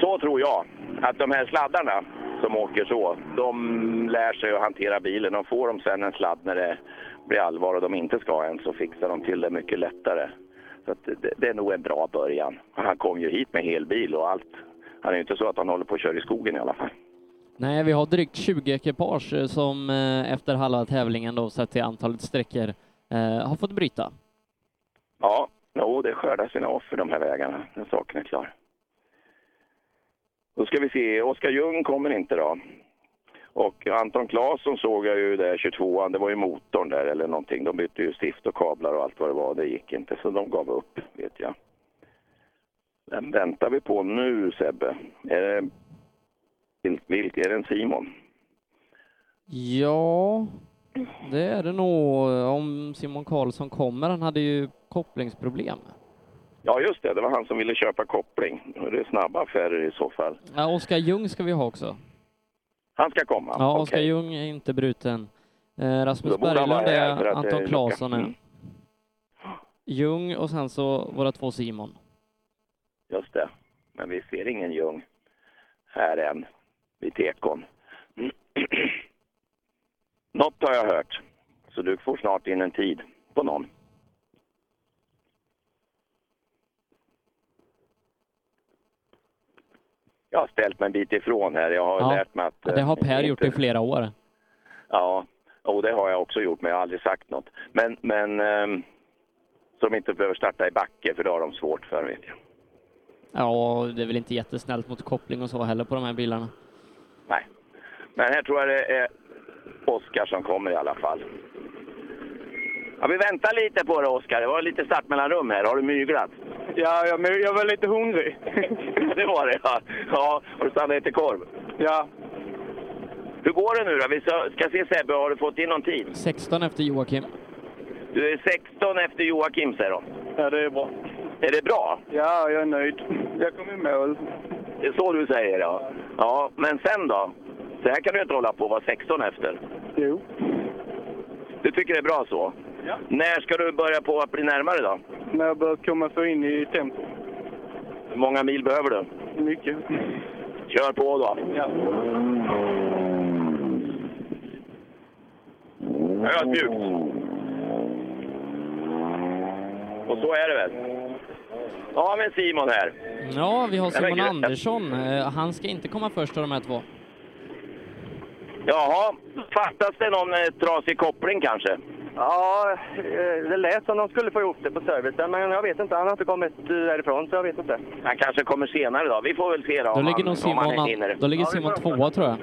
Så tror jag att de här sladdarna som åker så, de lär sig att hantera bilen. Och får de sen en sladd när det blir allvar och de inte ska en så fixar de till det mycket lättare. Så det, det är nog en bra början. Han kom ju hit med helbil och allt. Han är ju inte så att han håller på att köra i skogen i alla fall. Nej, vi har drygt 20 ekipage eh, som eh, efter halva tävlingen då sett till antalet sträckor eh, har fått bryta. Ja, jo, det skördar sina offer de här vägarna. Den saken är klar. Då ska vi se, Oskar Ljung kommer inte då. Och Anton Claesson såg jag ju där, 22an, det var ju motorn där eller någonting. De bytte ju stift och kablar och allt vad det var, det gick inte. Så de gav upp, vet jag. Vem väntar vi på nu Sebbe? Är det, vilk, är det en Simon? Ja, det är det nog om Simon Karlsson kommer. Han hade ju kopplingsproblem. Ja just det, det var han som ville köpa koppling. Det är snabba affärer i så fall. Ja, Oskar Ljung ska vi ha också. Han ska komma? Ja. Oskar Ljung är inte bruten. Eh, Rasmus Berglund är Anton Claesson är. Mm. Ljung och sen så våra två Simon. Just det. Men vi ser ingen Ljung här än, vid tekon. Något har jag hört. Så du får snart in en tid på någon. Jag har ställt mig en bit ifrån här. Jag har Ja, lärt mig att... Det har eh, Per gjort inte- i flera år. Ja, och det har jag också gjort, men jag har aldrig sagt något. Men, men ehm, så de inte behöver starta i backe, för det har de svårt för, vet jag. Ja, det är väl inte jättesnällt mot koppling och så heller på de här bilarna. Nej. Men här tror jag det är Oskar som kommer i alla fall. Ja, vi väntar lite på det, Oskar. Det var lite startmellanrum här. Har du myglat? Ja, jag, jag var lite hungrig. det var det, ja. ja. Har du stannat till korv? Ja. Hur går det nu då? Vi ska, ska se Sebbe, har du fått in någon tid? 16 efter Joakim. Du är 16 efter Joakim säger de. Ja, det är bra. Är det bra? Ja, jag är nöjd. Jag kom i mål. Det är så du säger ja. Ja, men sen då? Så här kan du inte hålla på och vara 16 efter. Jo. Du tycker det är bra så? Ja. När ska du börja på att bli närmare då? När jag börjar komma så in i tempo. Hur många mil behöver du? Mycket. Kör på då. Ja. Ödmjukt. Och så är det väl? Ja, men Simon här. Ja, vi har Simon. Andersson. Eh, Han ska inte komma först av de här två. Jaha, fattas det någon eh, trasig koppling kanske? Ja, eh, det lät som de skulle få ihop det på servicen, men jag vet inte. Han har inte kommit eh, därifrån, så jag vet inte. Han kanske kommer senare då. Vi får väl se då. Då om ligger han, nog om Simon, han hinner. då ligger Ja, Simon tvåa tror jag.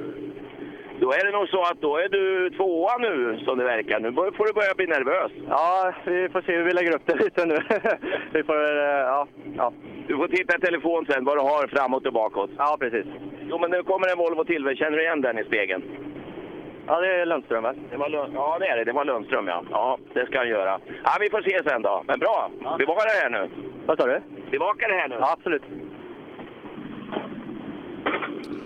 Då är det nog så att då är du tvåa nu som det verkar. Nu får du börja bli nervös. Ja, vi får se hur vi lägger upp det lite nu. vi får, eh, ja, ja. Du får titta i telefon sen vad du har framåt och bakåt. Ja, precis. Jo, men nu kommer en Volvo till. Känner du igen den i spegeln? Ja, det är Lundström va? Det var Lund... Ja, det är det. Det var Lundström, ja. Ja, det ska han göra. Ja, vi får se sen då. Men bra. Bevaka det här nu. Vad sa du? Bevaka det här nu. Ja, absolut.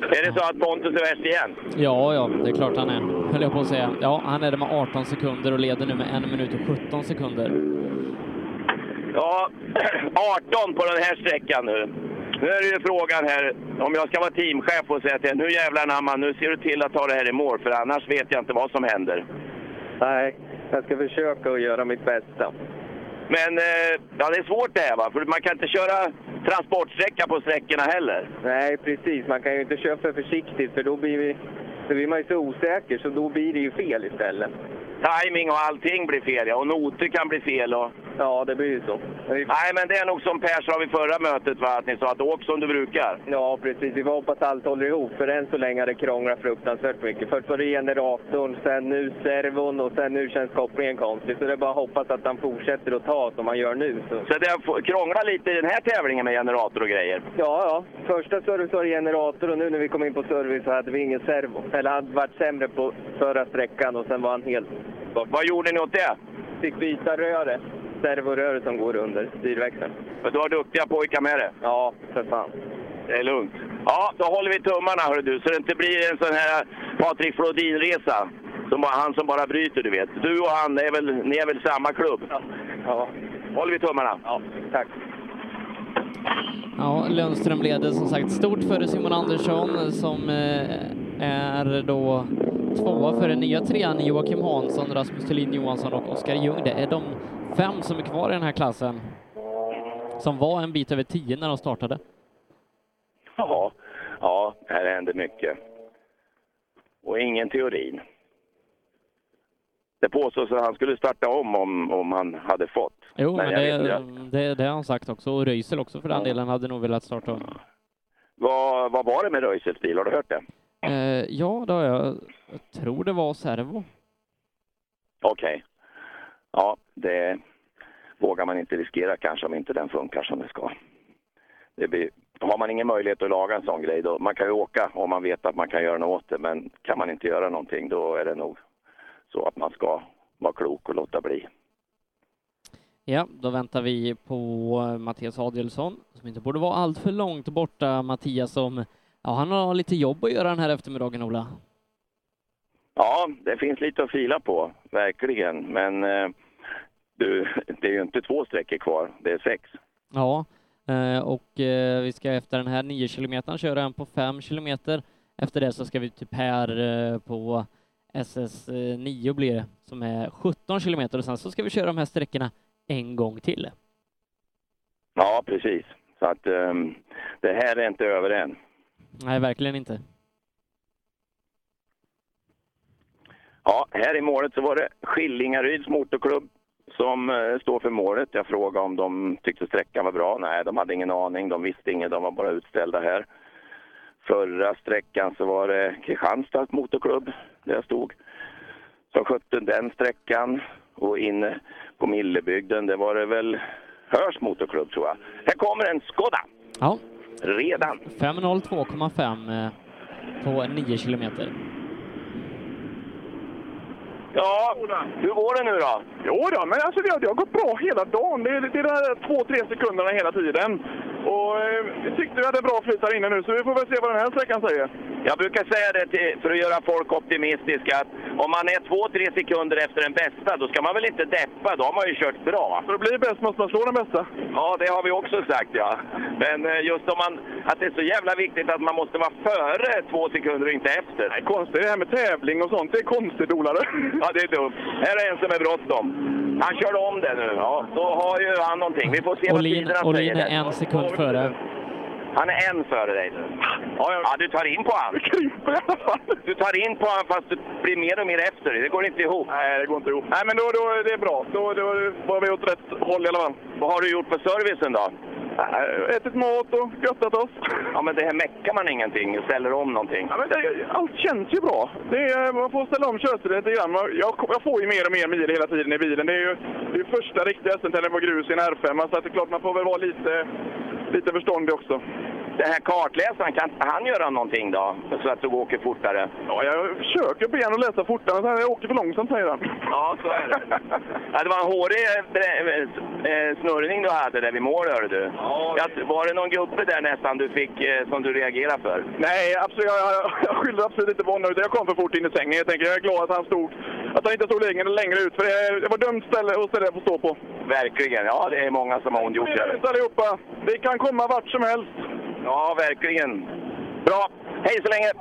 Är det så att Pontus är värst igen? Ja, ja, det är klart han är, höll jag på att säga. Ja, han är det med 18 sekunder och leder nu med 1 minut och 17 sekunder. Ja, 18 på den här sträckan nu. Nu är det ju frågan här, om jag ska vara teamchef och säga till nu jävlar anamma, nu ser du till att ta det här i mål, för annars vet jag inte vad som händer. Nej, jag ska försöka att göra mitt bästa. Men eh, ja, det är svårt det här va, för man kan inte köra transportsträcka på sträckorna heller. Nej, precis. Man kan ju inte köra för försiktigt, för då blir, vi, då blir man ju så osäker, så då blir det ju fel istället. Timing och allting blir fel ja, och noter kan bli fel och... Ja, det blir ju så. Nej, men det är nog som Per sa vid förra mötet va, att ni sa att åk som du brukar. Ja, precis. Vi får hoppas allt håller ihop, för än så länge har det krånglat fruktansvärt mycket. Först var det generatorn, sen nu servon och sen nu känns kopplingen konstigt. Så det är bara att hoppas att han fortsätter att ta som han gör nu. Så. Så det har krånglat lite i den här tävlingen med generator och grejer. Ja, ja. Första service var det generator och nu när vi kom in på service så hade vi ingen servo. Eller han varit sämre på förra sträckan och sen var han helt bort. Vad gjorde ni åt det? Fick byta röret. Servoröret som går under styrväxeln. För du har duktiga pojkar med det. Ja, för fan. Det är lugnt. Ja, då håller vi tummarna hör du, så det inte blir en sån här Patrik Flodin-resa. Som bara, han som bara bryter, du vet. Du och han, är väl, ni är väl samma klubb? Ja. Håller vi tummarna? Ja, tack. Ja, Lundström leder som sagt stort före Simon Andersson som eh, är då tvåa för den nya trean Joakim Hansson, Rasmus Thulin Johansson och Oskar Ljung. Det är de fem som är kvar i den här klassen. som var en bit över 10 när de startade. Ja, ja, här händer mycket. Och ingen teorin. Det påstås att han skulle starta om om, om han hade fått. Jo, men, vet det, det, det har han sagt också. Och Röisel också för den delen hade nog velat starta om. Vad, vad var det med Röisels bil? Har du hört det? Eh, ja, det har jag. Jag tror det var servo. Okej. Ja, det vågar man inte riskera kanske om inte den funkar som det ska. Det blir, har man ingen möjlighet att laga en sån grej, då, man kan ju åka om man vet att man kan göra något åt det, men kan man inte göra någonting då är det nog så att man ska vara klok och låta bli. Ja, då väntar vi på Mattias Adielsson, som inte borde vara allt för långt borta. Mattias som, ja, han har lite jobb att göra den här eftermiddagen, Ola. Ja, det finns lite att fila på, verkligen. Men eh, du, det är ju inte två sträckor kvar, det är sex. Ja, eh, och eh, vi ska efter den här 9 kilometern köra en på 5 kilometer. Efter det så ska vi typ här eh, på SS9 blir det, som är 17 kilometer och sen så ska vi köra de här sträckorna en gång till. Ja, precis. Så att ehm, det här är inte över än. Nej, verkligen inte. Ja, här i målet så var det Skillingaryds motorklubb som eh, står för målet. Jag frågade om de tyckte sträckan var bra. Nej, de hade ingen aning. De visste inget. De var bara utställda här. Förra sträckan så var det Kristianstads motorklubb där jag stod som skötte den sträckan. Och inne på Millebygden, det var det väl Hörs motorklubb tror jag. Här kommer en Skoda! Ja. Redan. 5.02,5 eh, på 9 kilometer. Ja, hur går det nu då? Jo då, men alltså det har, det har gått bra hela dagen. Det är, det är de här två, tre sekunderna hela tiden. Och eh, vi tyckte vi hade bra flyt här inne nu, så vi får väl se vad den här sträckan säger. Jag brukar säga det till, för att göra folk optimistiska, att om man är två, tre sekunder efter den bästa, då ska man väl inte deppa, då har man ju kört bra. För att bli bäst måste man slå den bästa. Ja, det har vi också sagt ja. Men eh, just om man, att det är så jävla viktigt att man måste vara före två sekunder och inte efter. Är konstigt, det här med tävling och sånt, det är konstigt Olare. Ja, det är dumt. Här är en som är bråttom. Han körde om det nu. Ja, då har ju han någonting. Vi får se vad Olin, tiderna Olin säger. är en sekund före. Han är en före dig nu. Ja, ja. du tar in på han. Du tar in på han fast du blir mer och mer efter. Det går inte ihop. Nej, det går inte ihop. Nej, men då, då det är bra. Då, då var vi åt rätt håll i alla fall. Vad har du gjort på servicen då? Äh, ätit mat och göttat oss. Ja, men det här meckar man ingenting? Ställer om någonting? Ja, men det, allt känns ju bra. Det är, man får ställa om körstilen lite grann. Jag, jag får ju mer och mer mil hela tiden i bilen. Det är ju det är första riktiga SM-tävlingen på grus i en R5, så att det är klart man får väl vara lite, lite förståndig också. Den här kartläsaren, kan han göra någonting då? Så att du åker fortare? Ja, jag försöker be honom läsa fortare, men jag åker för långsamt säger han. Ja, så är det. Ja, det var en hårig eh, eh, snurrning du hade där vid mål, hörde du. Ja. Var det någon gubbe där nästan du fick, eh, som du reagerade för? Nej, absolut, jag, jag, skyller absolut inte på honom. Jag kom för fort in i sängen. Jag, tänker, jag är glad att han, stod, att han inte stod längre, längre ut, för det, det var dumt ställe att ställa på stå på. Verkligen. Ja, det är många som har ondgjort sig. Ut allihopa! Det kan komma vart som helst. Ja, verkligen. Bra. Hej så länge!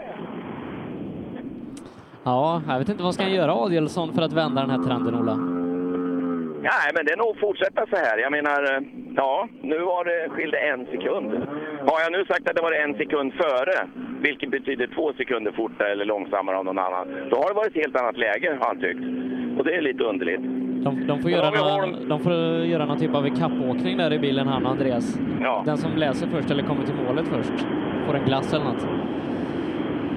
Ja, jag vet inte vad ska han göra Adielsson för att vända den här trenden, Ola? Nej, men det är nog fortsätta så här. Jag menar, eh, ja, nu var det skilde en sekund. Har jag nu sagt att det var en sekund före, vilket betyder två sekunder fortare eller långsammare av någon annan, då har det varit ett helt annat läge, har han tyckt. Och det är lite underligt. De, de, får, göra någon, de får göra någon typ av ikappåkning där i bilen, han och Andreas. Ja. Den som läser först eller kommer till målet först får en glass eller något.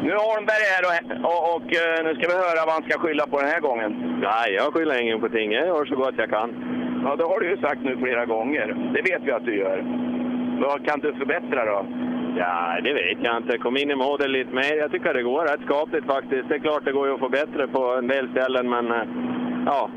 Nu är Holmberg här och, och, och eh, nu ska vi höra vad han ska skylla på den här gången. Nej, jag skyller ingen på ting. Jag gör så gott jag kan. Ja, det har du ju sagt nu flera gånger. Det vet vi att du gör. Vad kan du förbättra då? Ja, det vet jag inte. Kom in i målet lite mer. Jag tycker det går rätt skapligt faktiskt. Det är klart det går ju att få bättre på en del ställen, men eh, ja,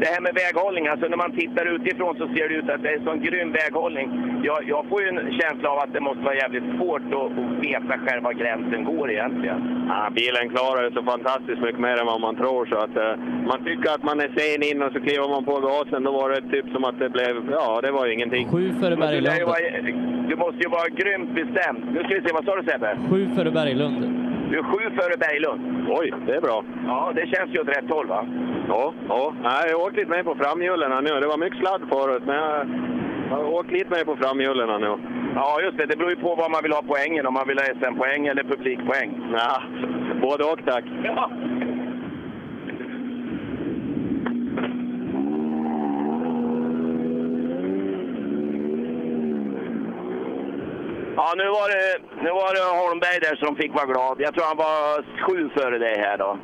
det här med väghållning, alltså när man tittar utifrån så ser det ut att det är sån grym väghållning. Jag, jag får ju en känsla av att det måste vara jävligt svårt att, att veta själv var gränsen går egentligen. Ja, bilen klarar det så fantastiskt mycket mer än vad man tror. Så att, uh, man tycker att man är sen in och så kliver man på gasen. Då var det typ som att det blev, ja det var ju ingenting. Sju före du, Berglund. vara, du måste ju vara grymt bestämd. Nu ska vi se, vad sa du Sebbe? Sju före Berglund. Du är sju före Berglund. Oj, det är bra. Ja, det känns ju åt rätt håll va? Ja, ja. Nej, jag åkte lite mer på framhjulen nu. Det var mycket sladd förut, men jag Åk lite mer på framhjulen nu. Ja, just det. Det beror ju på vad man vill ha poängen. Om man vill ha SM-poäng eller publikpoäng. Ja, både och tack. Ja. Ja, nu var, det, nu var det Holmberg där som fick vara glad. Jag tror han var sju före dig här då.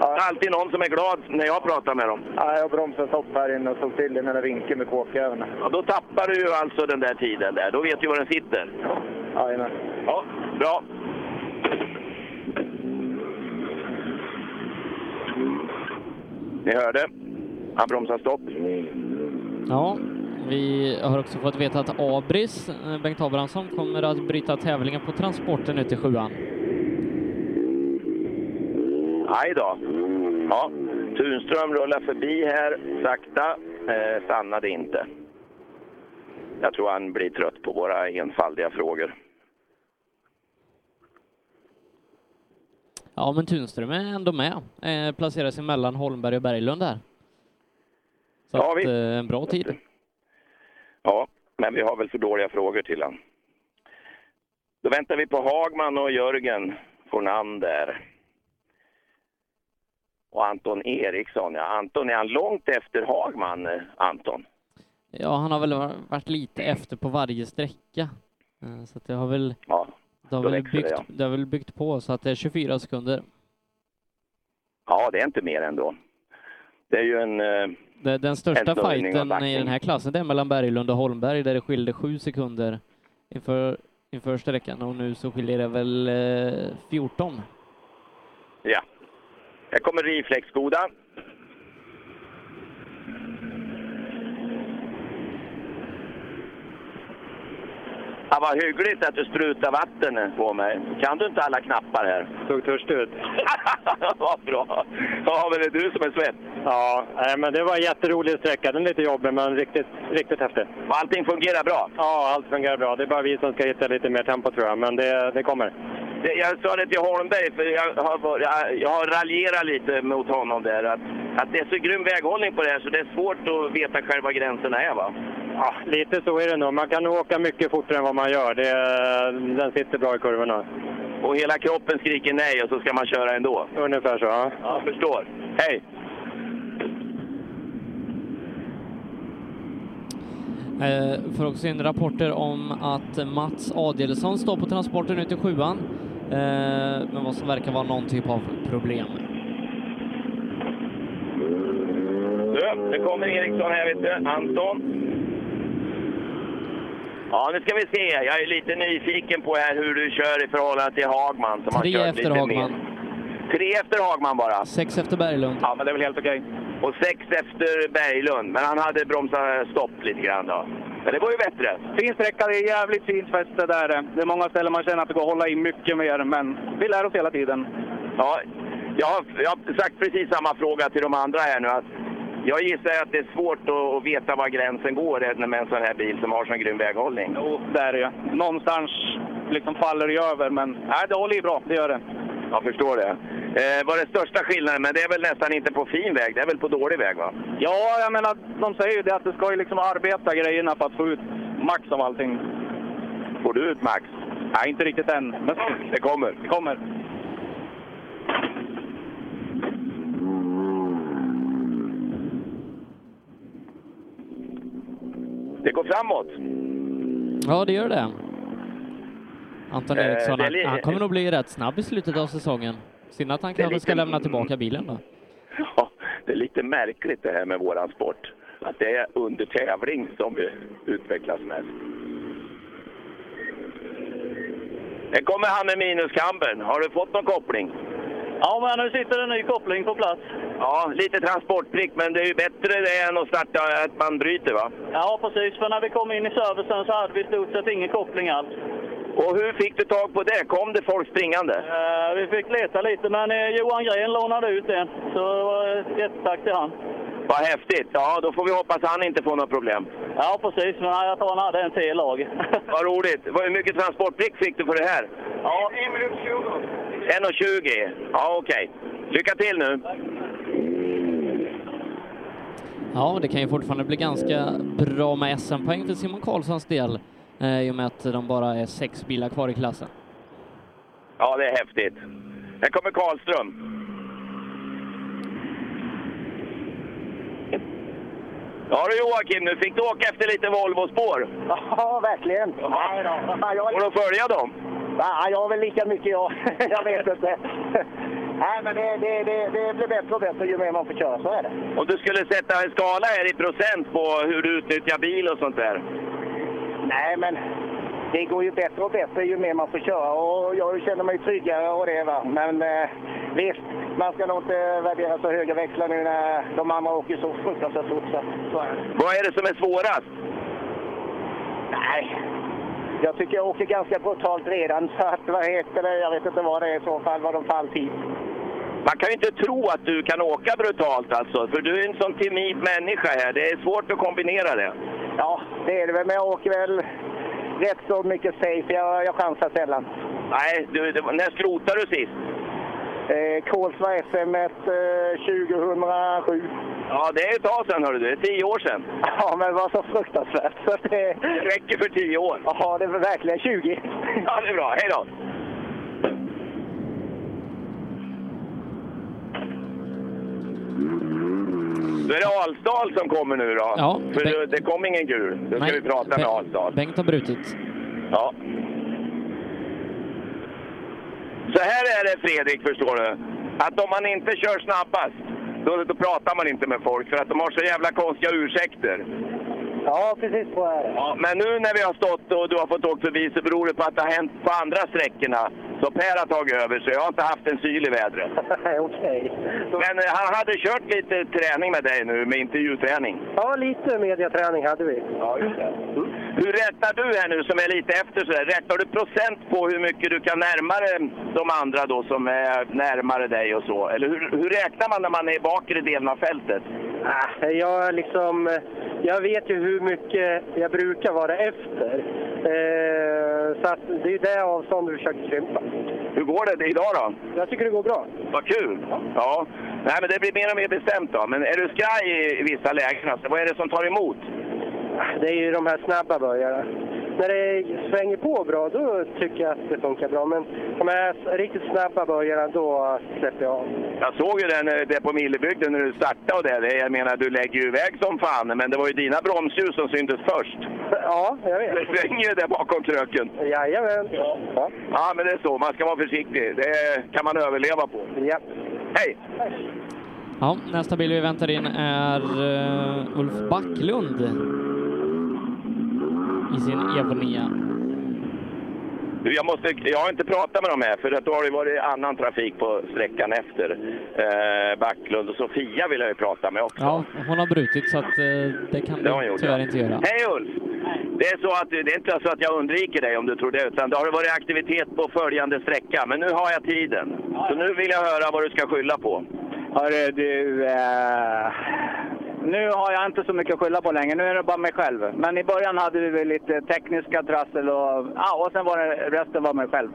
Det är alltid någon som är glad när jag pratar med dem. Ja, jag bromsade stopp här inne och såg till den där vinkeln med kåkäven. Ja, då tappar du ju alltså den där tiden där. Då vet du var den sitter. Jajamän. Ja, bra. Ni hörde. Han bromsar stopp. Ja, vi har också fått veta att Abris, eh, Bengt Abrahamsson, kommer att bryta tävlingen på transporten ut till sjuan. Aj då. Ja, Tunström rullar förbi här sakta. Eh, stannade inte. Jag tror han blir trött på våra enfaldiga frågor. Ja, men Tunström är ändå med. Eh, placerar sig mellan Holmberg och Berglund där. Så Ja, att, eh, en bra tid. Ja, men vi har väl för dåliga frågor till han. Då väntar vi på Hagman och Jörgen Fornander. Och Anton Eriksson. Ja, Anton, är han långt efter Hagman, eh, Anton? Ja, han har väl varit lite efter på varje sträcka. Eh, Så det har väl, Ja, det har väl, växer det, byggt, ja. det har väl byggt på så att det är 24 sekunder. Ja, det är inte mer ändå. Det är ju en... eh, den största fighten i den här klassen det är mellan Berglund och Holmberg där det skilde sju sekunder inför, inför sträckan och nu så skiljer det väl eh, 14. Ja. Här kommer Riflex-goda. Ja, vad hyggligt att du sprutar vatten på mig. Kan du inte alla knappar här? Såg törstig ut. vad bra. Ja, men det är du som är svett. Ja, men det var en jätterolig sträcka. Den är lite jobbig, men riktigt, riktigt häftig. Och allting fungerar bra? Ja, allt fungerar bra. Det är bara vi som ska hitta lite mer tempo tror jag, men det, det kommer. Det- Jag sa det till Holmberg, för jag har, jag, jag har raljerat lite mot honom där. Att, att det är så grym väghållning på det här så det är svårt att veta själva gränserna är va? Ja, lite så är det nog. Man kan nog åka mycket fortare än vad man gör. Det, den sitter bra i kurvorna. Och hela kroppen skriker nej och så ska man köra ändå? Ungefär så, ja. Ja, jag förstår. Hej! Eh, får också in rapporter om att Mats Adielsson står på transporten ut till sjuan, eh, men vad som verkar vara någon typ av problem. Du, det kommer Eriksson här vet du. Anton. Ja, nu ska vi se. Jag är lite nyfiken på här hur du kör i förhållande till Hagman. Som har Tre kört efter lite Hagman. Mer. Tre efter Hagman bara? Sex efter Berglund. Ja, men det är väl helt okej. Och sex efter Berglund, men han hade bromsat stopp lite grann då. Men det var ju bättre. Fin sträcka, det är jävligt fint fäste där. Det är många ställen man känner att det går att hålla i mycket mer, men vi lär oss hela tiden. Ja, jag har, jag har sagt precis samma fråga till de andra här nu. Att jag gissar att det är svårt att, veta var gränsen går med en sån här bil som har sån grym väghållning. Jo, det är det. Någonstans liksom faller det över, men nej, det håller i bra. Det gör det. Jag förstår det. Eh, vad är den största skillnaden? Men det är väl nästan inte på fin väg, det är väl på dålig väg va? Ja, jag menar, de säger ju det att det ska ju liksom arbeta grejerna för att få ut max av allting. Får du ut max? Nej, inte riktigt än. Men det kommer. Det kommer. Det går framåt. Ja, det gör det. Anton Eh, Eriksson, är han, kommer nog bli rätt snabb i slutet av säsongen. Synd att han kanske ska lite- lämna tillbaka bilen då. Ja, det är lite märkligt det här med våran sport. Att det är under tävling som vi utvecklas mest. Här kommer han med minuskampen. Har du fått någon koppling? Ja, men nu sitter en ny koppling på plats. Ja, lite transportprick, men det är ju bättre det än att starta att man bryter va? Ja, precis. För när vi kom in i servicen så hade vi i stort sett ingen koppling alls. Och hur fick du tag på det? Kom det folk springande? Eh, vi fick leta lite, men eh, Johan Gren lånade ut en. Så uh, jättetack till han. Vad häftigt! Ja, då får vi hoppas att han inte får något problem. Ja, precis. Men jag tror han hade en till lag. Vad roligt! Hur mycket transportprick fick du för det här? Ja, 1 minut 20. 1,20? Ja, okej. Lycka till nu! Ja, det kan ju fortfarande bli ganska bra med SM-poäng för Simon Karlssons del eh, i och med att de bara är sex bilar kvar i klassen. Ja, det är häftigt. Här kommer Karlström. Ja du Joakim, nu fick du åka efter lite Volvo-spår. Ja, verkligen. Ja, du följa dem? Ja, jag har väl lika mycket jag. jag vet inte. Nej, men det, det, det, det blir bättre och bättre ju mer man får köra, så är det. Om du skulle sätta en skala här i procent på hur du utnyttjar bil och sånt där? Nej, men det går ju bättre och bättre ju mer man får köra och jag känner mig tryggare och det va. Men eh, visst, man ska nog inte värdera så höga växlar nu när de andra åker så fruktansvärt fort. Så, så är det. Vad är det som är svårast? Nej, jag tycker jag åker ganska brutalt redan så att vad heter det, jag vet inte vad det är i så fall, vad de all tid. Man kan ju inte tro att du kan åka brutalt alltså, för du är en sån timid människa här. Det är svårt att kombinera det. Ja, det är det väl, men jag åker väl rätt så mycket safe. Jag, jag chansar sällan. Nej, du, det, när skrotade du sist? Eh, Kolsva SM eh, 2007. Ja, det är ett tag sedan hörru du. Det är tio år sedan. Ja, men det var så fruktansvärt. Så det... det räcker för tio år. Ja, det är verkligen 20. Ja, det är bra. Hej då! Då är det Alsdal som kommer nu då. Ja, För Bengt- det, kom ingen gul. Då ska Nej, vi prata med Alsdal. Bengt har brutit. Ja. Så här är det Fredrik, förstår du. Att om man inte kör snabbast, då, då pratar man inte med folk för att de har så jävla konstiga ursäkter. Ja, precis så är det. Ja, men nu när vi har stått och du har fått åka förbi så beror det på att det har hänt på andra sträckorna. Så Per har tagit över, så jag har inte haft en syl i vädret. Okej. Men eh, han hade kört lite träning med dig nu, med intervjuträning. Ja, lite mediaträning hade vi. Ja, just det. Hur rättar du här nu som är lite efter så där? Rättar du procent på hur mycket du kan närmare de andra då som är närmare dig och så? Eller hur, hur räknar man när man är i bakre delen av fältet? Jag, liksom, jag vet ju hur mycket jag brukar vara efter. Eh, så att det är det avstånd vi försöker krympa. Hur går det idag då? Jag tycker det går bra. Vad kul! Ja. Nej, men det blir mer och mer bestämt då. Men är du skraj i, i vissa lägen? Alltså, vad är det som tar emot? Det är ju de här snabba böjarna. När det svänger på bra, då tycker jag att det funkar bra. Men de här riktigt snabba böjarna, då släpper jag av. Jag såg ju den eh, där på Millebygden när du startade och det. Jag menar, du lägger ju iväg som fan. Men det var ju dina bromsljus som syntes först. Ja, jag vet. Det svänger ju där bakom kröken. Jajamän. Ja. Ja, men det är så. Man ska vara försiktig. Det kan man överleva på. Ja. Hej! Ja, nästa bil vi väntar in är eh, Ulf Backlund i sin Evo 9. Du, Jag, måste, jag har inte pratat med dem här, för att då har det varit annan trafik på sträckan efter. Eh, Backlund och Sofia vill jag ju prata med också. Ja, hon har brutit så att eh, det kan Det du gjort, tyvärr ja. inte göra. Hej Ulf! Det är, så att, det är inte så att jag undviker dig om du tror det, utan det har varit aktivitet på följande sträcka. Men nu har jag tiden. Så nu vill jag höra vad du ska skylla på. Hörru du, eh, nu har jag inte så mycket att skylla på längre. Nu är det bara mig själv. Men i början hade vi lite tekniska trassel och, ja, och sen var det, resten var mig själv.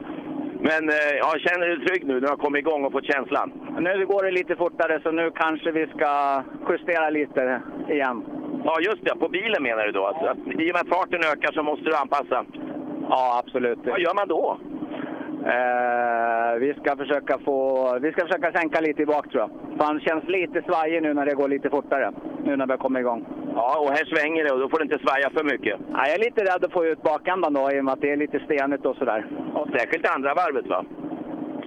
Men eh, ja, känner du dig trygg nu när du har kommit igång och fått känslan? Nu går det lite fortare så nu kanske vi ska justera lite igen. Ja, just det. På bilen menar du då? Alltså, att, I och med att farten ökar så måste du anpassa? Ja, absolut. Vad gör man då? Eh, vi ska försöka få, vi ska försöka sänka lite i bak tror jag. För han känns lite svajig nu när det går lite fortare. Nu när vi har kommit igång. Ja, och här svänger det och då får du inte svaja för mycket. Ja, jag är lite rädd att få ut bakändan då i och med att det är lite stenigt och sådär. Särskilt andra varvet va?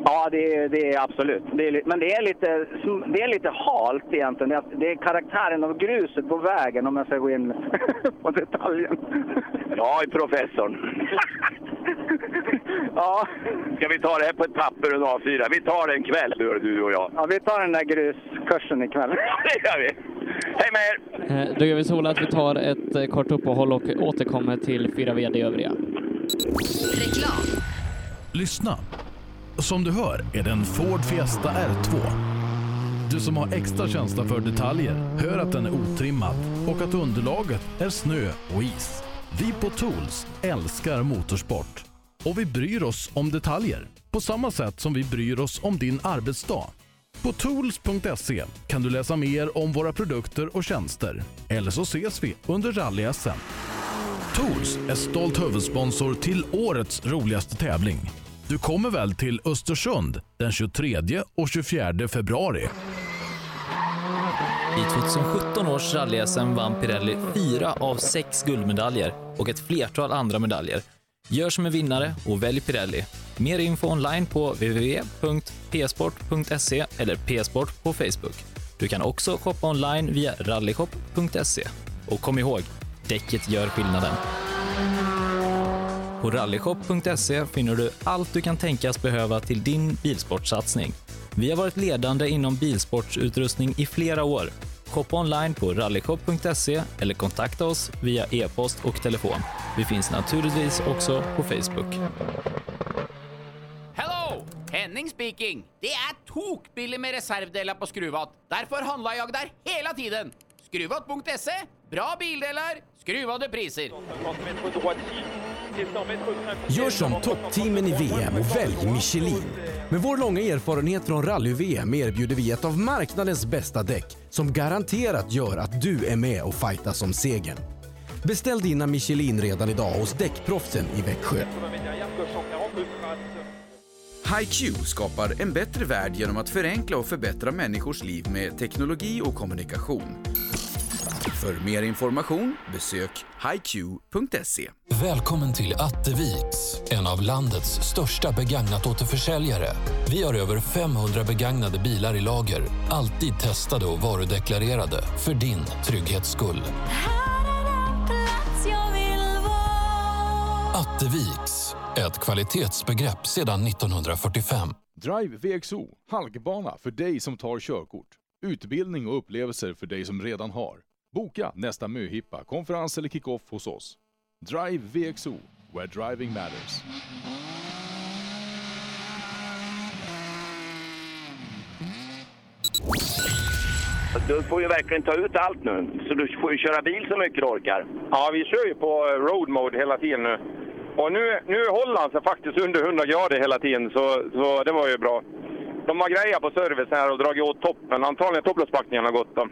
Ja, det, är- det är absolut. Det är, men det är, lite, det är lite halt egentligen. Det är, det är karaktären av gruset på vägen om jag ska gå in på detaljen. Ja, i professorn. ja. Ska vi ta det här på ett papper och en A4? Vi tar det en kväll, du, du och jag. ja, vi tar den där gruskursen ikväll. Det gör vi. Hej med er! Eh, Då gör vi så att vi tar ett eh, kort uppehåll och återkommer till fyra VD övriga. Reklam. Lyssna! Som du hör är det en Ford Fiesta R2. Du som har extra känsla för detaljer hör att den är otrimmad och att underlaget är snö och is. Vi på Tools älskar motorsport och vi bryr oss om detaljer på samma sätt som vi bryr oss om din arbetsdag. På tools.se kan du läsa mer om våra produkter och tjänster. Eller så ses vi under rally-SM. Tools är stolt huvudsponsor till årets roligaste tävling. Du kommer väl till Östersund den 23 och 24 februari? I 2017 års rally-SM vann Pirelli fyra av sex guldmedaljer och ett flertal andra medaljer. Gör som en vinnare och välj Pirelli. Mer info online på www.psport.se eller psport på Facebook. Du kan också shoppa online via rallyshop.se. Och kom ihåg, däcket gör skillnaden. På rallyshop.se finner du allt du kan tänkas behöva till din bilsportsatsning. Vi har varit ledande inom bilsportsutrustning i flera år. Shoppa online på rallyshop.se eller kontakta oss via e-post och telefon. Vi finns naturligtvis också på Facebook. Hello! Henning speaking. Det är tokbilligt med reservdelar på Skruvat. Därför handlar jag där hela tiden. Skruvat.se. Bra bildelar, skruvade priser. Gör som toppteamen i VM och välj Michelin. Med vår långa erfarenhet från rally-VM erbjuder vi ett av marknadens bästa däck som garanterat gör att du är med och fightas om segern. Beställ dina Michelin redan idag hos Däckproffsen i Växjö. HiQ skapar en bättre värld genom att förenkla och förbättra människors liv med teknologi och kommunikation. För mer information besök hiq.se. Välkommen till Atteviks, en av landets största begagnat-återförsäljare. Vi har över 500 begagnade bilar i lager, alltid testade och varudeklarerade för din trygghets skull. Atteviks, ett kvalitetsbegrepp sedan 1945. Drive VXO, halkbana för dig som tar körkort. Utbildning och upplevelser för dig som redan har. Boka nästa möhippa, konferens eller kick-off hos oss. Drive VXO, where driving matters. Du får ju verkligen ta ut allt nu, så du får ju köra bil så mycket du orkar. Ja, vi kör ju på road mode hela tiden nu. Och nu, nu håller han sig faktiskt under 100 grader hela tiden, så, så det var ju bra. De har grejat på service här och dragit åt toppen. Antagligen topplåtspackningen har gått då.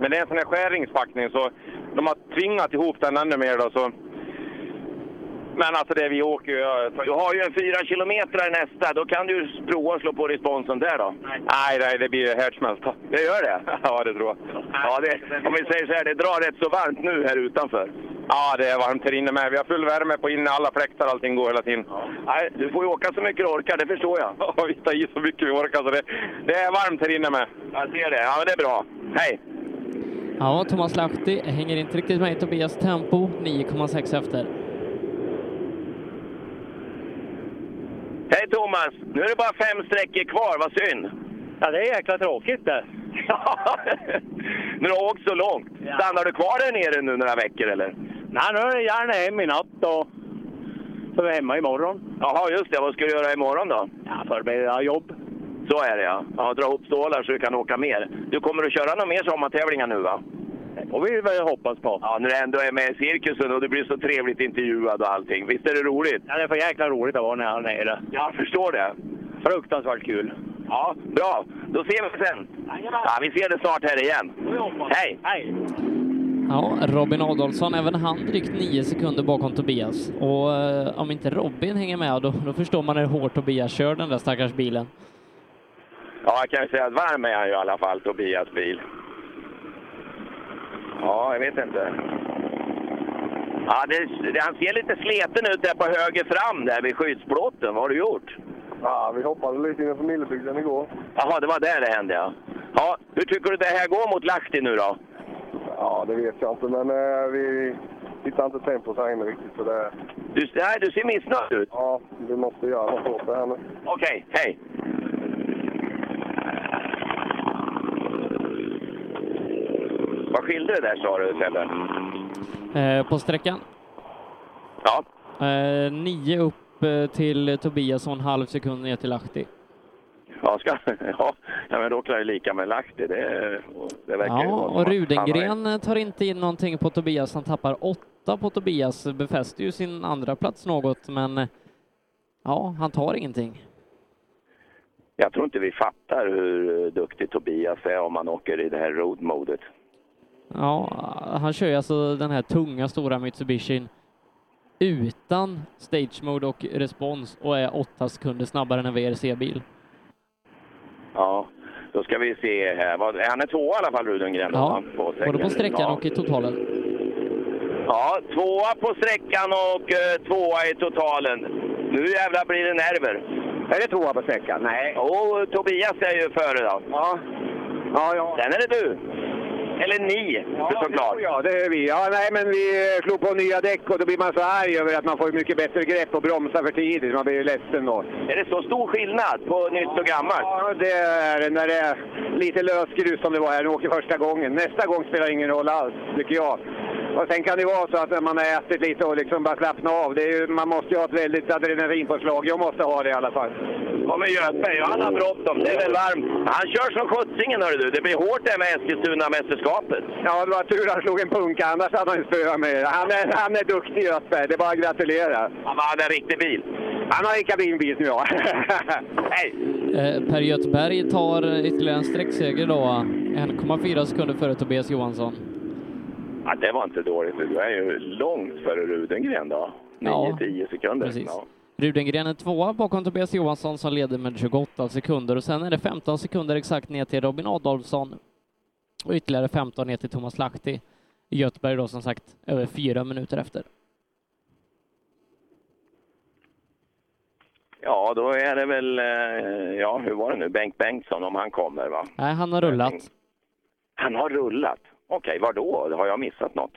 Men det är en sån här skäringspackning, så de har tvingat ihop den ännu mer då. Så. Men alltså det vi åker ju... Du har ju en fyra kilometer nästa, då kan du prova att slå på responsen där då. Nej, nej det blir härdsmälta. Det gör det? ja, det tror jag. Ja, det, om vi säger så här, det drar rätt så varmt nu här utanför. Ja, det är varmt här inne med. Vi har full värme på inne, alla fläktar, allting går hela tiden. Nej, du får ju åka så mycket du orkar, det förstår jag. Ja, vi tar i så mycket vi orkar, så det, det är varmt här inne med. Jag ser det. Ja, men det är bra. Hej! Ja, Thomas Lahti hänger inte riktigt med i Tobias tempo, 9,6 efter. Hej Thomas! Nu är det bara fem sträckor kvar, vad synd. Ja, det är jäkla tråkigt det. Du har åkt så långt. Stannar du kvar där nere nu några veckor eller? Nej, nu är det gärna hem i natt och så är vi hemma imorgon. Jaha, just det. Vad ska du göra imorgon då? Ja, förbereda jobb. Så är det ja. ja. Dra ihop stålar så du kan åka mer. Du kommer att köra några mer sommartävlingar nu va? Det får vi väl hoppas på. Ja, när du ändå är med i cirkusen och du blir så trevligt intervjuad och allting. Visst är det roligt? Ja, det är för jäkla roligt att vara när här nere. Jag förstår det. Fruktansvärt kul. Ja, bra. Då ser vi sen. Ja, vi ser det snart här igen. Hej! Hej! Ja, Robin Adolfsson, även han drygt nio sekunder bakom Tobias. Och eh, om inte Robin hänger med, då, då förstår man hur hårt Tobias kör den där stackars bilen. Ja, jag kan ju säga att varm är han ju i alla fall, Tobias bil. Ja, jag vet inte. Ja, det, det, han ser lite sleten ut där på höger fram där vid skyddsplåten. Vad har du gjort? Ja, vi hoppade lite innanför Millebygden igår. Jaha, det var där det hände ja. Ja, hur tycker du det här går mot Lahti nu då? Ja, det vet jag inte, men eh, vi hittar inte tempot här inne riktigt. Så det... Du, nej, du ser missnöjd ut. Ja, vi måste göra något åt det här nu. Okej, hej. Vad skilde det där sa du, Sebbe? Eh, på sträckan? Ja. Eh, nio upp eh, till Tobias och en halv sekund ner till Lahti. Ja, ska, ja, men då klarar jag lika med Lahti. Det, det verkar Ja, och han Rudengren tar inte in någonting på Tobias. Han tappar åtta på Tobias, befäster ju sin andra plats något, men ja, han tar ingenting. jag tror inte vi fattar hur duktig Tobias är om man åker i det här road-modet. Ja, han kör ju alltså den här tunga stora Mitsubishin utan stage mode och respons och är åtta sekunder snabbare än en VRC-bil. Ja, då ska vi se här. Vad- Han är två i alla fall, Rudengren. Ja, på både på sträckan Ja. och i totalen. Ja, tvåa på sträckan och eh, tvåa i totalen. Nu jävlar blir det nerver. Är det tvåa på sträckan? Nej. Och Tobias är ju före då. Ja. Ja, ja. Sen är det du. Eller ni, såklart. Ja, det är vi. Ja, nej, men vi slog på nya däck och då blir man så arg över att man får mycket bättre grepp och bromsar för tidigt. Man blir ju ledsen då. Är det så stor skillnad på nytt och gammalt? Ja, det är det när det är lite lösgrus som det var här. Nu åker första gången. Nästa gång spelar ingen roll alls, tycker jag. Och sen kan det vara så att när man har ätit lite och liksom bara slappna av. Det är ju, man måste ju ha ett väldigt adrenalinpåslag. Jag måste ha det i alla fall. Kommer Göthberg och han har bråttom. Det är väl varmt. Han kör som sjuttsingen hörru du. Det blir hårt det med Eskilstuna-mästerskapet. Ja, det var tur han slog en punka. Annars hade han ju spöat mig. Han är, han är duktig Göthberg. Det är bara att gratulera. Han hade en riktig bil. Han har en kabinbil nu ja. Hej! Eh, per Göthberg tar ytterligare en sträckseger då, 1,4 sekunder före Tobias Johansson. Ja, det var inte dåligt. Du är ju långt före Rudengren då. Ja, 9-10 sekunder. precis. Ja. Rudengren är tvåa bakom Tobias Johansson som leder med 28 sekunder och sen är det 15 sekunder exakt ner till Robin Adolfsson och ytterligare 15 ner till Thomas Lahti. Göthberg då som sagt över fyra minuter efter. ja, då är det väl... eh, Ja, hur var det nu? Bengt Bengtsson om han kommer va? Nej, han har rullat. Han har rullat? Okej, var då? Har jag missat något?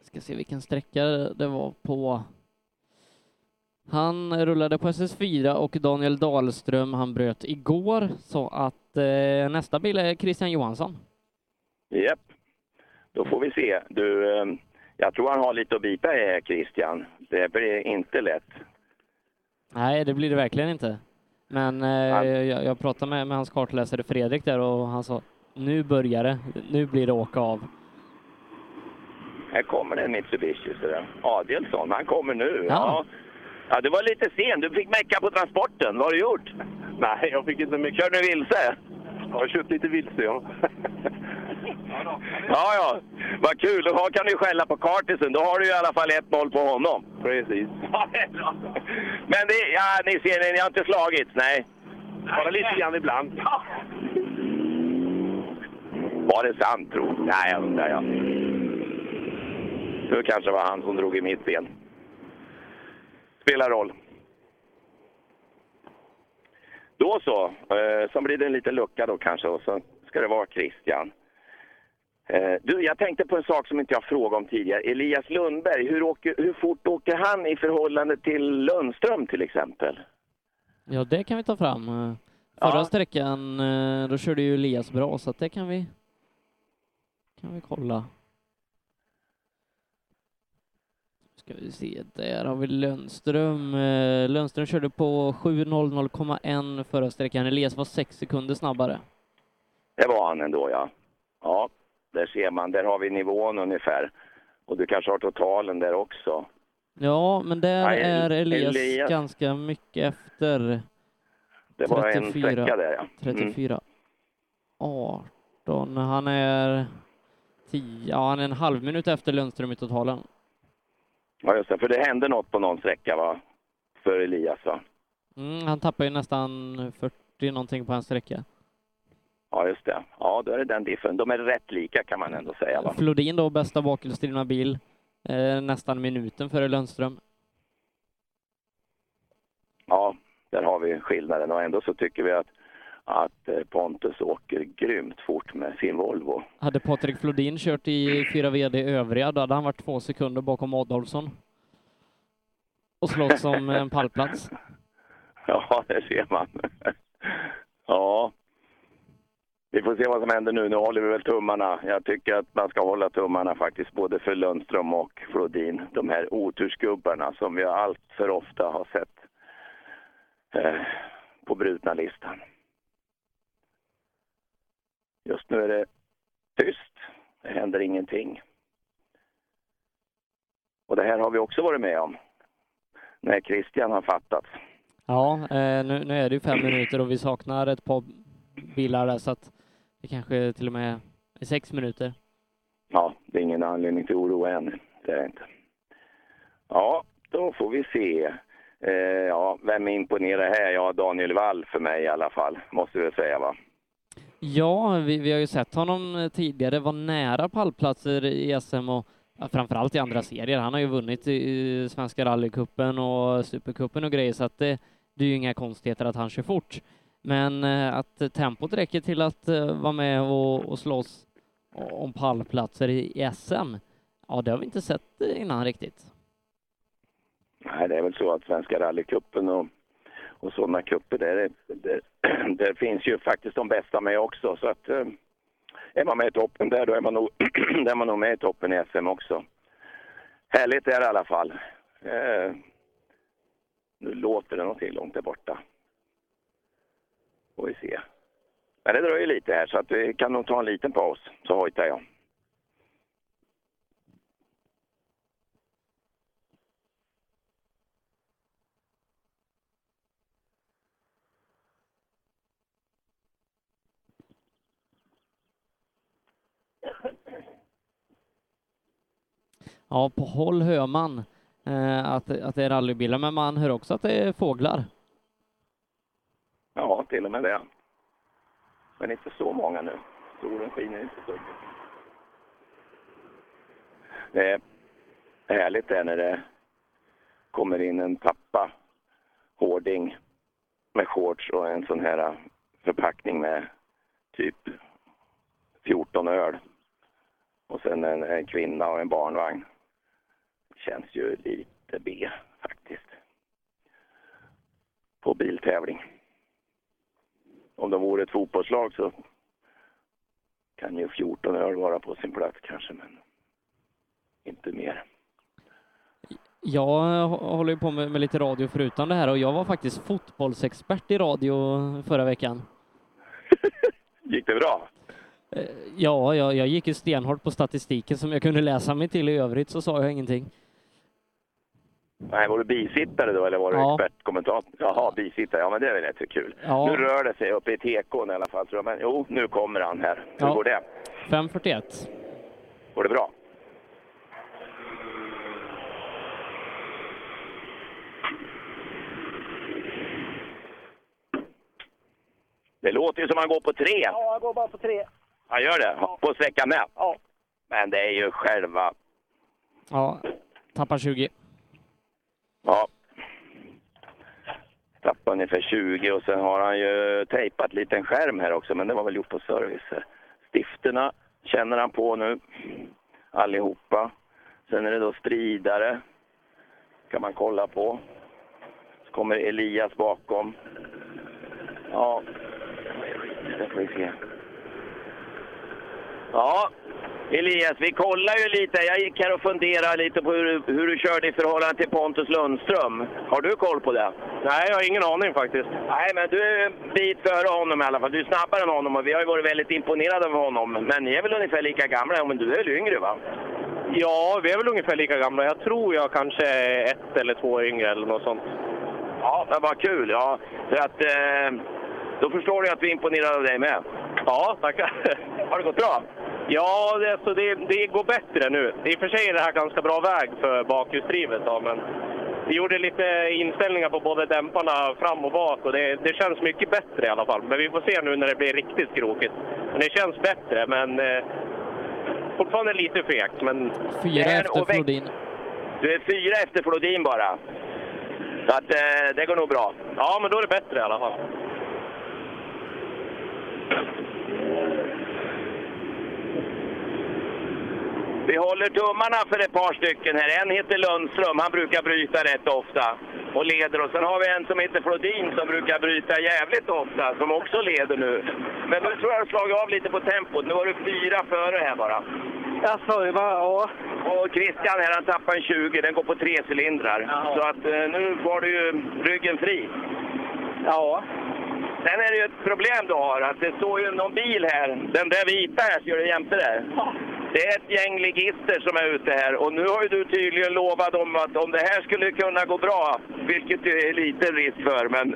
Ska se vilken sträcka det var på. Han rullade på SS4 och Daniel Dahlström han bröt igår så att eh, nästa bil är Christian Johansson. Japp. Då får vi se. Du, eh, jag tror han har lite att bita i Christian. Det blir inte lätt. Nej, det blir det verkligen inte. Men eh, jag, jag pratade med, med hans kartläsare Fredrik där och han sa nu börjar det. Nu blir det åka av. Här kommer det en Mitsubishi. Adelsson, han kommer nu. Ja. Ja. ja, du var lite sen. Du fick mecka på transporten. Vad har du gjort? Nej, jag fick inte mycket. Körde du vilse? Jag har kört lite vilse, ja. Ja, ja. Vad kul. Då kan du skälla på Kartisen. Då har du i alla fall 1-0 på honom. Precis. Ja, det är bra. Men det, ja, ni ser, ni har inte slagits? Nej. Bara lite grann ibland. Var det sant, tro? Nej, jag undrar jag. Det kanske var han som drog i mitt ben. Spelar roll. Då så, eh, så blir det en liten lucka då kanske och så ska det vara Christian. Eh, du, jag tänkte på en sak som inte jag frågade om tidigare. Elias Lundberg, hur, åker, hur fort åker han i förhållande till Lundström till exempel? Ja, det kan vi ta fram. Eh, Förra Ja. sträckan, eh, då körde ju Elias bra, så att det kan vi kan vi kolla. Ska vi se, där har vi Lundström. Eh, Lundström körde på 7.00,1 förra sträckan. Elias var 6 sekunder snabbare. Det var han ändå, ja. Ja, där ser man. Där har vi nivån ungefär. Och du kanske har totalen där också. Ja, men där Nej, är Elias, Elias. ganska mycket efter. Det var en sträcka där, ja. Mm. 34. 18. Han är 10, ja, han är en halv minut efter Lundström i totalen. Ja, just det. För det hände något på någon sträcka, va? För Elias, va? Mm, han tappar ju nästan 40 någonting på en sträcka. Ja, just det. Ja, då är det den diffen. De är rätt lika kan man ändå säga, va? Flodin då, bästa bakhjulsdrivna bil, eh, nästan minuten före Lundström. Ja, där har vi skillnaden. Och ändå så tycker vi att, att eh, Pontus åker grymt fort med sin Volvo. Hade Patrik Flodin kört i 4 VD övriga, då hade han varit två sekunder bakom Adolfsson. Och slåss om en pallplats. Ja, det ser man. ja. Vi får se vad som händer nu. Nu håller vi väl tummarna. Jag tycker att man ska hålla tummarna faktiskt både för Lundström och Flodin. De här otursgubbarna som vi allt för ofta har sett eh, på brutna listan. Just nu är det tyst. Det händer ingenting. Och det här har vi också varit med om. När Christian har fattat. Ja, eh, nu, nu är det ju fem minuter och vi saknar ett par bilar där så att det kanske till och med är sex minuter. Ja, det är ingen anledning till oro än. Det är det inte. Ja, då får vi se. Eh, ja, vem imponerar här? Ja, Daniel Wall för mig i alla fall, måste vi säga va? Ja, vi, vi har ju sett honom eh, tidigare vara nära pallplatser i SM och framförallt i andra serier. Han har ju vunnit i, Svenska rallycupen och Supercupen och grejer så att det, det är ju inga konstigheter att han kör fort. Men eh, att tempot räcker till att eh, vara med och, och slåss om pallplatser i, SM, ja det har vi inte sett innan riktigt. Nej, det är väl så att Svenska rallycupen och, och sådana cuper, där, där, där finns ju faktiskt de bästa med också. Så att eh, är man med i toppen där, då är man nog, är man nog med i toppen i SM också. Härligt är det i alla fall. Eh, nu låter det någonting långt där borta. Får vi se. Men det dröjer lite här så att vi kan nog ta en liten paus, så hojtar jag. Ja, på håll hör man eh, att, att det är rallybilar, men man hör också att det är fåglar. Ja, till och med det. Men inte så många nu. Solen skiner inte så mycket. Det är härligt det när det kommer in en pappa hårding med shorts och en sån här förpackning med typ 14 öl. Och sen en, en kvinna och en barnvagn. Känns ju lite B faktiskt. På biltävling. Om de vore ett fotbollslag så kan ju 14 öl vara på sin plats kanske, men inte mer. Jag hå- håller ju på med, med lite radio förutom det här och jag var faktiskt fotbollsexpert i radio förra veckan. Gick det bra? Eh, Ja, jag, jag gick ju stenhårt på statistiken som jag kunde läsa mig till. I övrigt så sa jag ingenting. Nej, var du bisittare då eller var du Ja. expertkommentator? Jaha, bisittare. Ja, men det är väl rätt kul. Ja. Nu rör det sig uppe i tekon i alla fall tror jag. Men jo, nu kommer han här. Hur Ja. går det? 5.41. Går det bra? Det låter ju som han går på tre. Ja, jag går bara på tre. Han gör det? På sträckan med? Ja. Men det är ju själva... Ja, tappar 20. Ja. Tappar ungefär 20 och sen har han ju tejpat lite skärm här också, men det var väl gjort på service. Stifterna känner han på nu, allihopa. Sen är det då stridare, kan man kolla på. Så kommer Elias bakom. Ja, det får vi se. Ja, Elias, vi kollar ju lite. Jag gick här och funderade lite på hur, hur du körde i förhållande till Pontus Lundström. Har du koll på det? Nej, jag har ingen aning faktiskt. Nej, men du är en bit före honom i alla fall. Du är snabbare än honom och vi har ju varit väldigt imponerade av honom. Men ni är väl ungefär lika gamla, men du är väl yngre va? Ja, vi är väl ungefär lika gamla. Jag tror jag kanske är ett eller två år yngre eller något sånt. Ja, men vad kul. Ja, för att eh, då förstår du att vi är imponerade av dig med. Ja, tackar. Har det gått bra? Ja, det, alltså det, det går bättre nu. I och för sig är det här ganska bra väg för bakhjulsdrivet, men vi gjorde lite inställningar på både dämparna fram och bak och det, det känns mycket bättre i alla fall. Men vi får se nu när det blir riktigt krokigt. Men det känns bättre, men eh, fortfarande lite fegt. Men... Fyra efter Flodin. Du är fyra efter Flodin bara. Så att eh, det går nog bra. Ja, men då är det bättre i alla fall. Vi håller tummarna för ett par stycken här. En heter Lundström, han brukar bryta rätt ofta och leder. Och sen har vi en som heter Flodin som brukar bryta jävligt ofta, som också leder nu. Men nu tror jag du har slagit av lite på tempot. Nu var du fyra före här bara. Jaså, det var... Ja. Och Christian här, han tappar en 20, den går på tre cylindrar. Så att eh, nu var du ju ryggen fri. Ja. Sen är det ju ett problem du har, att det står ju någon bil här. Den där vita här, du jämte där? Det är ett gäng ligister som är ute här och nu har ju du tydligen lovat dem att om det här skulle kunna gå bra vilket det är liten risk för, men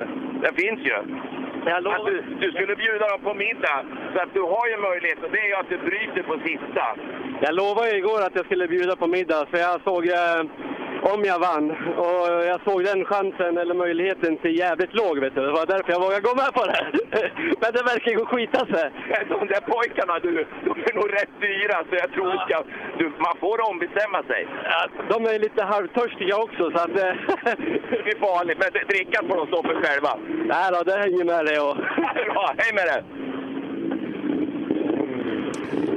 den finns ju. Att du, du skulle bjuda dem på middag, så att du har ju möjlighet, och det är ju att du bryter på sista. Jag lovade ju igår att jag skulle bjuda på middag, för jag såg eh, om jag vann. Och jag såg den chansen, eller möjligheten, till jävligt låg. Vet du. Det var därför jag vågade gå med på det. Men det verkar gå skita sig. De där pojkarna, du, de är nog rätt dyra, så jag tror inte... Du, man får ombestämma sig. Ja, de är lite halvtörstiga också, så att... eh, Det blir farligt, men drickan får de stå för själva. Nej då, det hänger med det. Och... Bra, hej med dig!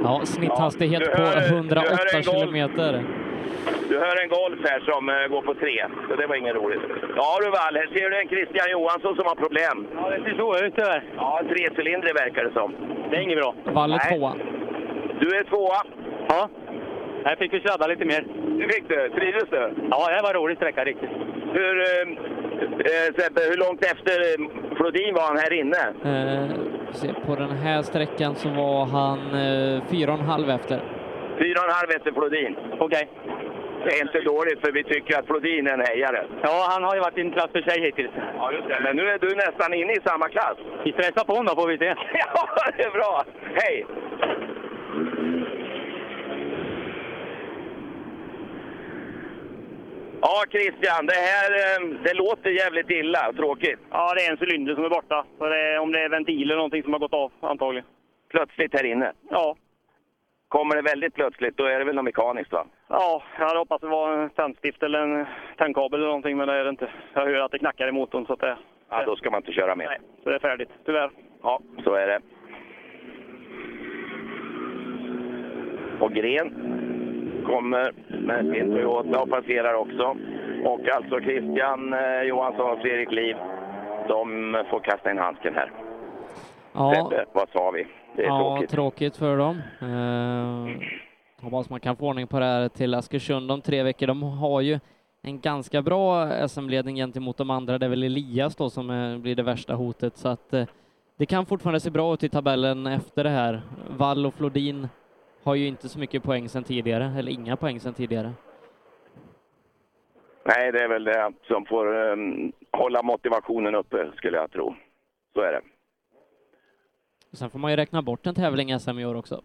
Ja, snitthastighet Ja, på hör- du 108 hör en golf. kilometer. Du hör en Golf här som eh, går på tre, så det var inget roligt. Ja du Wall, här ser du en Christian Johansson som har problem. Ja, det ser så ut tyvärr. Ja, trecylindrig verkar det som. Det är inget bra. Valle Nej. tvåa. Du är tvåa. Ja. Här fick vi sladda lite mer. Du fick det. Trivdes du? Ja, det var roligt sträcka riktigt. Hur, eh, eh, Sebbe, hur långt efter eh, Flodin var han här inne? Eh, på den här sträckan så var han eh, fyra och en halv efter. Fyra och en halv efter Flodin. Okej. Det är inte dåligt, för vi tycker att Flodin är en hejare. Ja, han har ju varit i en klass för sig hittills. Ja, just det. Men nu är du nästan inne i samma klass. Vi stressar på honom då, får vi se. Ja, det är bra. Hej! Ja, Christian, det här eh, det låter jävligt illa och tråkigt. Ja, det är en cylinder som är borta. Så det är, om det är ventil eller någonting som har gått av, antagligen. Plötsligt här inne. Ja. Kommer det väldigt plötsligt, då är det väl något mekaniskt va? Ja, jag hade hoppats det var en tändstift eller en tändkabel eller någonting, men det är det inte. Jag hör att det knackar i motorn, så att det, Ja, då ska man inte köra mer. Nej. så det är färdigt, tyvärr. Ja, så är det. Och Gren kommer med sin Toyota och passerar också. Och alltså Christian eh, Johansson och Fredrik Liv, de får kasta in handsken här. Ja, Sebbe, vad sa vi? Det är ja tråkigt. tråkigt för dem. Eh, hoppas man kan få ordning på det här till Askersund om tre veckor. De har ju en ganska bra SM-ledning gentemot de andra. Det är väl Elias då som eh, blir det värsta hotet, så att eh, det kan fortfarande se bra ut i tabellen efter det här. Wall och Flodin har ju inte så mycket poäng sedan tidigare, eller inga poäng sedan tidigare. Nej, det är väl det som får eh, hålla motivationen uppe, skulle jag tro. Så är det. Sen får man ju räkna bort en tävling SM i år också.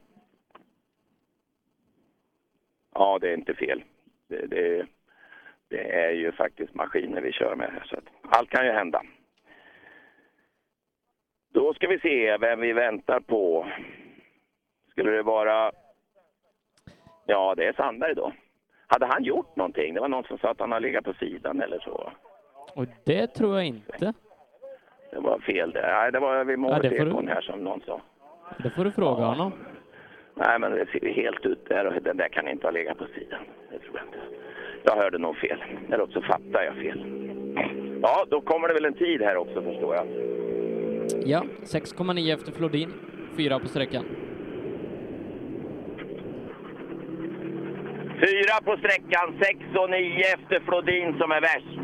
Ja, det är inte fel. Det, det, det är ju faktiskt maskiner vi kör med här, så allt kan ju hända. Då ska vi se vem vi väntar på. Skulle det vara... Ja, det är Sandberg då. Hade han gjort någonting? Det var någon som sa att han har legat på sidan eller så. Och det tror jag inte. Det var fel det. Nej, det var vid Ja, du- målsekon här som någon sa. Det får du fråga honom. Nej, men det ser helt ut där och den där kan inte ha legat på sidan. Det tror jag inte. Jag hörde nog fel. Eller också fattar jag fel. Ja, då kommer det väl en tid här också förstår jag. Ja, 6,9 efter Flodin, fyra på sträckan. Fyra på sträckan, sex och nio efter Flodin som är värst.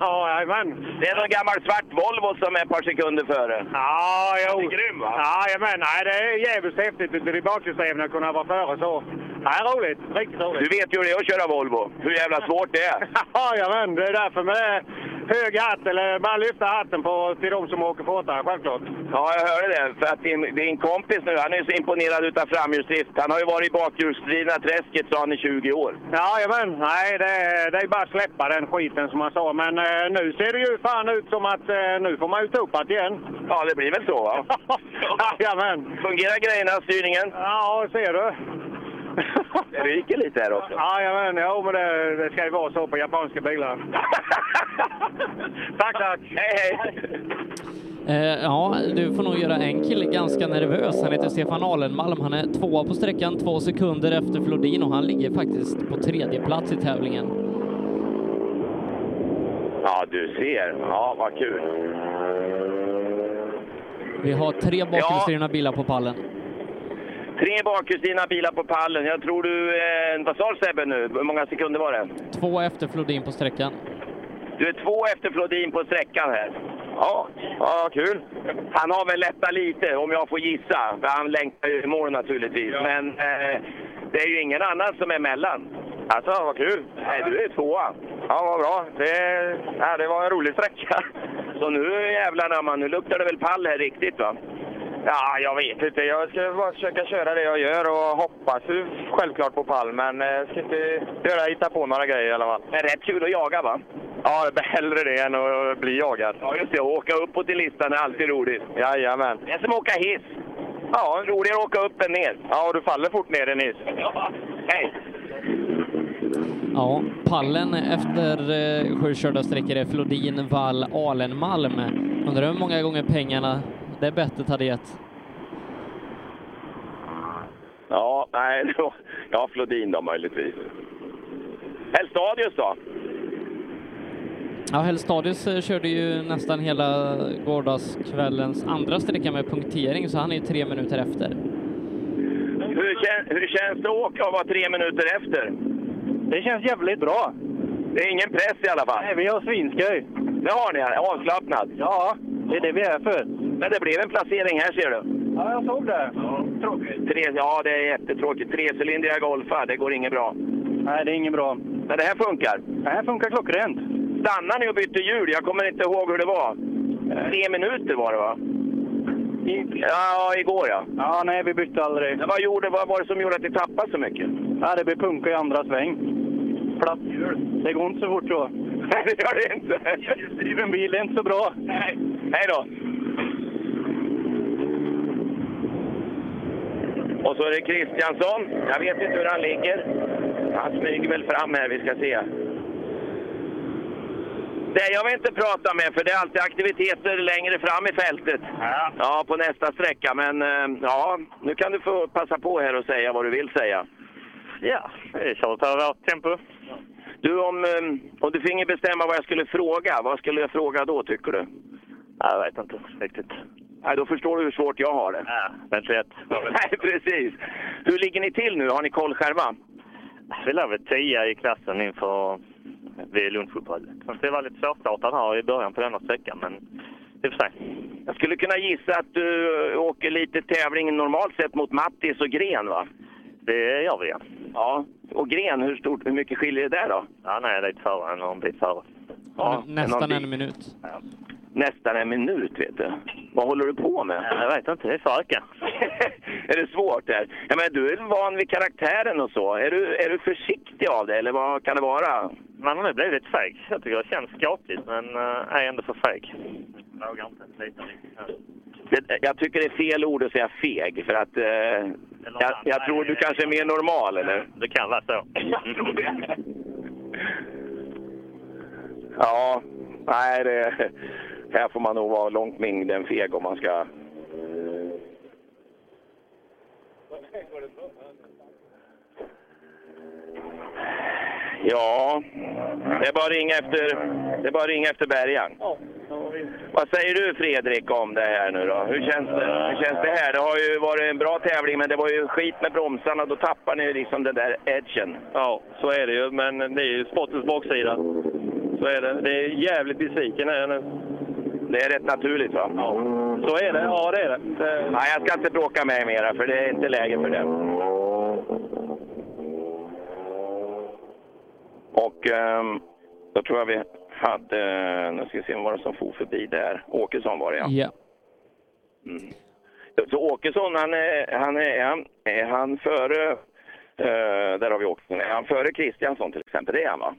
Ja, jajamän. Det är någon gammal svart Volvo som är ett par sekunder före. Ja, jo. Det är grym va? Ja, jajamän. Nej, det är jävligt häftigt ute i baksystemen att kunna vara före så. Nej, roligt. Riktigt roligt. Du vet ju hur det är att köra Volvo. Hur jävla svårt det är. Ja, jajamän. Det är därför med hög hatt, eller bara lyfta hatten på, till de som åker fortare, självklart. Ja, jag hörde det. För att din, din kompis nu, han är så imponerad utav framhjulsdrift. Han har ju varit i bakhjulsdrivna träsket, sa han, i 20 år. Ja, jajamän. Nej, det är, det är bara att släppa den skiten som man sa. Men eh, nu ser det ju fan ut som att eh, nu får man ju ta upp det igen. Ja, det blir väl så va? Jajamän. Fungerar grejerna, styrningen? Ja, ser du. Det ryker lite här också. Ja, jajamän. Jo, men det, det ska ju vara så på japanska bilar. tack, tack. Hej, hej. Eh, ja, du får nog göra en kille ganska nervös. Han heter Stefan Alenmalm. Han är tvåa på sträckan, två sekunder efter Flodin och han ligger faktiskt på tredje plats i tävlingen. Ja, du ser. Ja, vad kul. Vi har tre bakhjulsdrivna bilar på pallen. Tre bakhjulsdrivna bilar på pallen. Jag tror du... Eh, vad sa Sebbe nu? Hur många sekunder var det? Två efter Flodin på sträckan. Du är två efter Flodin på sträckan här. Ja, ja kul. Han har väl lättat lite om jag får gissa. För han längtar ju i mål naturligtvis. Men eh, det är ju ingen annan som är mellan. Alltså, vad kul. Nej, du är tvåa. Ja, vad bra. Det, ja, det var en rolig sträcka. Så nu jävlar namn, nu luktar det väl pall här riktigt va? Ja, jag vet inte. Jag ska bara försöka köra det jag gör och hoppas självklart på pall, men jag ska inte göra, hitta på några grejer i alla fall. Men rätt kul att jaga va? Ja, hellre det än att bli jagad. Ja, just det. Åka uppåt i listan är alltid roligt. Jajamän. Det är som att åka hiss. Ja, roligare att åka upp än ner. Ja, och du faller fort ner i en hiss. Ja, hej! Ja, pallen efter eh, sju körda sträckor är Flodin, Wall, Alenmalm. Undrar hur många gånger pengarna det bettet hade gett. Ja, nej, då, ja, Flodin då möjligtvis. Helstadius då? Ja, Hellstadius eh, körde ju nästan hela gårdagskvällens andra sträcka med punktering, så han är ju tre minuter efter. Hur, kän, hur känns det att åka och vara tre minuter efter? Det känns jävligt bra. Det är ingen press i alla fall? Nej, vi har svinskoj. Det har ni, avslappnad? Ja, det är det vi är för. Men det blev en placering här ser du. Ja, jag såg det. Tråkigt. Tre, ja, det är jättetråkigt. Trecylindriga Golfar, det går inget bra. Nej, det är inget bra. Men det här funkar? Det här funkar klockrent. Stannade ni och bytte hjul? Jag kommer inte ihåg hur det var. Tre minuter var det va? I... Ja, igår ja. Ja, nej, vi bytte aldrig. Men vad, gjorde, vad var det som gjorde att ni tappade så mycket? Ja, det blev punka i andra sväng. Platt hjul. Det går inte så fort så. Nej, det gör det inte. Driven bil är inte så bra. Nej. Hej då! Och så är det Kristiansson. Jag vet inte hur han ligger. Han smyger väl fram här, vi ska se. Det jag vill inte prata med, för det är alltid aktiviteter längre fram i fältet. Ja. Ja, på nästa sträcka. Men eh, ja, nu kan du få passa på här och säga vad du vill säga. Ja, vi kör på vårt tempo. Du, om, eh, om du finge bestämma vad jag skulle fråga, vad skulle jag fråga då, tycker du? Jag vet inte riktigt. Nej, då förstår du hur svårt jag har det. Ja, vänta rätt. Nej, precis. Hur ligger ni till nu? Har ni koll själva? Vi låg väl tia i klassen inför vid lunchuppehållet. Det var lite svårstartat här i början på denna sträckan, men det får se. Jag skulle kunna gissa att du åker lite tävling normalt sett mot Mattis och Gren, va? Det gör vi, ja. Ja, och Gren, hur, stort, hur mycket skiljer det där då? Ja, nej, lite före, en bit före. Ja, Nästan en minut. Ja. Nästan en minut, vet du. Vad håller du på med? Jag vet inte, det är för öka. är det svårt där? Ja, men du är van vid karaktären och så. Är du, är du försiktig av det, eller vad kan det vara? Man har nu blivit feg. Jag tycker det känns skapligt, men uh, är ändå för feg. Jag vågar inte lita riktigt. Det, jag tycker det är fel ord att säga feg, för att... Eh, jag, jag tror du kanske är mer normal, eller? Det kan vara så. Ja, nej, det, här får man nog vara långt mindre än feg om man ska... Ja, det är bara att ringa efter, det är bara ringa efter bärgaren. Vad säger du Fredrik om det här nu då? Hur känns det, hur känns det här? Det har ju varit en bra tävling, men det var ju skit med bromsarna. Då tappar ni liksom den där edgen. Ja, så är det ju. Men det är ju sportens baksida. Så är det. Det är jävligt besviken här nu. Det är rätt naturligt va? Ja, så är det. Ja, det är det. det... Nej, jag ska inte bråka med er mera, för det är inte läge för det. Och ehm, då tror jag vi hade, nu ska vi se, var det som for förbi där? Åkesson var det ja. Ja. Mm. Så Åkesson, han är, han är, är han, är han före, eh, där har vi Åkesson, är han före Kristiansson till exempel? Det är han va?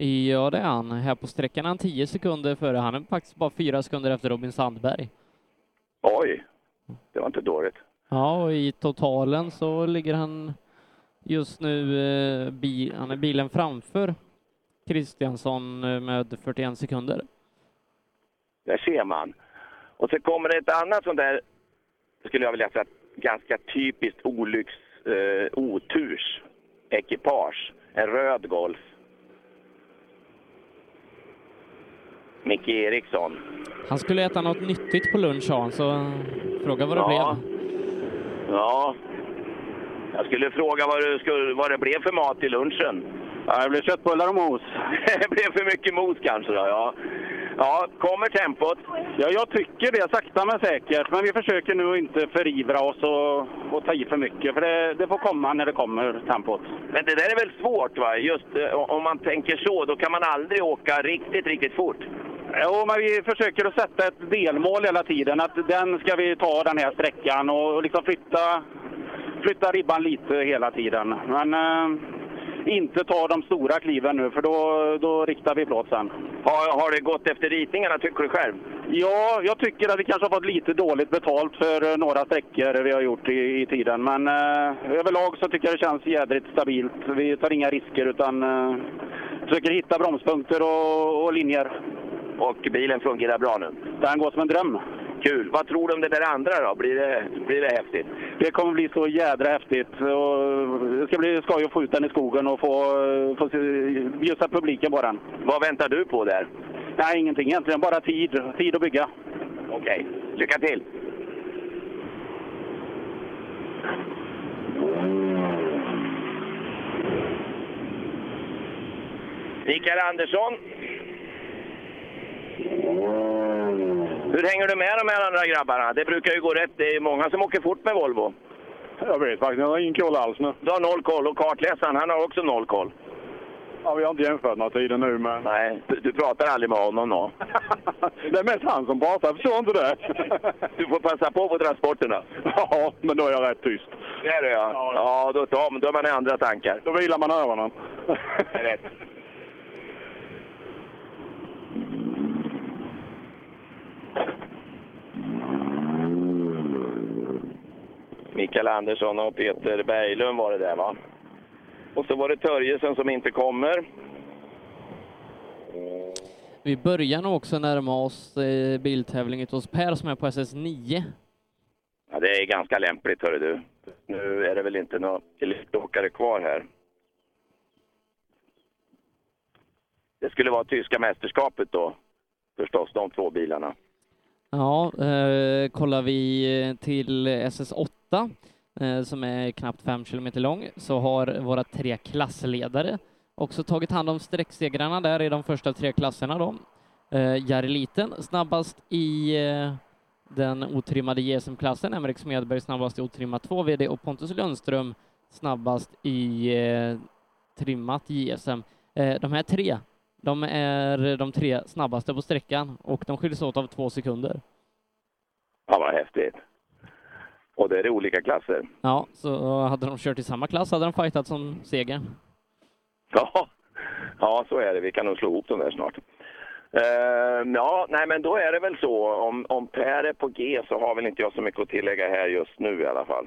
Ja, det är han. Här på sträckan är han 10 sekunder före. Han är faktiskt bara fyra sekunder efter Robin Sandberg. Oj, det var inte dåligt. Ja, och i totalen så ligger han just nu, eh, bi, han är bilen framför Kristiansson eh, med 41 sekunder. Där ser man. Och så kommer det ett annat sånt där, skulle jag vilja säga, ganska typiskt olycks, eh, oturs ekipage. En röd Golf. Micke Eriksson. Han skulle äta något nyttigt på lunch, han, så fråga vad det Ja. blev. Ja. Jag skulle fråga vad det, skulle, vad det blev för mat till lunchen. Ja, det blev köttbullar och mos. det blev för mycket mos kanske då, ja. Ja, kommer tempot? Ja, jag tycker det, sakta men säkert. Men vi försöker nu inte förivra oss och, och ta i för mycket, för det, det får komma när det kommer, tempot. Men det där är väl svårt va? Just eh, om man tänker så, då kan man aldrig åka riktigt, riktigt fort. Jo, men vi försöker att sätta ett delmål hela tiden. Att den ska vi ta den här sträckan och liksom flytta, flytta ribban lite hela tiden. Men eh, inte ta de stora kliven nu, för då, då riktar vi plåt sen. Har, har det gått efter ritningarna, tycker du själv? Ja, jag tycker att vi kanske har fått lite dåligt betalt för eh, några sträckor vi har gjort i, i tiden. Men eh, överlag så tycker jag det känns jädrigt stabilt. Vi tar inga risker utan eh, försöker hitta bromspunkter och, och linjer. Och bilen fungerar bra nu? Den går som en dröm. Kul! Vad tror du om det där andra då? Blir det, blir det häftigt? Det kommer bli så jädra häftigt. Och det ska bli skoj att få ut den i skogen och få, få bjussa publiken på den. Vad väntar du på där? Nej, ingenting egentligen. Bara tid. Tid att bygga. Okej, lycka till! Mikael Andersson. Hur hänger du med de här andra grabbarna? Det brukar ju gå rätt. Det är många som åker fort med Volvo. Jag vet faktiskt Jag har ingen koll alls nu. Du har noll koll och kartläsaren, han har också noll koll. Ja, vi har inte jämfört några tider nu, men... Nej, du, du pratar aldrig med honom då? Det är mest han som pratar, förstår inte det? Du får passa på på transporterna. Ja, men då är jag rätt tyst. Det är det ja. Ja, då, då, då är man i andra tankar. Då vilar man öronen. Rätt. Mikael Andersson och Peter Berglund var det där va? Och så var det Törjesen som inte kommer. Vi börjar nog också närma oss eh, biltävlingen hos Per som är på SS9. Ja, det är ganska lämpligt hörru du. Nu är det väl inte några elitåkare kvar här. Det skulle vara tyska mästerskapet då, förstås, de två bilarna. Ja, eh, kollar vi eh, till SS8 eh, som är knappt fem kilometer lång så har våra tre klassledare också tagit hand om sträcksegrarna där i de första tre klasserna då. Eh, Jari Liten snabbast i eh, den otrimmade JSM-klassen, Emrik Smedberg snabbast i otrimmat 2 VD och Pontus Lundström snabbast i eh, trimmat JSM. Eh, de här tre, de är de tre snabbaste på sträckan och de skiljs åt av två sekunder. Ja, vad häftigt. Och det är olika klasser. Ja, så hade de kört i samma klass hade de fightat som seger. Ja, ja så är det. Vi kan nog slå ihop dem där snart. Eh, ja, nej men då är det väl så. Om, om Per är på G så har väl inte jag så mycket att tillägga här just nu i alla fall.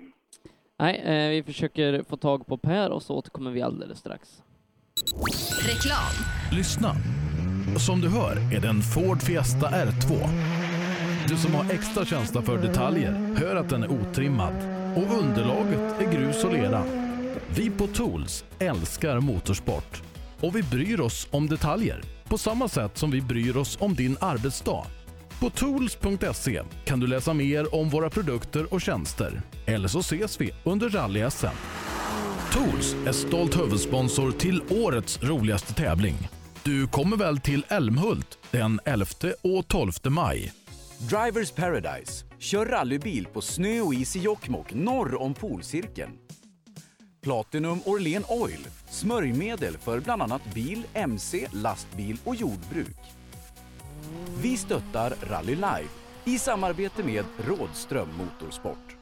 Nej, eh, vi försöker få tag på Per och så återkommer vi alldeles strax. Reklam. Lyssna. Som du hör är det en Ford Fiesta R2. Du som har extra känsla för detaljer hör att den är otrimmad och underlaget är grus och lera. Vi på Tools älskar motorsport och vi bryr oss om detaljer på samma sätt som vi bryr oss om din arbetsdag. På tools.se kan du läsa mer om våra produkter och tjänster. Eller så ses vi under rally-SM. Tools är stolt huvudsponsor till årets roligaste tävling. Du kommer väl till Älmhult den 11 och 12 maj? Drivers Paradise. Kör rallybil på snö och is i Jokkmokk norr om polcirkeln. Platinum Orlen Oil. Smörjmedel för bland annat bil, mc, lastbil och jordbruk. Vi stöttar Rally Life i samarbete med Rådström Motorsport.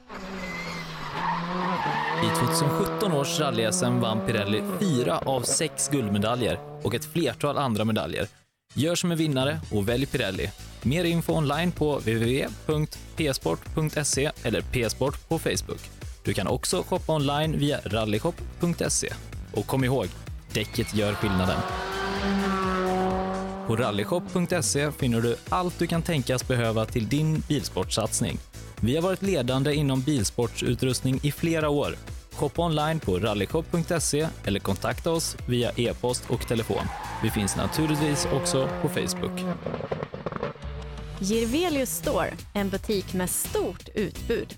I 2017 års rally-SM vann Pirelli fyra av sex guldmedaljer och ett flertal andra medaljer. Gör som en vinnare och välj Pirelli. Mer info online på www.psport.se eller psport på Facebook. Du kan också shoppa online via rallyshop.se. Och kom ihåg, däcket gör skillnaden. På rallyshop.se finner du allt du kan tänkas behöva till din bilsportsatsning. Vi har varit ledande inom bilsportsutrustning i flera år. Shoppa online på rallyshop.se eller kontakta oss via e-post och telefon. Vi finns naturligtvis också på Facebook. Girvelius Store, en butik med stort utbud.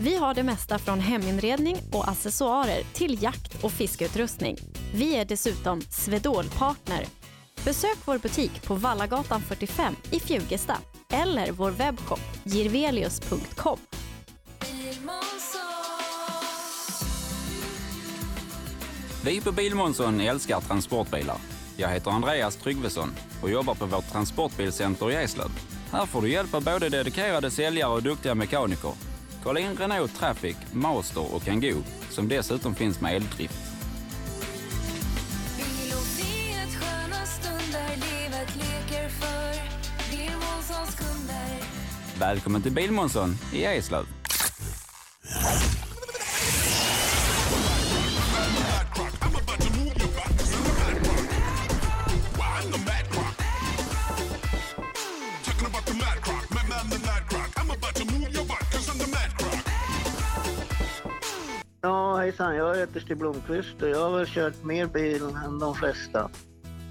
Vi har det mesta från heminredning och accessoarer till jakt och fiskeutrustning. Vi är dessutom Swedol-partner. Besök vår butik på Vallagatan 45 i Fjugesta eller vår webbshop girvelius.com. Vi på Bilmånsson älskar transportbilar. Jag heter Andreas Tryggvesson och jobbar på vårt transportbilcenter i Eslöv. Här får du hjälp av både dedikerade säljare och duktiga mekaniker. Kolla in Renault Traffic, Master och Kangoo som dessutom finns med eldrift. Välkommen till Bilmånsson i Eslöv. Ja, hejsan. Jag heter Stig Blomqvist och jag har väl kört mer bil än de flesta.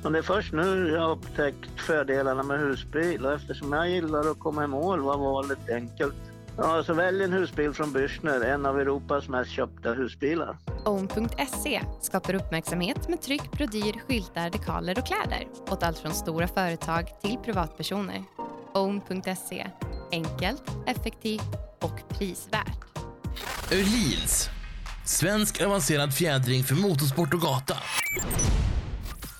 Och det är först nu jag har upptäckt fördelarna med husbil och eftersom jag gillar att komma i mål var valet enkelt. Ja, så välj en husbil från Bürstner, en av Europas mest köpta husbilar. Own.se skapar uppmärksamhet med tryck, brodyr, skyltar, dekaler och kläder åt allt från stora företag till privatpersoner. Own.se enkelt, effektivt och prisvärt. Öhlins. Svensk avancerad fjädring för motorsport och gata.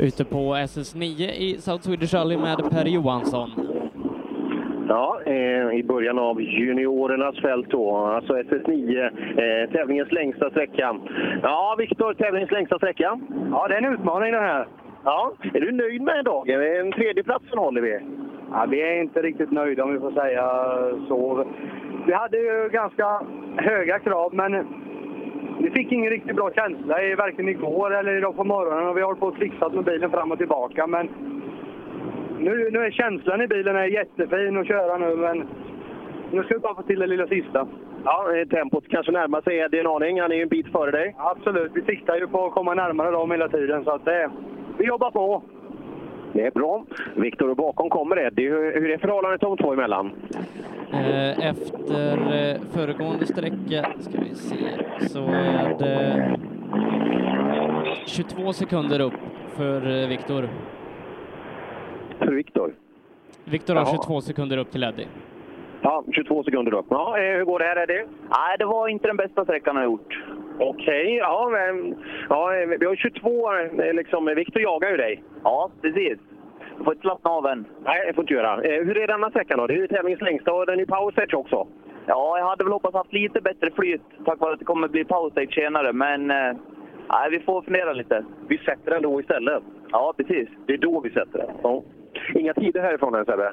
Ute på SS9 i South Swedish Rally med Per Johansson. Ja, eh, i början av juniorernas fält då. Alltså SS9, eh, tävlingens längsta sträcka. Ja, Viktor, tävlingens längsta sträcka. Ja, det är en utmaning det här. Ja, är du nöjd med dagen? En tredjeplatsen håller vi. Ja, vi är inte riktigt nöjda om vi får säga så. Vi hade ju ganska höga krav, men vi fick ingen riktigt bra känsla, varken igår eller idag på morgonen. Och vi har hållit på och trixat med bilen fram och tillbaka. Men nu, nu är känslan i bilen är jättefin att köra nu, men nu ska vi bara få till det lilla sista. Ja, eh, tempot kanske närmar sig Eddie en aning. Han är ju en bit före dig. Absolut, vi siktar ju på att komma närmare dem hela tiden. Så att det, vi jobbar på. Det är bra. Viktor och bakom kommer Eddie. Hur, hur är förhållandet de två emellan? Eh, Efter eh, föregående sträcka, ska vi se, så är det 22 sekunder upp för eh, Viktor. För Viktor? Viktor har Jaha. 22 sekunder upp till Eddie. Ja, 22 sekunder upp. Ja, eh, hur går det här Eddie? Nej, det var inte den bästa sträckan jag gjort. Okej, ja, men, ja, eh, vi har 22, eh, liksom, Viktor jagar ju dig. Ja, precis. Du får inte slappna av än. Nej, det får inte göra. Hur är denna sträckan då? Det är ju tävlingens längsta och den är ju power stage också. Ja, jag hade väl hoppats haft lite bättre flyt tack vare att det kommer bli paustage senare, men nej, vi får fundera lite. Vi sätter den då istället? Ja, precis. Det är då vi sätter den? Ja. Inga tider härifrån än Sebbe?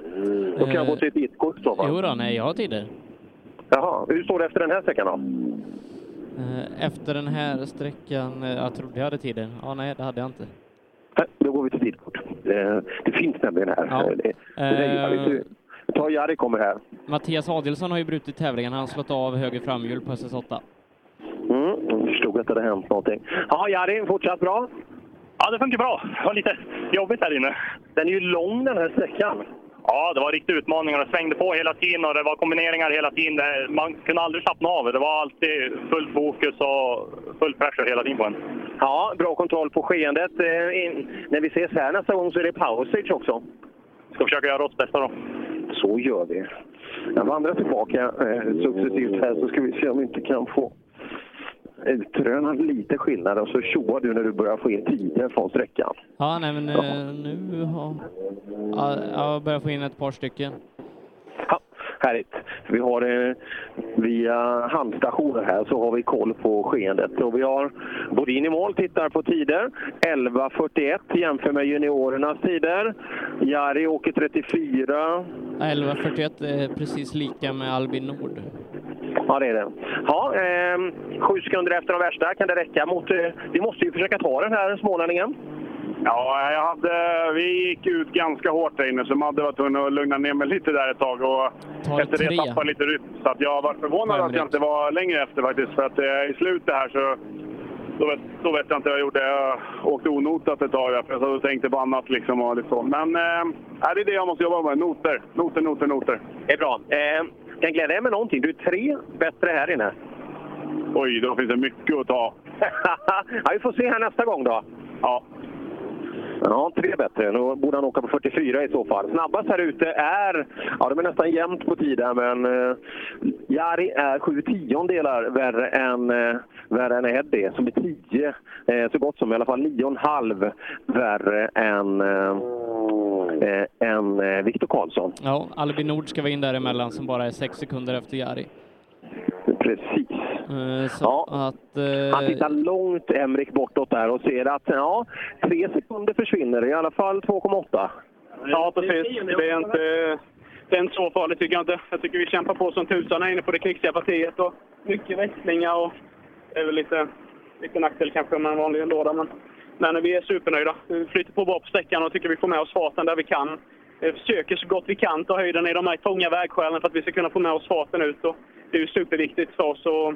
Då kan jag gå till ett bitkort i så fall. Jo då, nej, jag har tider. Jaha, hur står det efter den här sträckan då? Eh, Efter den här sträckan, eh, jag trodde jag hade tider. Ja, nej, det hade jag inte. Då går vi till bitkort. Det, finns nämligen här. Ja. Det, det. Eh. Ta Jari kommer här. Mattias Adilsson har ju brutit tävlingen. Han har slått av höger framhjul på SS8. Mm, jag förstod att det hade hänt någonting. Ja, Jari, fortsatt bra? Ja, det funkar bra. Det var lite jobbigt här inne. Den är ju lång den här sträckan. Ja, det var riktigt utmaningar. Det svängde på hela tiden och det var kombineringar hela tiden. Man kunde aldrig slappna av. Det var alltid fullt fokus och full pressure hela tiden på en. Ja, bra kontroll på skeendet. Eh, när vi ses här nästa gång så är det power stage också. Ska försöka göra oss bästa då. Så gör vi. Jag vandrar tillbaka eh, successivt här så ska vi se om vi inte kan få utröna lite skillnad och så tjoar du när du börjar få in tider från sträckan. Ja, nej, men eh, nu har... Ja, jag börjar få in ett par stycken. Härligt. Vi har eh, via handstationer här så har vi koll på skeendet. Och vi har Bodin i mål, tittar på tider. 11.41 jämför med juniorernas tider. Jari åker 34. 11.41 är precis lika med Albin Nord. Ja, det är det. Ja, eh, sju sekunder efter de värsta. Kan det räcka mot... Eh, vi måste ju försöka ta den här smålänningen. Ja, jag hade, vi gick ut ganska hårt där inne, så Madde var tvungen att lugna ner mig lite där ett tag. Och efter det tappade lite rytm. Så att jag var förvånad att jag inte var längre efter faktiskt. För att eh, i slutet här så då vet, då vet jag inte vad jag gjorde. Jag åkte onotat ett tag där, för jag tänkte på annat. Liksom och lite så. Men eh, det är det jag måste jobba med. Noter, noter, noter, noter. Det är bra. Eh, kan glädja dig med någonting. Du är tre bättre här inne. Oj, då finns det mycket att ta. ja, vi får se här nästa gång då. Ja. Ja, tre bättre. Då borde han åka på 44 i så fall. Snabbast här ute är, ja de är nästan jämnt på tid här, men eh, Jari är sju tiondelar värre än, eh, värre än Eddie, som är tio, eh, så gott som i alla fall nio och en halv värre än, eh, eh än eh, Viktor Karlsson. Ja, Albin Nord ska vara in däremellan som bara är sex sekunder efter Jari. Precis. Eh, Så att... eh, Han tittar långt Emrik bortåt där och ser att ja, tre sekunder försvinner, i alla fall 2,8. Ja, precis. Det är inte, det är inte så farligt tycker jag inte. Jag tycker vi kämpar på som tusan här inne på det knixiga partiet. Och mycket växlingar och det är väl lite, lite nackdel kanske med en vanlig låda. Men, men vi är supernöjda. Vi flyter på bra på sträckan och tycker vi får med oss farten där vi kan. Vi försöker så gott vi kan ta höjden i de här trånga vägskälen för att vi ska kunna få med oss farten ut. Och det är ju superviktigt för oss att,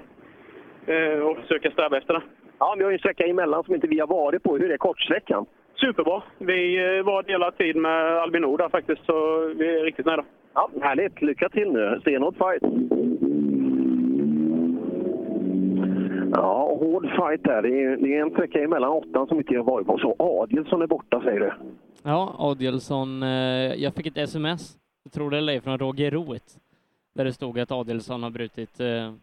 eh, att försöka sträva efter det. Ja, vi har ju en sträcka emellan som inte vi har varit på. Hur är kortsträckan? Superbra. Vi eh, var delad tid med Albin Nord där faktiskt, så vi är riktigt nöjda. Ja, härligt. Lycka till nu. Stenhård fight. Ja, hård fight där. Det är, det är en sträcka emellan åttan som inte jag varit på. Så Adielsson är borta, säger du? Ja, Adielsson. eh, Jag fick ett sms, jag tror det eller ej, från Roger Roet, där det stod att Adielsson har brutit... eh,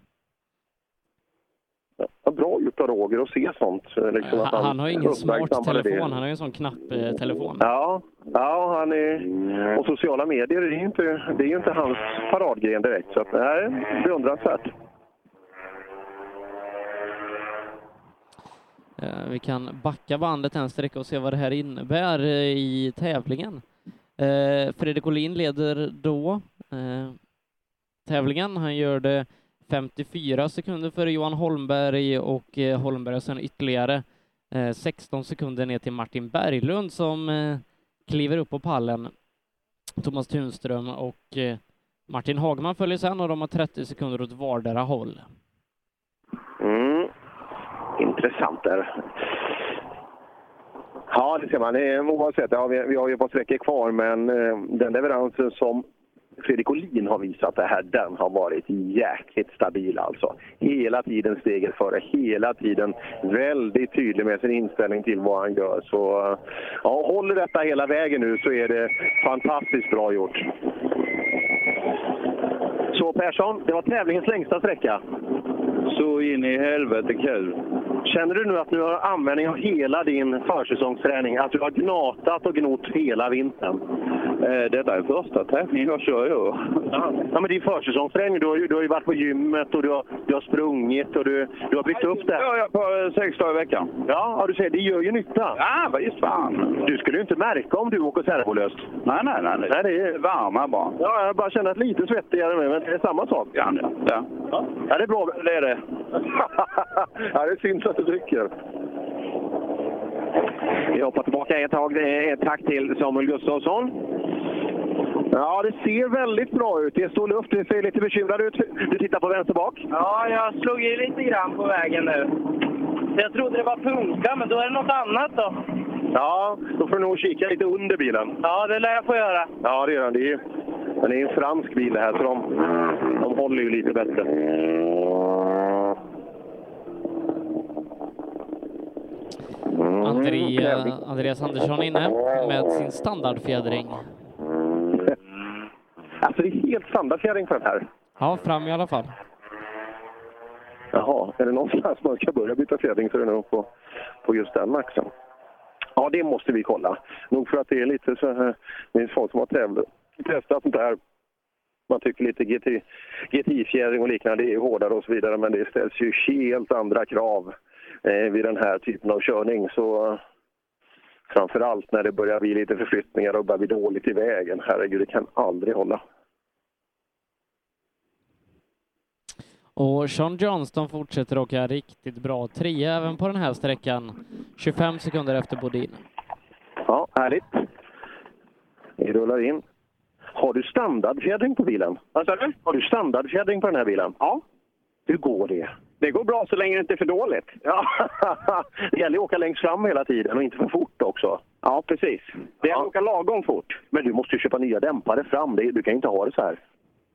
Ja, bra gjort av Roger att se sånt. Liksom, Han, han har ingen smart telefon, han har ju en sån knapptelefon. Ja, ja han är, och sociala medier det är ju inte, det är ju inte hans paradgren direkt. Så att, nej, beundransvärt. Eh, Eh, vi kan backa bandet en sträcka och se vad det här innebär eh, i tävlingen. Eh, Fredrik Olin leder då eh, tävlingen. Han gör det 54 sekunder före Johan Holmberg och eh, Holmberg och sen ytterligare eh, 16 sekunder ner till Martin Berglund som eh, kliver upp på pallen. Thomas Tunström och eh, Martin Hagman följer sen och de har 30 sekunder åt vardera håll. Intressant där. Ja, det ser man. Det är, oavsett, ja, vi, vi har ju ett par sträckor kvar, men eh, den leveransen som Fredrik Olin har visat det här, den har varit jäkligt stabil alltså. Hela tiden steget före, hela tiden väldigt tydlig med sin inställning till vad han gör. Så eh, ja, håller detta hela vägen nu så är det fantastiskt bra gjort. Så Persson, det var tävlingens längsta sträcka. Så in i helvete kul. Känner du nu att du har användning av hela din försäsongsträning? Att du har gnatat och gnott hela vintern? Eh, detta är första tävlingen jag kör i år. Ja, men din försäsongsträning, du har, ju, du har ju varit på gymmet och du har, du har sprungit och du, du har byggt upp det. Ja, jag på sex dagar i veckan. Ja, ja, du säger det gör ju nytta. Ja, visst fan. Du skulle ju inte märka om du åker servolöst. Nej, nej, nej. nej det är varm här bara. Ja, jag bara känner att lite svettigare med, men det är samma sak. Ja, ja. ja. ja det är bra. Det är det. ja, det syns att du tycker. Vi hoppar tillbaka ett tag. Det är Ett tack till Samuel Gustafsson. Ja, det ser väldigt bra ut. Det är stor luft. Du ser lite bekymrad ut. Du tittar på vänster bak. Ja, jag slog i lite grann på vägen nu. Jag trodde det var punka, men då är det något annat då. Ja, då får du nog kika lite under bilen. Ja, det lär jag få göra. Ja, det gör den. Det är, ju- men det är en fransk bil det här, så de, de håller ju lite bättre. Andrea, Andreas Andersson inne med sin standardfjädring. Alltså, det är helt standardfjädring på den här. Ja, fram i alla fall. Jaha, är det någonstans man ska börja byta fjädring så är det nog på, på just den maxen. Ja, det måste vi kolla. Nog för att det är lite så här, det är folk som har tävlat, testat sånt där. Man tycker lite GT, GTI-fjädring och liknande det är hårdare och så vidare, men det ställs ju helt andra krav eh, vid den här typen av körning. Så eh, framför allt när det börjar bli lite förflyttningar och börjar bli dåligt i vägen. Herregud, det kan aldrig hålla. Och Sean Johnston fortsätter åka riktigt bra. Trea även på den här sträckan. 25 sekunder efter Bodin. Härligt. Vi rullar in. Har du standardfjädring på bilen? Vad sa du? Har du standardfjädring på den här bilen? Ja. Hur går det? Det går bra så länge det inte är för dåligt. Ja, det gäller att åka längst fram hela tiden och inte för fort också. Ja, precis. Det är att åka lagom fort. Men du måste ju köpa nya dämpare fram. Du kan inte ha det så här.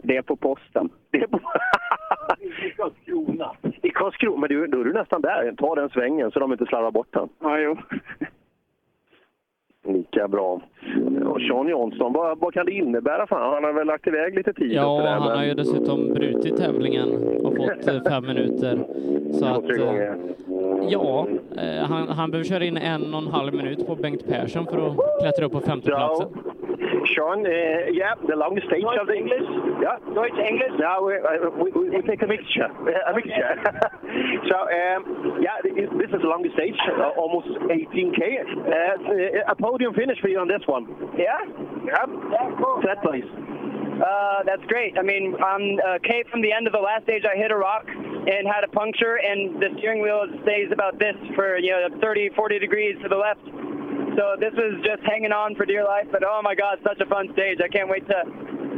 Det är på posten. Det är på... I Karlskrona. I Karlskrona? Men du, då är du nästan där. Ta den svängen så de inte slarvar bort den. Ja, jo. Lika bra. Och Sean Johnson, vad, vad kan det innebära? för Han har väl lagt iväg lite tid Ja, sådär, han men- har ju dessutom brutit tävlingen och fått eh, fem minuter. Så att, eh, ja, eh, han, han behöver köra in en och en halv minut på Bengt Persson för att klättra upp på femteplatsen. Sean, uh, yeah, the longest stage of the English. Yeah, Deutsch English. No, we, uh, we, we, we take a mixture. A mixture. so, um, yeah, this is the longest stage, uh, almost 18k. Uh, a podium finish for you on this one. Yeah? Yeah. cool. That place. Uh, that's great. I mean, on uh, K from the end of the last stage, I hit a rock and had a puncture, and the steering wheel stays about this for, you know, 30, 40 degrees to the left. So this was just hanging on for dear life, but oh my God, such a fun stage. I can't wait to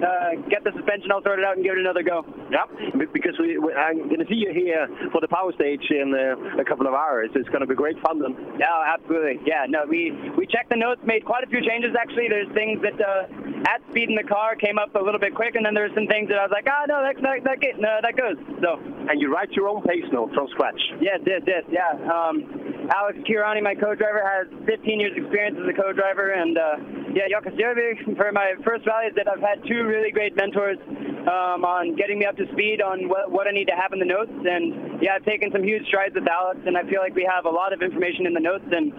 uh, get the suspension all sorted out and give it another go. Yeah, be- because we, we, I'm going to see you here for the power stage in uh, a couple of hours. It's going to be great fun then. No, absolutely. Yeah, no, we we checked the notes, made quite a few changes actually. There's things that uh, at speed in the car came up a little bit quick, and then there's some things that I was like, ah, no, that that that, get, no, that goes. So. And you write your own pace note from scratch. Yes, yes, yes, yeah. Um, Alex Kirani, my co-driver, has 15 years experience as a co-driver, and uh, yeah, Sjervik, for my first rallies that I've had two really great mentors um, on getting me up to speed on what, what I need to have in the notes, and yeah, I've taken some huge strides with Alex, and I feel like we have a lot of information in the notes, and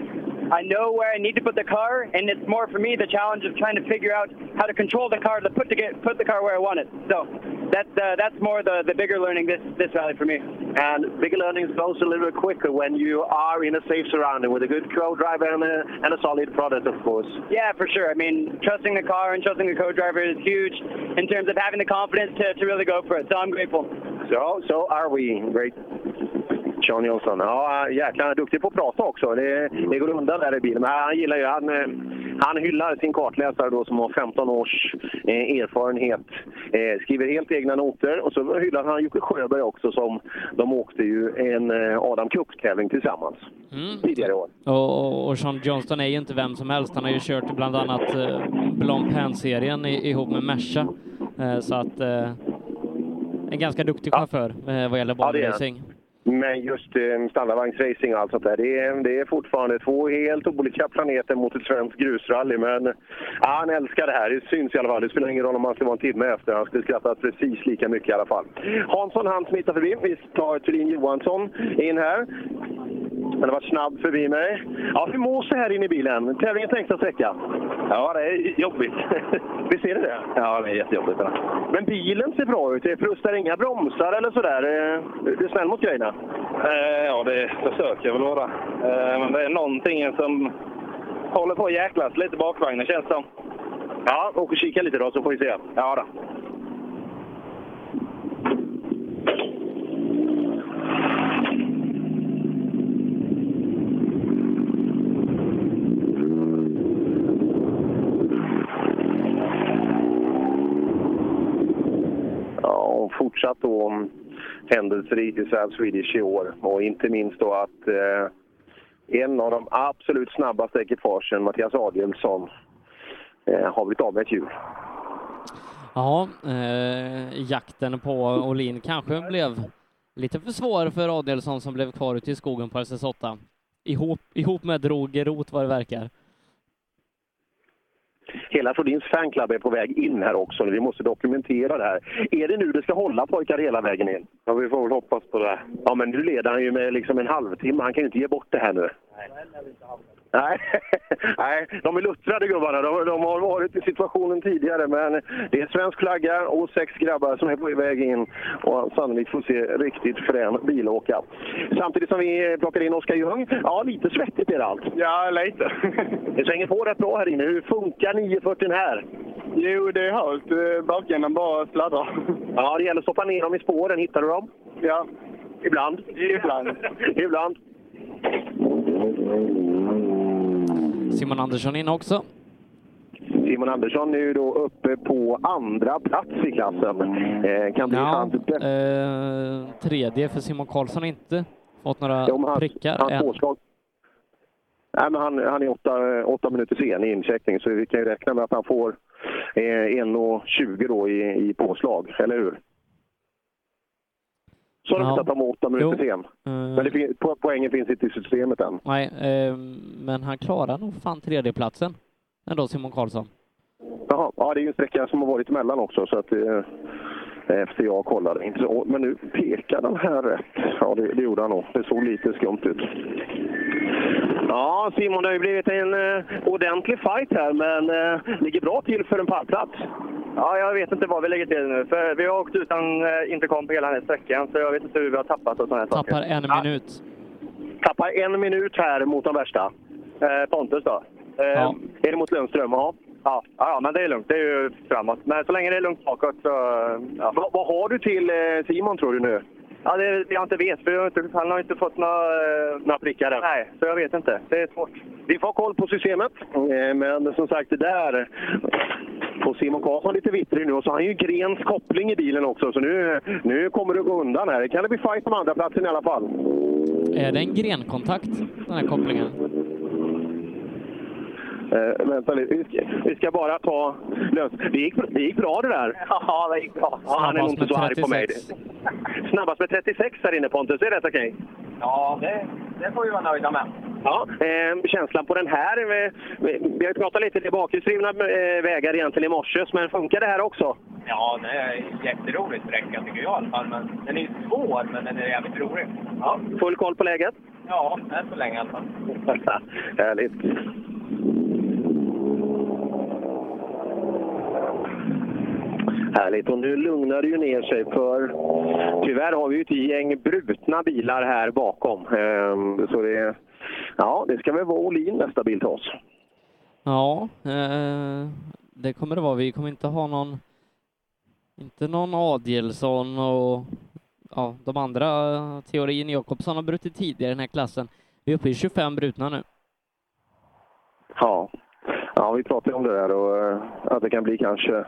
I know where I need to put the car, and it's more for me the challenge of trying to figure out how to control the car to put to get put the car where I want it. So that's uh, that's more the the bigger learning this this rally for me. And bigger learnings goes a little bit quicker when you are in a safe surrounding with a good co-driver and a, and a solid product, of course. Yeah, for sure. I mean, trusting the car and trusting the co-driver is huge in terms of having the confidence to, to really go for it. So I'm grateful. So, so are we. Great. Sean Johnson. Ja, jäklar, han är duktig på att prata också. Det, det går undan där i bilen. Men han gillar ju, han, eh, han hyllar sin kartläsare då som har 15 års eh, erfarenhet. Eh, skriver helt egna noter och så hyllar han Jocke Sjöberg också som de åkte ju en eh, Adam Cup-tävling tillsammans tidigare i år. Och, och Sean Johnston är ju inte vem som helst. Han har ju kört bland annat eh, i- ihop med Merca. Eh, så att eh, en ganska duktig chaufför eh, vad gäller Ja, men just eh, standardvagnsracing och allt sånt där, det är, det är fortfarande två helt olika planeter mot ett svenskt grusrally. Men ja, han älskar det här. Det syns i alla fall. Det spelar ingen roll om han skulle vara en timme efter. Han skulle skratta precis lika mycket i alla fall. Hansson han smittar förbi. Vi tar Thulin Johansson in här. Han har varit snabb förbi mig. Ja, hur mås det här inne i bilen? Tävlingens längsta sträcka? Ja, det är jobbigt. Visst är det det? Ja, det är jättejobbigt. Men bilen ser bra ut. Det frustar inga bromsar eller sådär. Eh, Du är snäll mot grejerna? Ja, det försöker jag väl vara. Eh, Men det är någonting som håller på att jäklas lite bakvagnen känns det som. Ja, åk och kika lite då så får vi se. Ja då. Ja, och fortsatt då mm, händelserik i South Swedish i år. Och inte minst då att eh, en av de absolut snabbaste ekipagen, Mattias Adielsson, eh, har blivit av med ett hjul. Ja, eh, jakten på Olin kanske blev lite för svår för Adielsson som blev kvar ute i skogen på SS8. Ihop, ihop med Roger Roth vad det verkar. Hela Flodins fanclub är på väg in här också. Vi måste dokumentera det här. Är det nu det ska hålla pojkar hela vägen in? Ja, vi får väl hoppas på det. Ja, men nu leder han ju med liksom en halvtimme. Han kan ju inte ge bort det här nu. Nej, Nej de är luttrade gubbarna. De, de har varit i situationen tidigare. Men det är svensk flagga och sex grabbar som är på väg in och sannolikt får se riktigt frän bilåka. Samtidigt som vi plockar in Oskar Ljung. Ja, lite svettigt är det allt. Ja, lite. Det svänger på rätt bra här inne. Hur funkar 940 här? Jo, det är halt. Baken bara sladdar. Ja, det gäller att stoppa ner dem i spåren. Hittar du dem? Ja. Ibland? Ibland. Ibland. Simon Andersson in också. Simon Andersson är ju då uppe på andra plats i klassen. Eh, kan bli Ja, hans bästa eh, tredje för Simon Karlsson har inte fått några men hans- prickar hans än. påslag. Nej, men han, han är åtta, åtta minuter sen i incheckning, så vi kan ju räkna med att han får eh, 1,20 då i, i påslag, eller hur? Så har de Ja. inte åtta minuter Jo. sen. Eh, Men det fin- po- poängen finns inte i systemet än. Nej, eh, men han klarar nog fan tredjeplatsen ändå, Simon Karlsson. Jaha, ja, det är ju en sträcka som har varit emellan också, så att eh, jag kollade. Inte så, men nu pekar den här rätt. Ja, det, det gjorde han nog. Det såg lite skumt ut. Ja, Simon, det har ju blivit en eh, ordentlig fight här, men eh, ligger bra till för en pallplats. Ja, jag vet inte vad vi lägger till nu. För vi har åkt utan eh, intercom på hela den här sträckan, så jag vet inte hur vi har tappat och sådana här saker. Tappar en minut. Tappar en minut här mot de värsta. Eh, Pontus då? Eh, Ja. Är det mot Lundström? Ja. Ja, ja, men det är lugnt. Det är ju framåt. Men så länge det är lugnt bakåt så... Ja. Vad, vad har du till eh, Simon, tror du nu? Ja, det jag inte vet. För jag har inte, han har inte fått några... Eh, några prickar än. Nej, så jag vet inte. Det är svårt. Vi får koll på systemet. Eh, Men som sagt, det där... På Simon Karlsson lite vittrig nu och så har han ju Grens koppling i bilen också. Så nu, nu kommer det gå undan här. Det kan det bli fight om andra platsen i alla fall. Är det en grenkontakt, den här kopplingen? Eh, vänta lite. Vi ska, vi ska bara ta... Lös. Det, gick, det gick bra det där. Ja, det gick bra. Ja, han är nog inte så arg på mig. 36. Snabbast med 36 här inne Pontus, är det okej? Ja, det, det får vi vara nöjda med. Ja, eh, känslan på den här. eh, Vi, vi har ju pratat lite till bakhjulsdrivna eh, vägar egentligen i morse, men funkar det här också? Ja, det är en jätterolig sträcka tycker jag i alla fall. Men den är svår, men den är jävligt rolig. Ja. Full koll på läget? Ja, än så länge i alla fall. Härligt. Härligt. Och nu lugnar det ju ner sig för tyvärr har vi ju ett gäng brutna bilar här bakom. Ehm, Så det, ja, det ska väl vara Olin nästa bil till oss. Ja, eh, det kommer det vara. Vi kommer inte ha någon, inte någon Adielsson och ja, de andra, Teorin Jakobsson har brutit tidigare i den här klassen. Vi är uppe i 25 brutna nu. Ja, ja vi pratade om det där och eh, att det kan bli kanske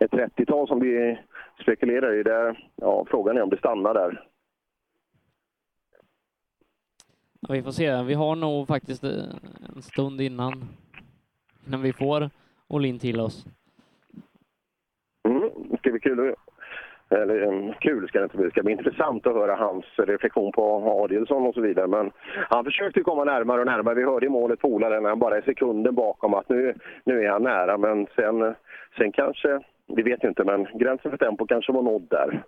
ett 30-tal som vi spekulerar i. Där, ja, frågan är om det stannar där. Ja, vi får se. Vi har nog faktiskt eh, en stund innan, innan vi får Olin till oss. Mm, det ska bli kul. Eller mm, kul ska det inte bli. Det ska bli intressant att höra hans reflektion på Adielsson och så vidare. Men han försökte komma närmare och närmare. Vi hörde i målet när han bara är sekunden bakom att nu, nu är han nära. Men sen, sen kanske, vi vet ju inte, men gränsen för tempo kanske var nådd där.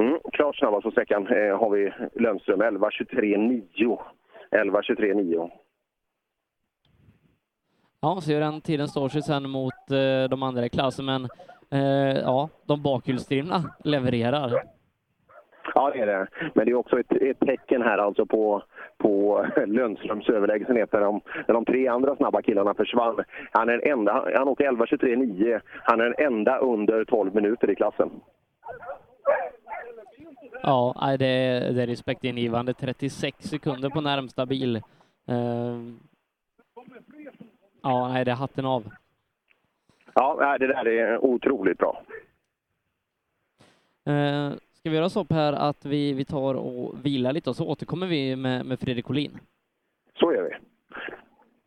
Mm, klart snabbast på sträckan eh, har vi Lundström 11.23,9. 11.23,9. Ja, så hur den tiden står sig sen mot eh, de andra i klassen, men eh, ja, de bakhjulsdrivna levererar. Ja, det är det. Men det är också ett, ett tecken här alltså på, på Lundströms överlägsenhet när de, när de tre andra snabba killarna försvann. Han, är enda, han åker 11.23,9. Han är den enda under 12 minuter i klassen. Ja, det, är- det är respektingivande. 36 sekunder på närmsta bil. Eh, ja, nej, det är hatten av. Ja, det där är otroligt bra. Eh, ska vi göra så här att vi, vi tar och vilar lite och så återkommer vi med, med Fredrik Olin? Så gör vi.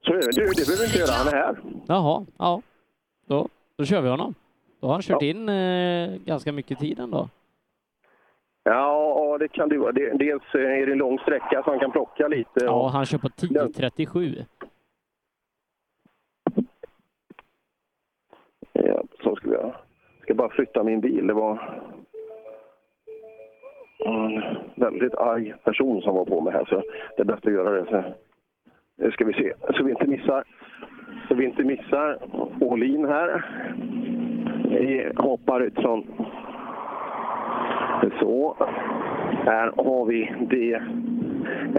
Så gör vi. Du, det behöver vi inte göra. Han är här. Jaha, ja. Då, då kör vi honom. Då har han kört in eh, ganska mycket tid ändå. Ja, ja, det kan det vara. Dels är det en lång sträcka så han kan plocka lite. Ja, han kör på 10.37. Ja, så ska vi göra. Jag ska bara flytta min bil. Det var en väldigt arg person som var på mig här, så det är bäst att göra det. Så nu ska vi se, så vi inte missar, så vi inte missar Åhlin här. Vi hoppar ut från... Så. Här har vi det.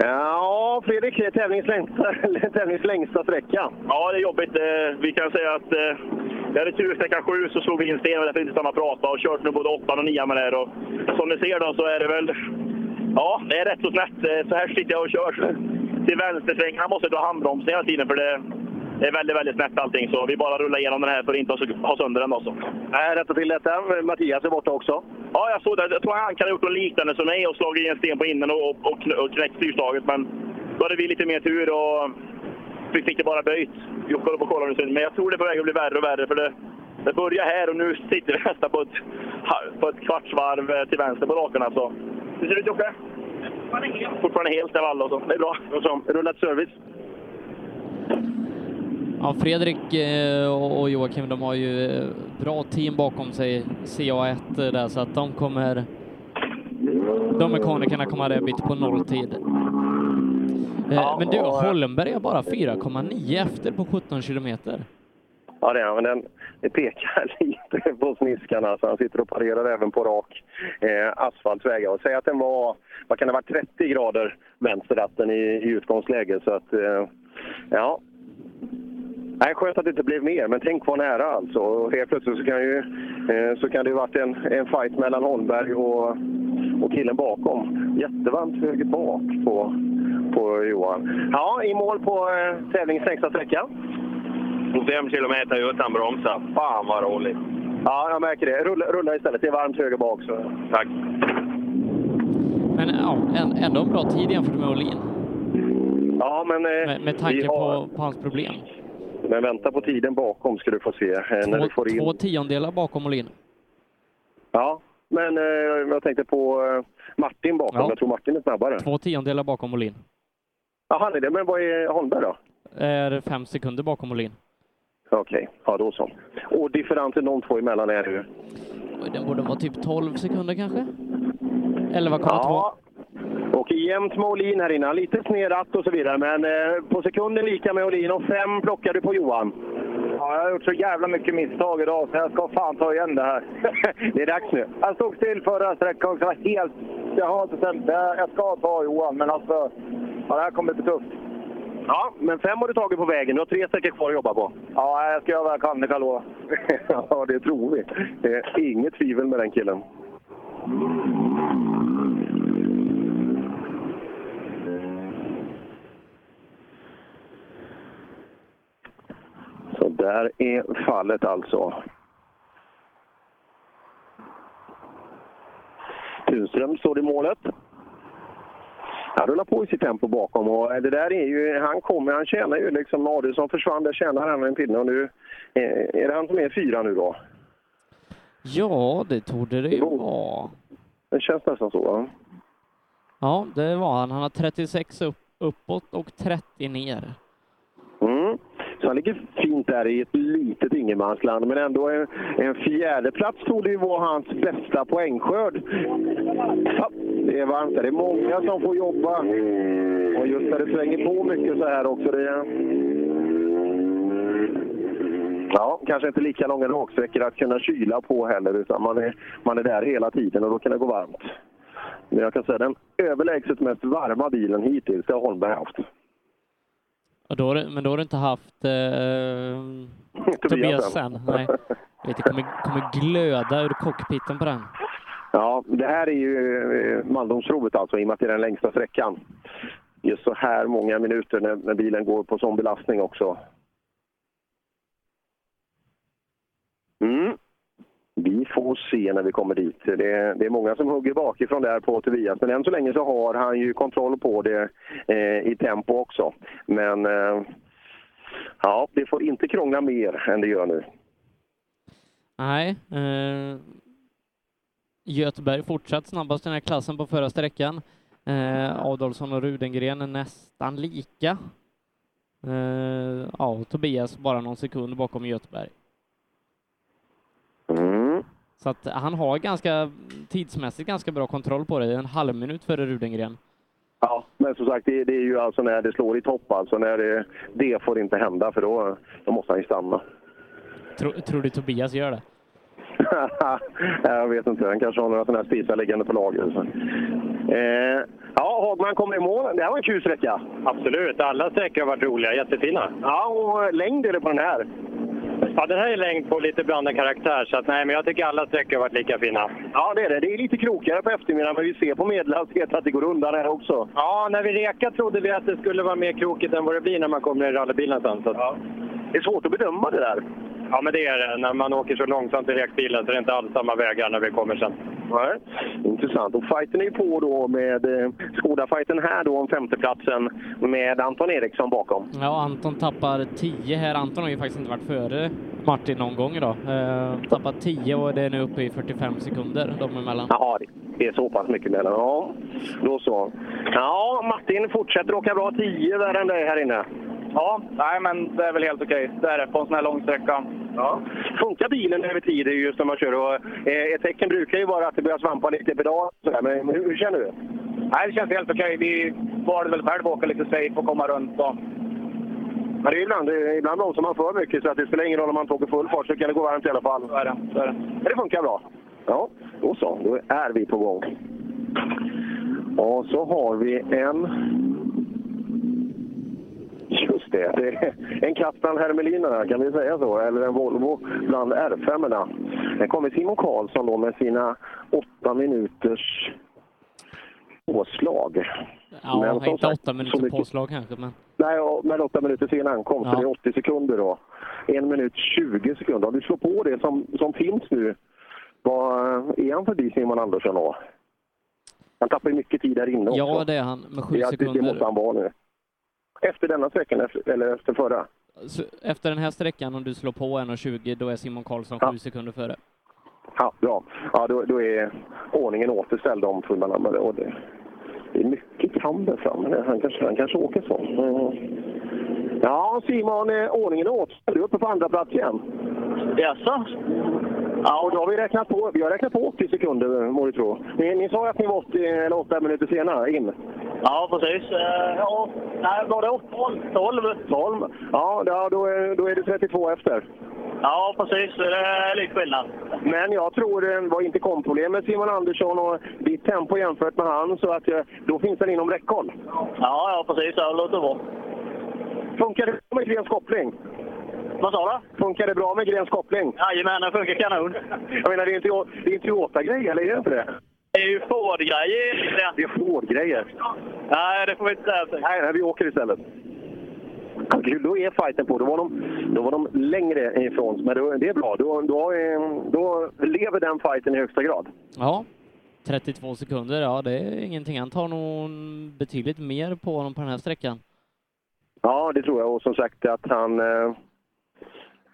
Ja, Fredrik, det är tävlingens längsta, längsta sträcka. Ja, det är jobbigt. Eh, vi kan säga att jag vi hade tur sträcka sju så slog vi in sten och därför inte stanna och prata och kört nu både åttan och nian med det här. Och som ni ser då så är det väl, ja, det är rätt så snett. Eh, så här sitter jag och kör. till vänstersvängarna måste jag dra handbromsen hela tiden för det det är väldigt, väldigt snett allting. Så vi bara rullar igenom den här för att inte ha- sönder den. Också. Nej, rätta till detta. Mattias är borta också. Ja, jag såg det. Jag tror han kan ha gjort något liknande som mig och slagit i en sten på innen och, och, och, kn- och knäckt styrstaget. Men då hade vi lite mer tur och vi fick det bara böjt. Vi kollar på kollar nu, men jag tror det är på väg att bli värre och värre. För det, det börjar här och nu sitter vi nästan på ett, på ett kvartsvarv eh, till vänster på rakerna. Så. Hur ser det ut Jocke? Fortfarande helt av alla och så. Det är bra. Och så, rullat service. Ja, Fredrik eh, och och Joakim, de har ju eh, bra team bakom sig, CA1 där, så att de kommer... De mekanikerna kommer ha bit på nolltid. Eh, Men du, Holmberg är bara 4,9 efter på 17 kilometer. Ja, det är men den, det pekar lite på sniskarna. Så han sitter och parerar även på rak eh, asfaltväg. Och säg att den var, vad kan det vara, 30 grader vänsterratten i, i utgångsläge. Så att, eh, ja. Nej, skönt att det inte blev mer, men tänk vad nära alltså. Och helt plötsligt så kan, ju, eh, så kan det ju varit en, en fight mellan Holmberg och, och killen bakom. Jättevarmt höger bak på, på Johan. Ja, i mål på eh, tävlingens längsta sträcka. 5 kilometer utan bromsar. Fan vad roligt. Ja, jag märker det. Rulla, rulla istället. Det är varmt höger bak. Så. Tack. Men ja, en- ändå en bra tid jämfört med Olin. Ja, men... Eh, Med, med tanke har- på, på hans problem. Men vänta på tiden bakom ska du få se. Eh, när du får Två, in. två tiondelar bakom Olin. Ja, men eh, jag tänkte på eh, Martin bakom. Ja. Jag tror Martin är snabbare. Två tiondelar bakom Olin. Ja, han är det. Men vad är Holmberg då? Är fem sekunder bakom Olin. Okej, ja då så. Och differensen de två emellan är hur? Den borde vara typ 12 sekunder kanske? 11,2. Ja, och jämnt med Olin här innan. Lite sned ratt och så vidare, men eh, på sekunden lika med Olin och fem plockar du på Johan. Ja, jag har gjort så jävla mycket misstag idag så jag ska fan ta igen det här. det är dags nu. Jag stod still förra sträckan också. Jag var helt... Jag har bestämt jag, jag ska ta Johan, men alltså... Ja, det här kommer bli tufft. Ja, men fem har du tagit på vägen. Du har tre sträckor kvar att jobba på. Ja, jag ska göra vad jag kan, det kan jag lova. ja, det tror vi. Det är inget tvivel med den killen. Så där är fallet alltså. Tunström står i målet. Han rullar på i sitt tempo bakom och det där är ju, han kommer, han tjänar ju liksom, Adielsson försvann, där tjänar han en pinne och nu är det han som är fyra nu då. Ja, det torde det ju vara. Det känns nästan så va? Ja, det var han. Han har 36 upp, uppåt och 30 ner. Så han ligger fint där i ett litet ingenmansland, men ändå en, en fjärdeplats torde ju vara hans bästa poängskörd. Ja, det är varmt där. Det är många som får jobba. Och just när det svänger på mycket så här också. Det... Ja, kanske inte lika långa raksträckor att kunna kyla på heller, utan man är, man är där hela tiden och då kan det gå varmt. Men jag kan säga den överlägset mest varma bilen hittills, det har Holmberg haft. Och då, men då har du inte haft eh, Tobias sen? Nej. Vet, det kommer, kommer glöda ur cockpiten på den. Ja, det här är ju eh, mandomsprovet alltså, i och med att det är den längsta sträckan. Just så här många minuter när, när bilen går på sån belastning också. Mm. Vi får se när vi kommer dit. Det är, det är många som hugger bakifrån där på Tobias, men än så länge så har han ju kontroll på det eh, i tempo också. Men eh, ja, det får inte krångla mer än det gör nu. Nej. Eh, Göteborg fortsatt snabbast i den här klassen på förra sträckan. Eh, Adolfsson och Rudengren är nästan lika. Eh, ja, Tobias bara någon sekund bakom Göteborg. Så att han har ganska tidsmässigt ganska bra kontroll på det. En halv minut före Rudengren. Ja, men som sagt, det, det är ju alltså när det slår i topp. Alltså när det, det får inte hända, för då, då måste han ju stanna. Tror, tror du Tobias gör det? jag vet inte, han kanske har några sådana här spisar liggande på lager. Så. Eh, ja, Hagman kommer i mål. Det här var en kul sträcka. Absolut, alla sträckor har varit roliga, jättefina. Ja, och längd är det på den här. Ja, den här är längd på lite blandad karaktär, så att, nej, men jag tycker alla sträckor har varit lika fina. Ja, det är det. Det är lite krokigare på eftermiddagen, men vi ser på medelhastighet att det går undan här också. Ja, när vi reka trodde vi att det skulle vara mer krokigt än vad det blir när man kommer i rallybilen sen. Så ja. Det är svårt att bedöma det där. Ja, men det är det. När man åker så långsamt i rekbilen så är det inte alls samma vägar när vi kommer sen. Nej, intressant. Och fighten är ju på då med eh, Skoda-fighten här då om femteplatsen med Anton Eriksson bakom. Ja, Anton tappar 10 här. Anton har ju faktiskt inte varit före Martin någon gång idag. Eh, tappat 10 och det är nu uppe i 45 sekunder de emellan. Ja, det är så pass mycket mellan. Ja, då så. Ja, Martin fortsätter åka bra. 10 värre än dig här inne. Ja, nej men det är väl helt okej. Det är det på en sån här lång sträcka. Ja. Funkar bilen över tid just när man kör? Och, eh, ett tecken brukar ju vara att det börjar svampa lite i pedal. sådär, Men hur, hur känner du? Nej, det känns helt okej. Vi valde väl själv att åka lite safe och komma runt. Och... Men det är ibland, ibland bromsar man för mycket så att det spelar ingen roll om man åker full fart så kan det gå varmt i alla fall. Så är det. Så är det. Men det funkar bra. Ja, då så. Då är vi på gång. Och så har vi en... Just det, det är en katt bland hermelinerna, kan vi säga så? Eller en Volvo bland R5. Där kommer Simon Karlsson då med sina åtta minuters påslag. Ja, Men inte sagt, åtta så minuter mycket- påslag kanske, men Nej, men åtta minuter sen ankomst, Ja. så det är 80 sekunder då. En minut 20 sekunder. Om du slår på det som, som finns nu, vad är han förbi Simon Andersson då? Han tappar ju mycket tid där inne också. ja, det är han med sju Ja, det, det måste sekunder. han vara nu. Efter denna sträckan, efter, eller efter förra? Så efter den här sträckan, om du slår på 1.20, då är Simon Karlsson sju sekunder före. Ja, bra. Ja, då, då är ordningen återställd om. Men det, och det, det är mycket kam där framme. Han kanske, han kanske åker så. Ja, Simon, eh, ordningen är återställd. Du är uppe på andra plats igen. Jaså? Ja, och då har vi räknat på, vi har räknat på 80 sekunder, må du tro. Ni, ni sa att ni var 80 eller 8 minuter senare in. Ja, precis. Eh, Ja, nej, var det 12? 12? 12? Ja, då, är, då är det 32 efter. Ja, precis. Det är lite skillnad. Men jag tror det var inte komproblem med Simon Andersson och ditt tempo jämfört med han, så att eh, då finns den inom räckhåll. Ja, ja precis. Ja, det låter bra. Funkar det med Grens koppling? Vad sa du? Funkar det bra med Grens koppling? Jajamän, det funkar kanon. Jag menar, det är inte, det är inte Toyota-grejer, eller är det inte det? Det är ju Ford-grejer. Det är Ford-grejer. Nej, det får vi inte säga. Nej, nej, vi åker istället. Då är fighten på. Då var de, då var de längre ifrån. Men då, det är bra. Då, då, är- då lever den fighten i högsta grad. Ja, 32 sekunder, ja det är ingenting. Han tar nog betydligt mer på honom på den här sträckan. Ja, det tror jag. Och som sagt att han...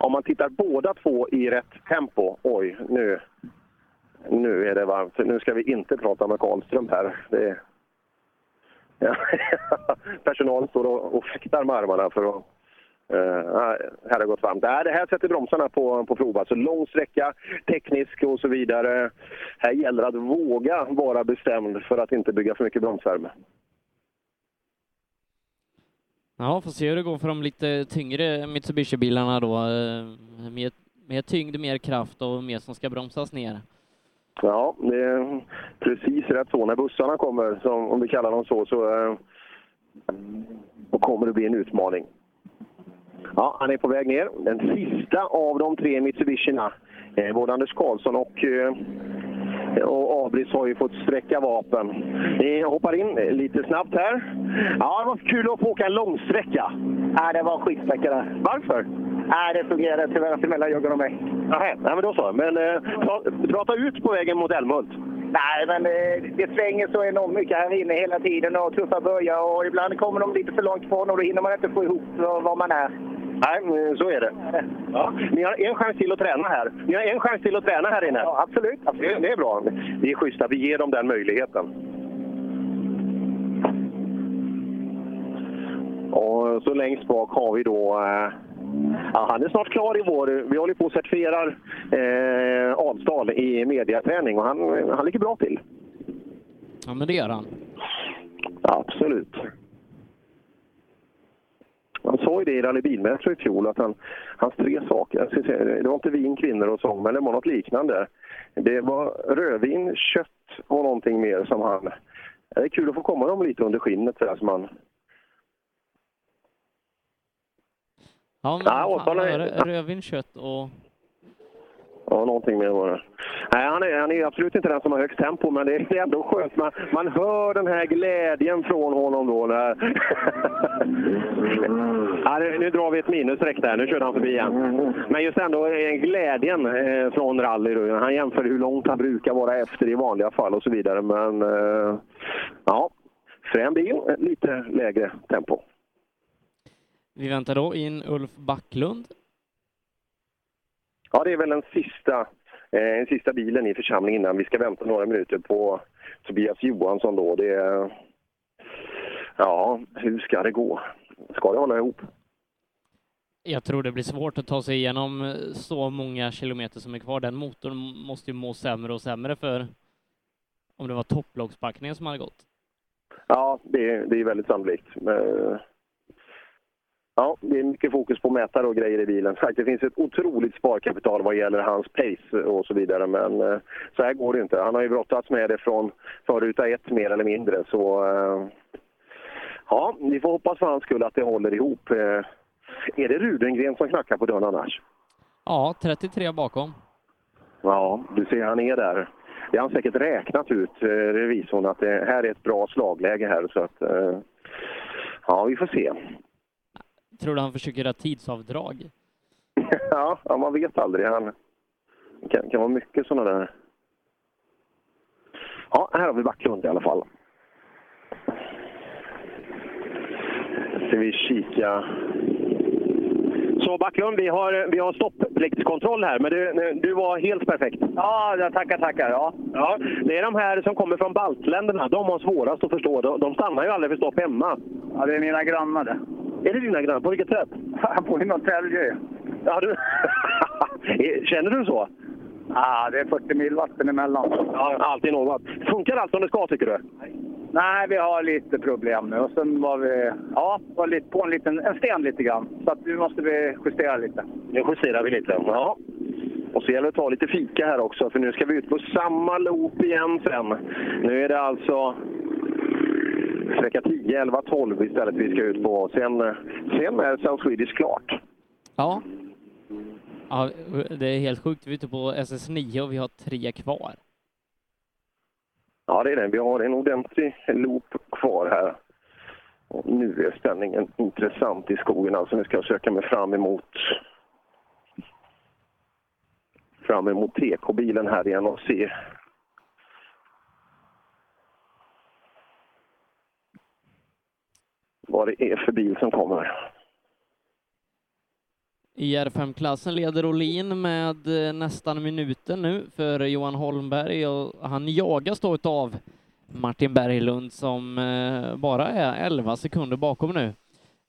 Om man tittar båda två i rätt tempo. Oj, nu, nu är det varmt. Nu ska vi inte prata med Karlström här. Det, ja, personalen står och, och fäktar med armarna för att... Uh, här har det gått varmt. Nej, det här sätter bromsarna på, på prov. Alltså lång sträcka, teknisk och så vidare. Här gäller det att våga vara bestämd för att inte bygga för mycket bromsvärme. Ja, får se hur det går för de lite tyngre Mitsubishi-bilarna då. Eh, mer, mer tyngd, mer kraft och mer som ska bromsas ner. Ja, det är precis rätt så. När bussarna kommer, som, om vi kallar dem så, så eh, då kommer det bli en utmaning. Ja, han är på väg ner. Den sista av de tre Mitsubishierna. Eh, både Anders Karlsson och, eh, och Abris har ju fått sträcka vapen. Ni hoppar in lite snabbt här. Ja, det var kul att få åka en långsträcka. Nej, det var skitsträcka där. Varför? Nej, det fungerade tyvärr inte mellan Jörgen och mig. Nej, nej men då så. Men eh, pra, prata ut på vägen mot Älmhult. Nej, men det, det svänger så enormt mycket här inne hela tiden och tuffa börjar och ibland kommer de lite för långt ifrån och då hinner man inte få ihop var man är. Nej, så är det. Ja. Ni har en chans till att träna här. Ni har en chans till att träna här inne. Ja, absolut. Det, det är bra. Det är schysst att vi ger dem den möjligheten. Och så längst bak har vi då... Eh, ja, han är snart klar i vår. Vi håller på att certifiera eh, Alsdal i mediaträning och han, han ligger bra till. Ja, men det gör han. Absolut. Han sa ju det i rallybilmästare i fjol, att han, hans tre saker, säga, det var inte vin, kvinnor och sång, men det var något liknande. Det var rödvin, kött och någonting mer som han... Det är kul att få komma dem lite under skinnet sådär som han... Ja, men Ja, rö- rödvin, kött och... Ja, någonting mer var det. Nej, han är, han är absolut inte den som har högst tempo, men det är ändå skönt. Man, man hör den här glädjen från honom då. När... ja, nu, nu drar vi ett minusstreck där. Nu körde han förbi igen. Men just ändå eh, glädjen eh, från rally. Då. Han jämför hur långt han brukar vara efter i vanliga fall och så vidare. Men eh, ja, frän bil, lite lägre tempo. Vi väntar då in Ulf Backlund. Ja, det är väl den sista, eh, sista bilen i församlingen innan vi ska vänta några minuter på Tobias Johansson. Då. Det är, ja, hur ska det gå? Ska det hålla ihop? Jag tror det blir svårt att ta sig igenom eh, så många kilometer som är kvar. Den motorn måste ju må sämre och sämre för om det var topplockspackningen som hade gått. Ja, det, det är väldigt sannolikt. Men, ja, det är mycket fokus på mätare och grejer i bilen. Sagt, det finns ett otroligt sparkapital vad gäller hans pace och så vidare, men eh, så här går det inte. Han har ju brottats med det från, från ruta ett mer eller mindre, så eh, ja, vi får hoppas för hans skull att det håller ihop. Eh, Är det Rudengren som knackar på dörren annars? Ja, 33 bakom. Ja, du ser han är där. Det har han säkert räknat ut, revisorn, att det här är ett bra slagläge här. Så att, ja, vi får se. Tror du han försöker göra tidsavdrag? ja, ja, man vet aldrig. Han det kan, kan vara mycket sådana där. Ja, här har vi Backlund i alla fall. Ska vi kika. Så Backlund, vi har, vi har stopppliktskontroll här, men du, du var helt perfekt. Ja, tackar, tackar. Ja. Ja, det är de här som kommer från baltländerna. De har svårast att förstå. De, de stannar ju aldrig för stopp hemma. Ja, det är mina grannar det. Är det dina grannar? På vilket sätt? Bor i Norrtälje. Ja, du... Känner du så? Ja, det är 40 mil vatten emellan. Ja, alltid något. Funkar allt som det ska, tycker du? Nej, vi har lite problem nu. Och sen var vi ja, var lite på en, liten, en sten lite grann. Så att nu måste vi justera lite. Nu justerar vi lite. Ja. Och så gäller det att ta lite fika här också, för nu ska vi ut på samma loop igen sen. Nu är det alltså sträcka 10, 11, 12 istället vi ska ut på. Sen, sen är South Swedish klart. Ja. Ja, det är helt sjukt. Vi är ute på SS9 och vi har tre kvar. Ja, det är det. Vi har en ordentlig loop kvar här. Och nu är ställningen intressant i skogen. Alltså nu ska jag söka mig fram emot fram emot TK-bilen här igen och se vad det är för bil som kommer. I R5-klassen leder Olin med eh, nästan minuten nu för Johan Holmberg och han jagas då av Martin Berglund som eh, bara är 11 sekunder bakom nu.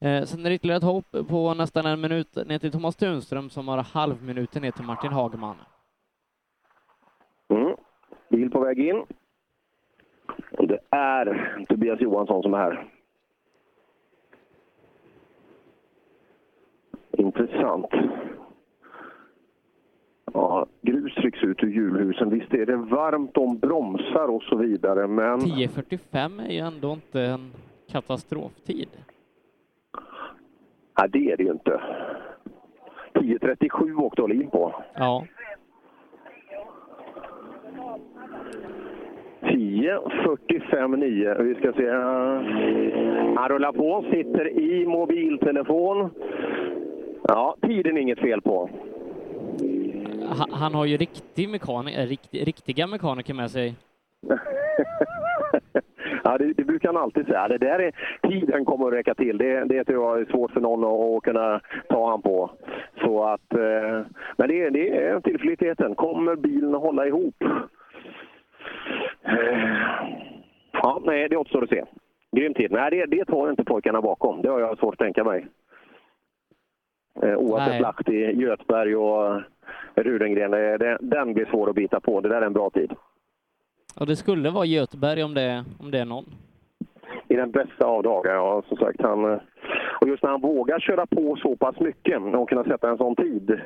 Eh, Sen är det ytterligare ett hopp på nästan en minut ner till Thomas Tunström som har halvminuten ner till Martin Hagman. Mm. Bil på väg in. Det är Tobias Johansson som är här. Intressant. Ja, grus trycks ut ur hjulhusen. Visst är det varmt om bromsar och så vidare, men... 10.45 är ju ändå inte en katastroftid. Nej, det är det ju inte. 10.37 åkte Olin på. Ja. 10.45,9. Vi ska se. Han rullar på, sitter i mobiltelefon. Ja, tiden är inget fel på. Ha- Han har ju riktig mekaniker, rikt, riktiga mekaniker med sig. Ja, det, det brukar han alltid säga. Det där är, tiden kommer att räcka till. Det, det tror jag är svårt för någon att, att kunna ta han på. Så att, eh, men det, det är tillförlitligheten. Kommer bilen att hålla ihop? Eh, Ja, nej, det återstår att se. Grym tid. Nej, det, det tar inte pojkarna bakom. Det har jag svårt att tänka mig. Eh, oavsett. Lahti, Götberg och Rudengren. Den blir svår att bita på. Det där är en bra tid. Och det skulle vara Göteborg om det, om det är någon. i den bästa av dagar. Ja, som sagt, han, eh, och just när han vågar köra på så pass mycket och kunna sätta en sån tid,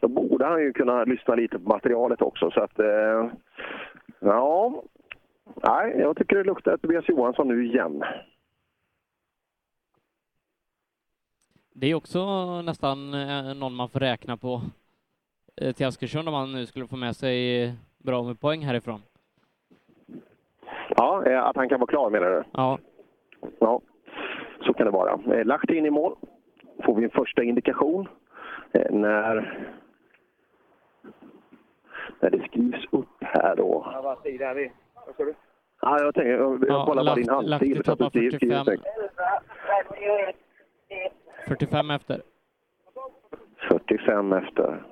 då borde han ju kunna lyssna lite på materialet också. Så att, eh, ja, nej, jag tycker det luktar Tobias Johansson nu igen. Det är också nästan eh, någon man får räkna på eh, till Askersund om man nu skulle få med sig bra med poäng härifrån. Ja, eh, att han kan vara klar menar du? Ja. Ja, så kan det vara. Lagt in i mål. Får vi en första indikation när, när det skrivs upp här då. Ja, vad tid är vi? Vad sa du? Ja, jag tänker, jag, jag Ja, kollar bara din halvtid. Lahti tappar det skrivs 45. Snyggt. 45 efter. 45 efter.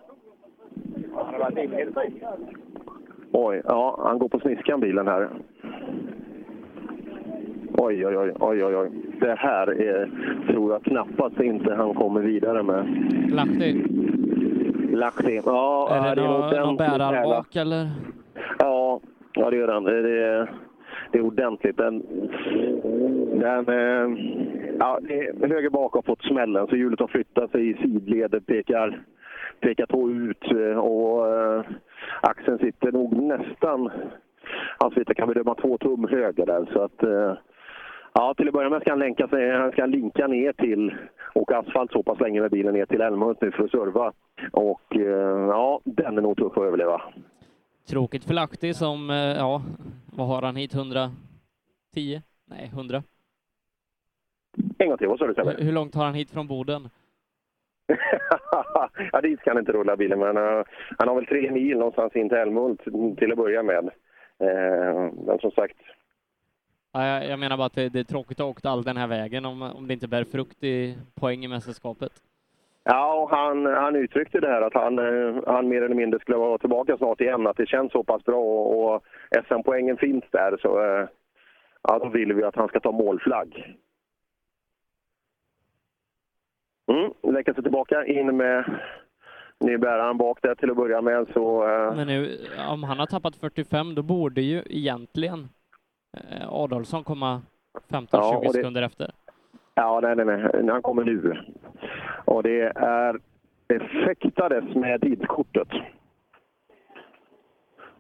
Oj, ja, han går på sniskan bilen här. Oj, oj, oj, oj, oj. Det här är, tror jag knappast inte han kommer vidare med. Lahti. Lahti. Ja, Är det nå- någon jävla- bak eller? Ja, ja det gör den. Det är, det är ordentligt. Den, den, eh, ja, det är höger bak har fått smällen så hjulet har flyttat sig i sidleden, Pekar, pekar två ut eh, och eh, axeln sitter nog nästan, alltså vi kan bedöma två tum höger där. Så att, eh, ja, till att börja med ska han, länka sig, han ska linka ner till och asfalt så pass länge med bilen ner till Älmhult nu för att serva. Och eh, ja, den är nog tuff att överleva. Tråkigt för Lahti som, eh, ja, vad har han hit? 110? Nej, 100. En gång till, vad sa du Sebbe? Hur, långt har han hit från Boden? ja, dit ska han inte rulla bilen, men uh, han har väl tre mil någonstans in till Älmhult till att börja med. Uh, men som sagt, Ja, jag, jag menar bara att det, det är tråkigt att ha åkt all den här vägen om, om det inte bär frukt i poäng i mästerskapet. ja, han, han uttryckte det här att han, eh, han mer eller mindre skulle vara tillbaka snart igen, att det känns så pass bra och, och SM-poängen finns där så uh, ja, då vill vi att han ska ta målflagg. Mm, lägga sig tillbaka in med nybäraren bak där till att börja med så... eh, Men nu, om han har tappat 45, då borde ju egentligen eh, Adolfsson komma 15-20 Ja, det- sekunder efter. Ja, nej, nej, nej. Han kommer nu. Och det är det fäktades med tidskortet.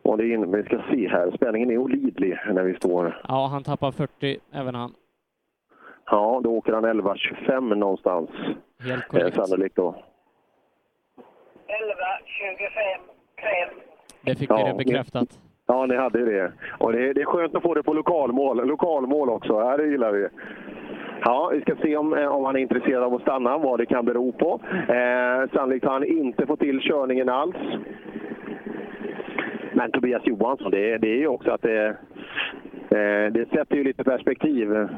Och det är, in- vi ska se här, spänningen är olidlig när vi står. Ja, han tappar 40, även han. Ja, då åker han 11.25 någonstans. Helt Eh, korrekt. sannolikt då. 11.25, kräv. Det fick Ja, vi det bekräftat. Ja, ni hade ju det. Och det, det är skönt att få det på lokalmål, lokalmål också. Ja, det gillar vi. Ja, vi ska se om, eh, om han är intresserad av att stanna, vad det kan bero på. Eh, sannolikt har han inte fått till körningen alls. Men Tobias Johansson, det, det är ju också att det, eh, det sätter ju lite perspektiv.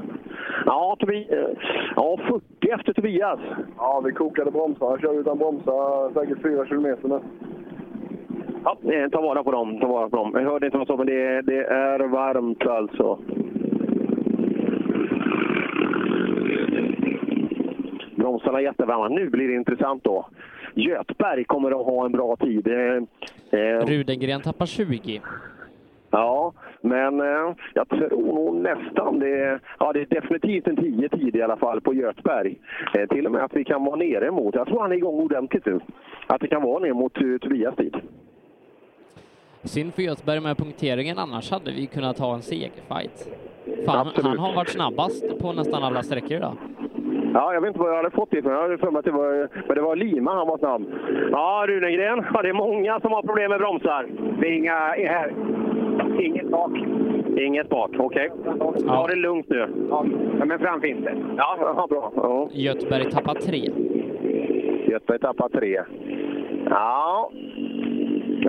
Ja, Tobi, eh, ja, 40 efter Tobias. Ja, vi kokade bromsar. Jag kör utan bromsar säkert 4 kilometer nu. Ja, eh, ta vara på dem. Ta vara på dem. Jag hörde inte vad som men det, det är varmt alltså. Bromsarna är jättevarma. Nu blir det intressant då. Götberg kommer att ha en bra tid. Eh, eh, Rudengren tappar 20. Ja, men eh, jag tror nog nästan det. Ja, det är definitivt en 10 tid i alla fall på Götberg. Eh, till och med att vi kan vara nere mot. Jag tror han är igång ordentligt nu. Att det kan vara ner mot uh, Tobias tid. Synd för Göteborg med punkteringen, annars hade vi kunnat ha en segerfight. Fan, Absolut. han har varit snabbast på nästan alla sträckor idag. Ja, jag vet inte vad jag hade fått ifrån. Jag hade för mig att det var, men det var Lima han var snabb. Ja, Runegren. Ja, det är många som har problem med bromsar. Det är inga här. Inget bak. Inget bak, okej. Ta det lugnt nu. Ja, men fram finns det. Ja, ja bra. Ja. Göteborg tappar tre. Göteborg tappar tre. Ja,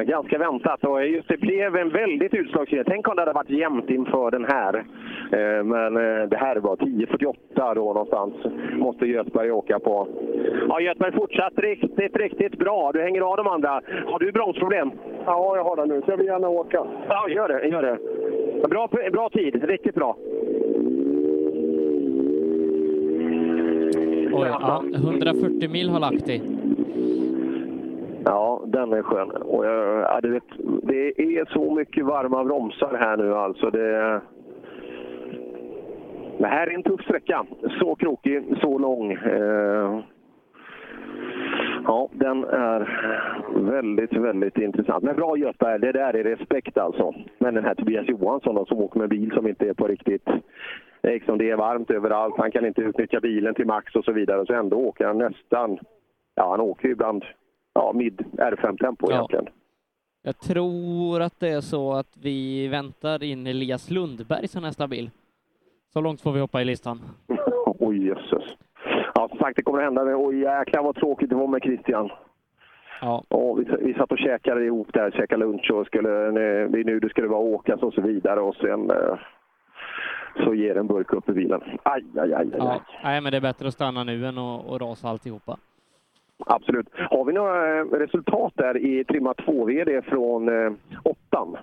ganska väntat. Och just det blev en väldigt utslagsgivande. Tänk om det hade varit jämnt inför den här. Eh, Men eh, det här var 10.48 då någonstans. Måste Göteborg åka på. Ja, Göteborg fortsatt riktigt, riktigt bra. Du hänger av de andra. Har du bromsproblem? Ja, jag har det nu, så jag vill gärna åka. Ja, gör det. Gör det. Bra, bra tid. Riktigt bra. Oj, ja, 140 mil har Lahti. Ja, den är skön. Och jag, ja, du vet, det är så mycket varma bromsar här nu alltså. Det, det här är en tuff sträcka. Så krokig, så lång. Eh, Ja, den är väldigt, väldigt intressant. Men bra Göthberg, det där är respekt alltså. Men den här Tobias Johansson då, som åker med bil som inte är på riktigt... Liksom det är varmt överallt, han kan inte utnyttja bilen till max och så vidare. Så ändå åker han nästan... Ja, han åker ju ibland ja, mid R5-tempo Ja. egentligen. Jag tror att det är så att vi väntar in Elias Lundberg som nästa bil. Så långt får vi hoppa i listan. Oj, jösses. Ja, som sagt, det kommer att hända. Oj, jäklar vad tråkigt det var med Christian. Ja. vi, vi satt och käkade ihop där, käkade lunch och skulle, nu, nu det skulle vara åkas och så vidare och sen eh, så ger en burk upp i bilen. Aj, aj, aj, aj. Ja. Nej, men det är bättre att stanna nu än att, att rasa alltihopa. Absolut. Har vi några eh, resultat där i trimma 2VD från eh, åttan?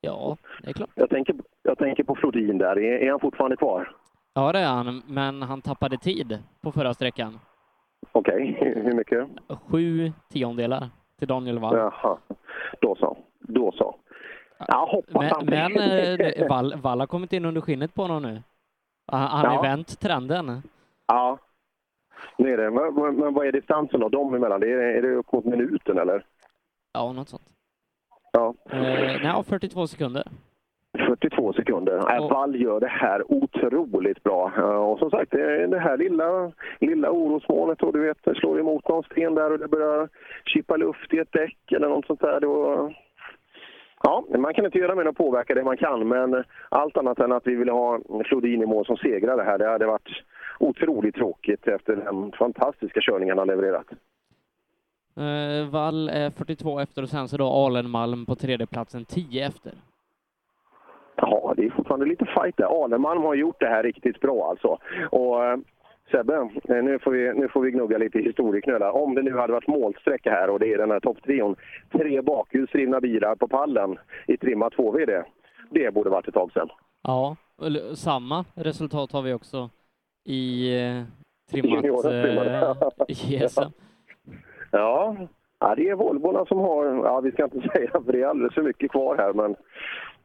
Ja, det är klart. Jag tänker, jag tänker på Flodin där. Är, är han fortfarande kvar? Ja, det är han, men han tappade tid på förra sträckan. Okej, hur mycket? Sju tiondelar till Daniel Wall. Jaha, då så. Då så. Jag hoppas Men, han... men eh, Wall, Wall har kommit in under skinnet på honom nu. Han han har Ja. vänt trenden. Ja, är det. Men, vad är distansen då, dem emellan? Det är, är det upp mot minuten eller? Ja, något sånt. Ja. Eh, nej, 42 sekunder. 42 sekunder. Äh, Wall gör det här otroligt bra. Eh, Och som sagt, det är här lilla, lilla orosmolnet och du vet, slår emot någon sten där och det börjar chippa luft i ett däck eller något sånt där. Då... Ja, man kan inte göra mer än att påverka det man kan, men allt annat än att vi ville ha Flodin i mål som segrare här, det hade varit otroligt tråkigt efter den fantastiska körningen han har levererat. Eh, Wall är 42 efter och sen så då Alenmalm på tredjeplatsen 10 efter. Ja, det är fortfarande lite fight där. Alenmalm har gjort det här riktigt bra alltså. Och eh, Sebbe, eh, nu får, vi, nu får vi gnugga lite historieknölar. Om det nu hade varit målsträcka här och det är den här topptrion, tre bakhjulsdrivna bilar på pallen i trimma 2VD. Det borde varit ett tag sedan. Ja, samma resultat har vi också i eh, trimmat eh, GSM. Ja, ja, det är Volvorna som har, ja vi ska inte säga för det är alldeles för mycket kvar här men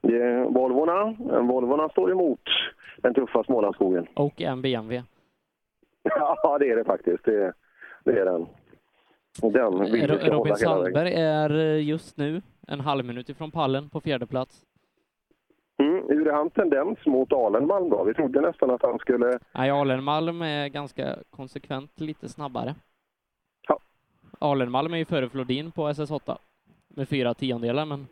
det är Volvorna, Volvorna står emot den tuffa Smålandsskogen. Och en BMW. Ja, det är det faktiskt. Det, det är den. Den vill vi Ro- ska hålla Robin. Sandberg är eh, just nu en halv minut ifrån pallen på fjärde plats. Mm, hur är hans tendens mot Alenmalm då? Vi trodde nästan att han skulle... Nej, Alenmalm är ganska konsekvent lite snabbare. Ja. Alenmalm är ju före Flodin på SS8 med fyra tiondelar, men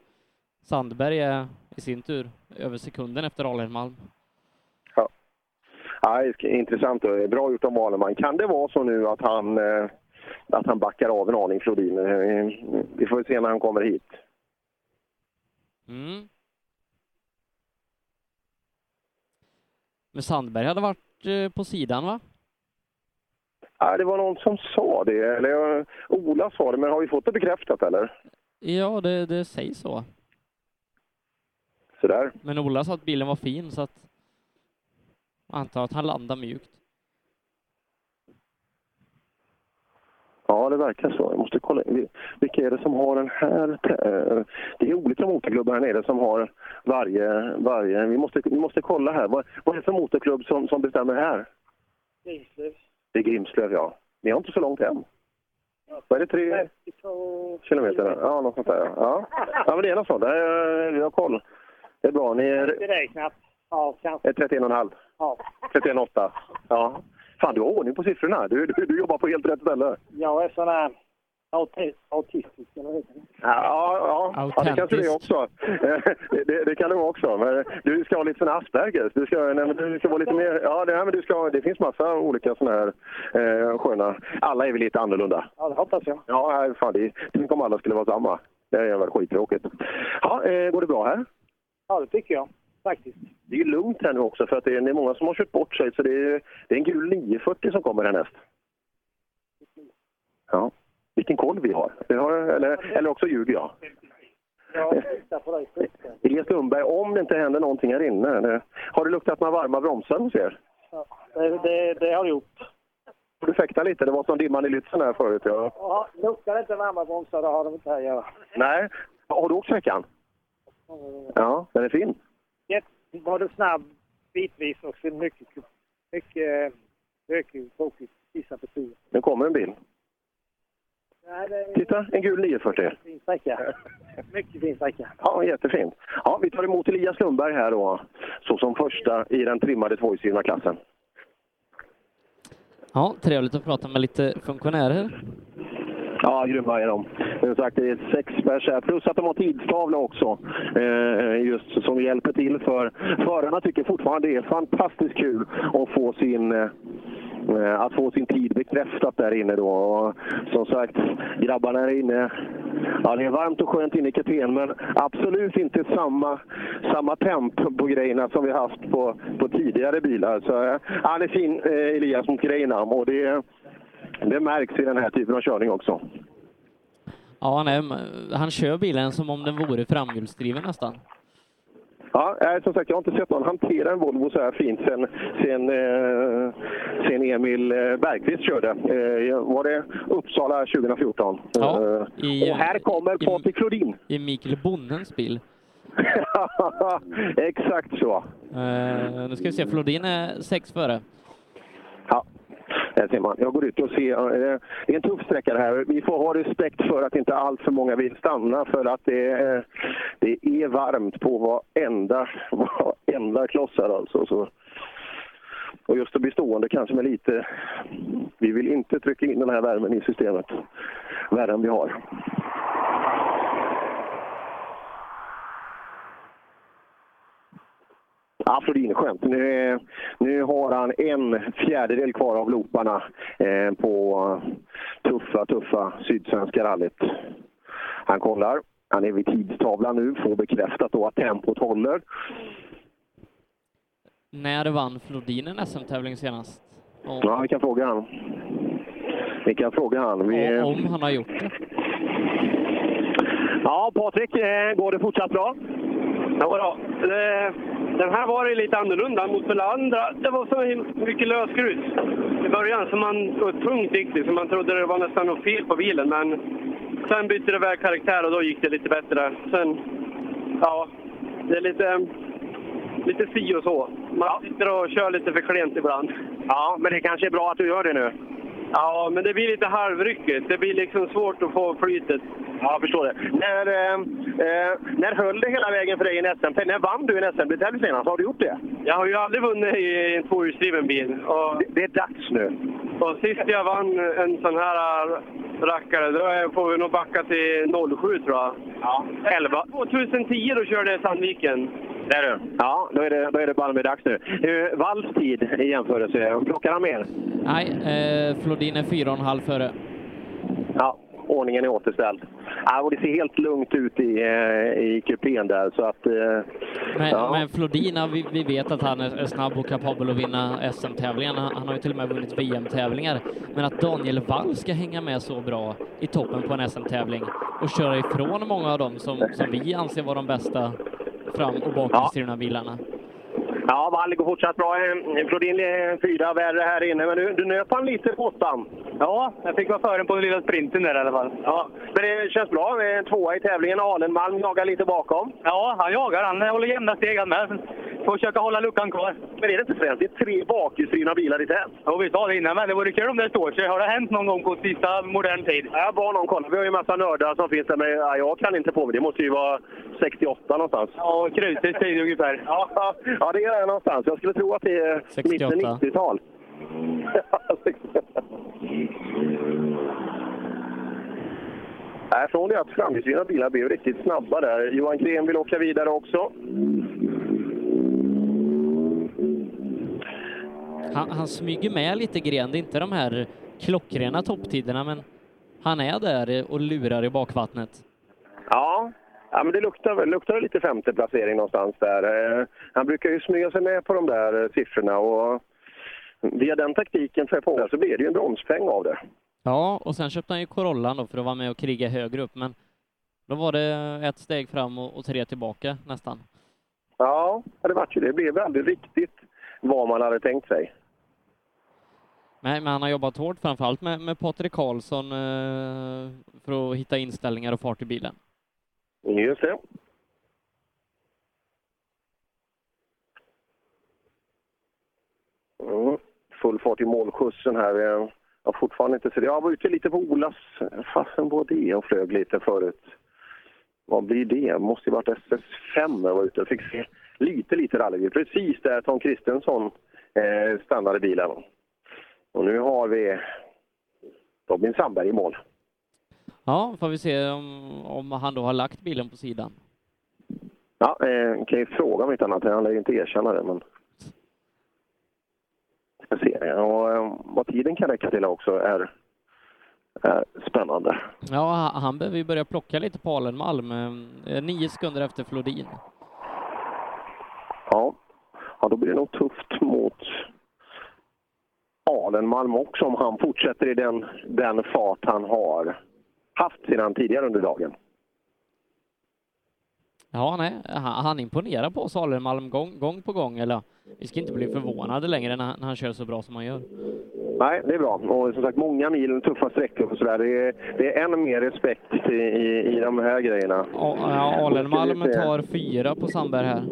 Sandberg är i sin tur över sekunden efter Alenmalm. Ja, intressant och bra gjort av Alenmalm. Kan det vara så nu att han, eh, att han backar av en aning, Flodin? Eh, Vi får se när han kommer hit. Mm. Men Sandberg hade varit eh, på sidan, va? Ja, det var någon som sa det, eller Ola sa det, men har vi fått det bekräftat eller? Ja, det, det sägs så. Sådär. Men Ola sa att bilen var fin, så att antar att han landar mjukt. Ja, det verkar så. Jag måste kolla. Vi- Vilka är det som har den här? eh, Det är olika motorklubbar här nere som har varje... varje. Vi, måste, vi måste kolla här. Vad, vad är det för motorklubb som, som bestämmer här? Grimslöv. Det är Grimslöv, ja. Ni har inte så långt hem. Vad är det? Tre kilometer? Ja, något sånt där. Ja, ja men det är något sånt. Det är- Vi har koll. Det är bra. Ni är, Beräknat. Ja, kanske. är 31,5. Ja. 31,8. Ja. Fan, du har ordning på siffrorna. Du, du, du jobbar på helt rätt ställe. Jag är sån här auti- autistisk, eller vad heter det? Ja, ja, ja det kanske det är också. Det, det, det kan det vara också. Men du ska ha lite sån Aspergers. Du ska, nej, men du ska vara lite mer... Ja, det, nej, men du ska, det finns massa olika såna här eh, sköna... Alla är väl lite annorlunda. Ja, det hoppas jag. Ja, fan, det, tänk om alla skulle vara samma. Det är väl skittråkigt. Ja, eh, går det bra här? Ja, det tycker jag. Faktiskt. Det är ju lugnt här nu också för att det är, det är många som har kört bort sig. Så det är, det är en gul 940 som kommer härnäst. Ja, vilken koll vi har. Vi har eller, eller också ljuger jag. Dig. Elias Lundberg, om det inte händer någonting här inne. eller- Har du luktat några varma bromsar hos er? Ja, det, det, det har du gjort. Får du fäkta lite? Det var som dimman i Lützen här förut. Ja. Ja, luktar det inte varma bromsar, då har de inte här att göra. Nej, har du åkt sträckan? Ja, den är fin. Jätte, både snabb bitvis och mycket, mycket bökigt, tråkigt, vissa partier. Nu kommer en bil. Titta, en gul 940. Fin sträcka. Mycket fin sträcka. Ja, jättefint. Ja, vi tar emot Elias Lundberg här då, så som första i den trimmade tvåhjulsdrivna klassen. Ja, trevligt att prata med lite funktionärer. Ja, grymma är de. Som sagt, det är sex pers här, plus att de har tidstavla också. Eh, eh just som hjälper till för förarna tycker fortfarande det är fantastiskt kul att få sin eh, eh att få sin tid bekräftat där inne då. Och som sagt, grabbarna är inne. Ja, det är varmt och skönt inne i kupén, men absolut inte samma, samma temp på grejerna som vi haft på, på tidigare bilar. Så eh, han är fin, eh, Elias, mot grejerna. Och det, det märks i den här typen av körning också. Ja, är, han kör bilen som om den vore framhjulsdriven nästan. Ja, som sagt, jag har inte sett någon hantera en Volvo så här fint sen, sen, eh, sen Emil eh, Bergqvist körde. Eh, var det Uppsala 2014? Ja, Eh, i- och här kommer Patrik Flodin. I Mikael Bonnens bil. Exakt så. Eh, nu ska vi se, Flodin är sex före. Ja, ser man. Jag går ut och ser. Det är en tuff sträcka det här. Vi får ha respekt för att inte allt för många vill stanna för att det är, det är varmt på varenda, varenda klossar alltså. Så. Och just att bli stående kanske med lite... Vi vill inte trycka in den här värmen i systemet. Värre än vi har. Ja, Flodin är skönt. Nu, nu har han en fjärdedel kvar av looparna eh, på tuffa, tuffa Sydsvenska rallyt. Han kollar. Han är vid tidstavlan nu, får bekräftat då att tempot håller. När vann Flodin en SM-tävling senast? Och, Ja, vi kan fråga han. Vi kan fråga han. Vi... om han har gjort det? Ja, Patrik, eh, går det fortsatt bra? Ja, då. Det, den här var ju lite annorlunda mot den andra. Det var så mycket lösgrus i början, så man, och tungt det, så man trodde det var nästan något fel på bilen. Men sen bytte det väg karaktär och då gick det lite bättre. Sen, ja, det är lite, lite si och så. Man sitter och kör lite för klent ibland. Ja, men det kanske är bra att du gör det nu. Ja, men det blir lite halvryckigt. Det blir liksom svårt att få flytet. Ja, jag förstår det. När, eh, eh, när höll det hela vägen för dig i en SM? När vann du en SM-tävling senast? Har du gjort det? Jag har ju aldrig vunnit i en tvåhjulsdriven bil. Och, det, det är dags nu. Och sist jag vann en sån här rackare, då får vi nog backa till 07 tror jag. Ja, 11. 2010 då körde jag i Sandviken. Där du. Ja, då är det, då är det bara med dags nu. Uh, Valls tid i jämförelse, plockar han mer? Nej, eh, Flodin är fyra och en halv före. Ja, ordningen är återställd. Ja, och det ser helt lugnt ut i, eh, i kupén där, så att... eh, Men, ja. men Flodin, vi, vi vet att han är, är snabb och kapabel att vinna SM-tävlingarna. Han, han har ju till och med vunnit VM-tävlingar. Men att Daniel Wall ska hänga med så bra i toppen på en SM-tävling och köra ifrån många av dem som, som vi anser vara de bästa fram och bakhjulsdrivna bilarna. Ja, Wall går fortsatt bra. Eh, Flodin fyra värre här inne, men du, du nöp han lite på åttan. Ja, jag fick vara före på den lilla sprinten där i alla fall. Ja, men det känns bra. Vi är en tvåa i tävlingen. Alenmalm jagar lite bakom. Ja, han jagar. Han håller jämna steg han med. Försöka hålla luckan kvar. Men är det inte främst? Det är tre bakhjulsdrivna bilar i tät. Jo, vi sa det innan, men det vore kul om det står sig. Har det hänt någon gång på sista modern tid? Ja, Jag bad någon kolla. Vi har ju en massa nördar som finns där, men ja, jag kan inte på mig. Det måste ju vara 68 någonstans. Ja, krusets tid ungefär. Ja, ja, det är det någonstans. Jag skulle tro att det är 68. mitten 90-tal. Nej, från det att framhjulsdrivna bilar blev riktigt snabba där. Johan Gren vill åka vidare också. Han, han smyger med lite gren. Det är inte de här klockrena topptiderna, men han är där och lurar i bakvattnet. Ja, ja men det luktar, luktar lite femte placering någonstans där. Eh, Han brukar ju smyga sig med på de där eh, siffrorna och via den taktiken på så blir det ju en bronspeng av det. Ja, och sen köpte han ju Corollan då för att vara med och kriga högre upp, men då var det ett steg fram och, tre tillbaka nästan. Ja, det vart ju det. Det blev aldrig riktigt vad man hade tänkt sig. Nej, men han har jobbat hårt, framförallt med, med Patrik Karlsson eh, för att hitta inställningar och fart i bilen. Just det. Mm. Full fart i målskjutsen här. Eh, jag har fortfarande inte sett Jag var ute lite på Olas, fasen var det och flög lite förut. Vad blir det? Måste ju varit SS5 jag var ute Jag fick se lite, lite rallybil. Precis där Tom Kristensson eh, stannade bilen. Och nu har vi Robin Sandberg i mål. Ja, får vi se om, om han då har lagt bilen på sidan. Ja, eh, kan ju fråga om inte annat. Han lär ju inte erkänna det, men... Ska se. Och, eh, vad tiden kan räcka till också är, är spännande. Ja, han- behöver ju börja plocka lite på Alenmalm. Eh, Nio sekunder efter Flodin. Ja. ja, då blir det nog tufft mot Alenmalm också om han fortsätter i den, den fart han har haft sedan tidigare under dagen. Ja, nej, han, han imponerar på oss Alenmalm gång, gång på gång. Eller vi ska inte bli förvånade längre när han, när han kör så bra som han gör. Nej, det är bra. Och som sagt, många mil, tuffa sträckor och sådär. Det är, det är än mer respekt i, i, i de här grejerna. Ja, Alenmalm tar fyra på Sandberg här.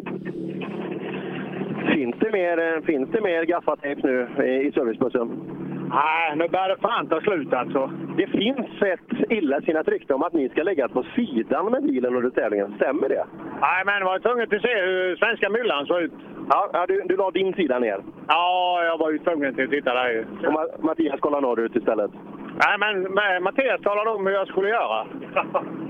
Finns det mer, eh, finns det mer gaffatejp nu i i servicebussen? Nej, nu börjar det fan ta slut alltså. Det finns ett illasinnat rykte om att ni ska lägga på sidan med bilen under tävlingen. Stämmer det? Nej, men jag var tvungen att se hur svenska myllan såg ut. Ja, du, du la din sida ner. Ja, jag var ju tvungen till att titta där. Och Ma- Mattias kollar norrut istället. Nej, men men Mattias talade om hur jag skulle göra.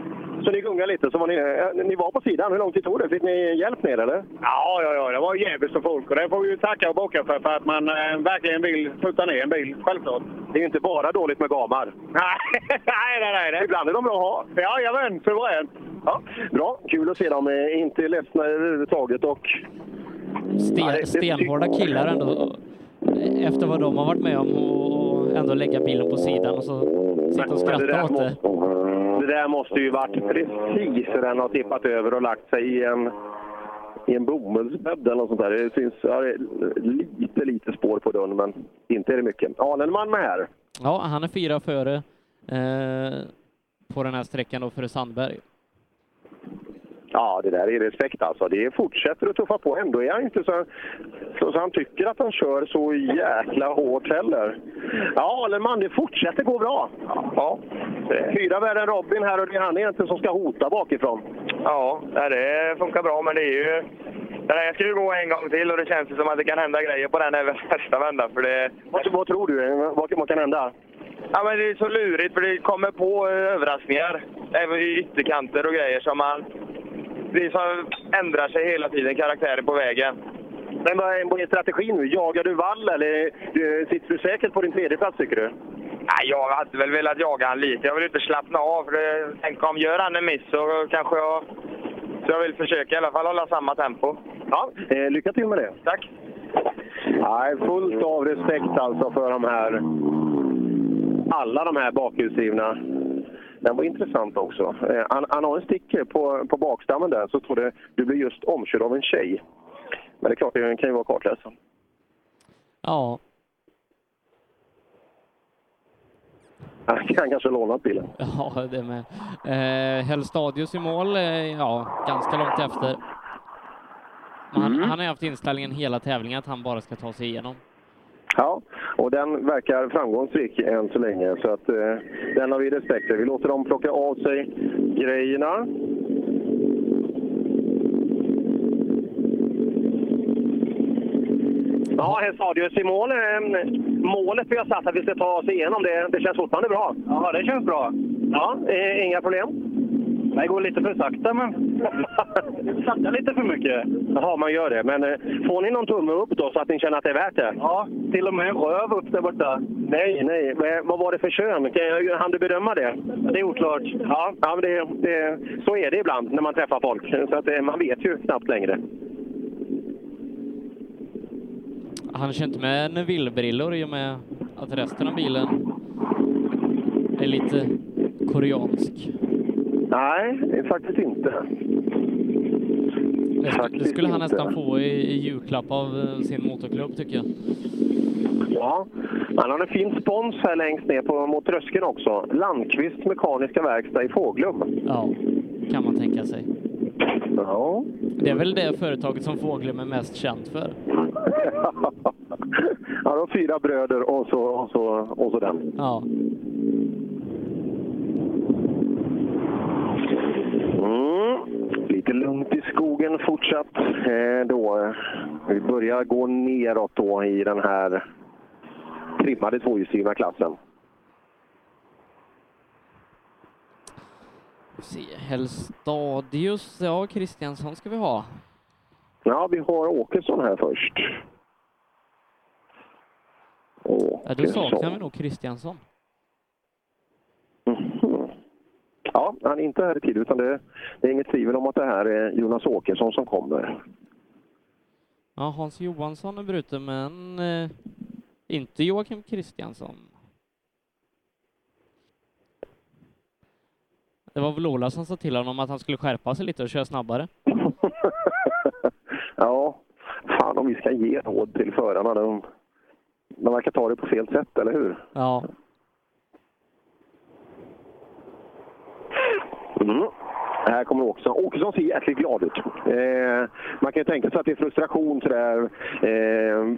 Så ni gungar lite, så var ni, eh, ni var på sidan. Hur lång tid tog det? Fick ni hjälp ner eller? Ja, ja, ja, det var jävligt med folk och det får vi ju tacka och bocka för, för att man eh, verkligen vill putta ner en bil, självklart. Det är ju inte bara dåligt med gamar. Nej, nej, nej. nej det. Ibland är de bra att ha. Jajamän, suveränt. Ja, bra, kul att se dem. Eh, Inte ledsna överhuvudtaget och... Sten, det- stenhårda killar ändå. Efter vad de har varit med om och ändå lägga bilen på sidan och så sitta och skratta åt det. Det där måste ju varit precis hur den har tippat över och lagt sig i en, i en bomullsbädd eller något sånt där. Det syns ja, lite, lite spår på dörren, men inte är det mycket. Alenman med här. Ja, han är fyra före eh, på den här sträckan då före Sandberg. Ja, det där är respekt alltså. Det fortsätter att tuffa på. Ändå är han inte så, så, så han tycker att han kör så jäkla hårt heller. Ja, Alenman, det fortsätter gå bra. Ja. Fyra värre än Robin här och det är han egentligen som ska hota bakifrån. Ja, det funkar bra, men det är ju... Den här ska ju gå en gång till och det känns som att det kan hända grejer på den även nästa vända. För det... Vad, vad tror du? Vad, kan hända? Ja, men det är så lurigt för det kommer på överraskningar. Även i ytterkanter och grejer som man... Det är som ändrar sig hela tiden, karaktären på vägen. Men vad är, strategin nu? Jagar du vall eller sitter du säkert på din tredje plats tycker du? Nej, jag hade väl velat jaga han lite. Jag vill inte slappna av. För tänk om gör han en miss så kanske jag... Så jag vill försöka i alla fall hålla samma tempo. Ja, eh, lycka till med det. Tack. Nej, fullt av respekt alltså för de här... Alla de här bakhjulsdrivna. Den var intressant också. Eh, han, han har en sticker på, på bakstammen där, så står det du blir just omkörd av en tjej. Men det är klart, det kan ju vara kartläsaren. Ja, Han kan kanske lånat bilen. ja det med. Eh, Hellstadius i mål, eh, ja, ganska långt efter. Han, Mm. han har haft inställningen hela tävlingen att han bara ska ta sig igenom. Ja, och den verkar framgångsrik än så länge, så att eh, den har vi respekt för. Vi låter dem plocka av sig grejerna. Ja, Hestadius i mål. Målet vi har satt att vi ska ta oss igenom, det, det känns fortfarande bra. Ja, det känns bra. Ja, eh, inga problem? Det går lite för sakta, men... Sakta lite för mycket. Jaha, man gör det. Men eh, får ni någon tumme upp då så att ni känner att det är värt det? Ja, till och med en röv upp där borta. Nej, nej. Men Vad var det för kön? Kan- Hann du bedöma det? Det är oklart. Ja, ja men det, det, så är det ibland när man träffar folk. Så att, eh, man vet ju knappt längre. Han kör inte med Neville-brillor i och med att resten av bilen är lite koreansk. Nej, faktiskt inte. Det, det skulle han inte. nästan få i, i julklapp av eh, sin motorklubb tycker jag. Ja, han har en fin spons här längst ner på, mot tröskeln också. Landqvist Mekaniska Verkstad i Fåglum. Ja, kan man tänka sig. Ja. Det är väl det företaget som Fåglum är mest känt för. Ja, de fyra bröder och så, och så, och så den. Ja. Mm. Lite lugnt i skogen fortsatt eh, då. Vi börjar gå neråt då i den här trimmade tvåhjulsdrivna klassen. Se, Helstadius, ja Kristiansson ska vi ha. Ja, vi har Åkesson här först. Ja, då saknar vi nog Kristiansson. Ja, han är inte här i tid, utan det, det är inget tvivel om att det här är Jonas Åkesson som kommer. Ja, Hans Johansson är bruten, men eh, inte Joakim Kristiansson. Det var väl Ola som sa till honom att han skulle skärpa sig lite och köra snabbare. Ja, fan om vi ska ge råd till förarna. De, de verkar ta det på fel sätt, eller hur? Ja. Mm. Här kommer Åkesson. Åkesson ser jäkligt glad ut. Eh, man kan ju tänka sig att det är frustration sådär. Eh,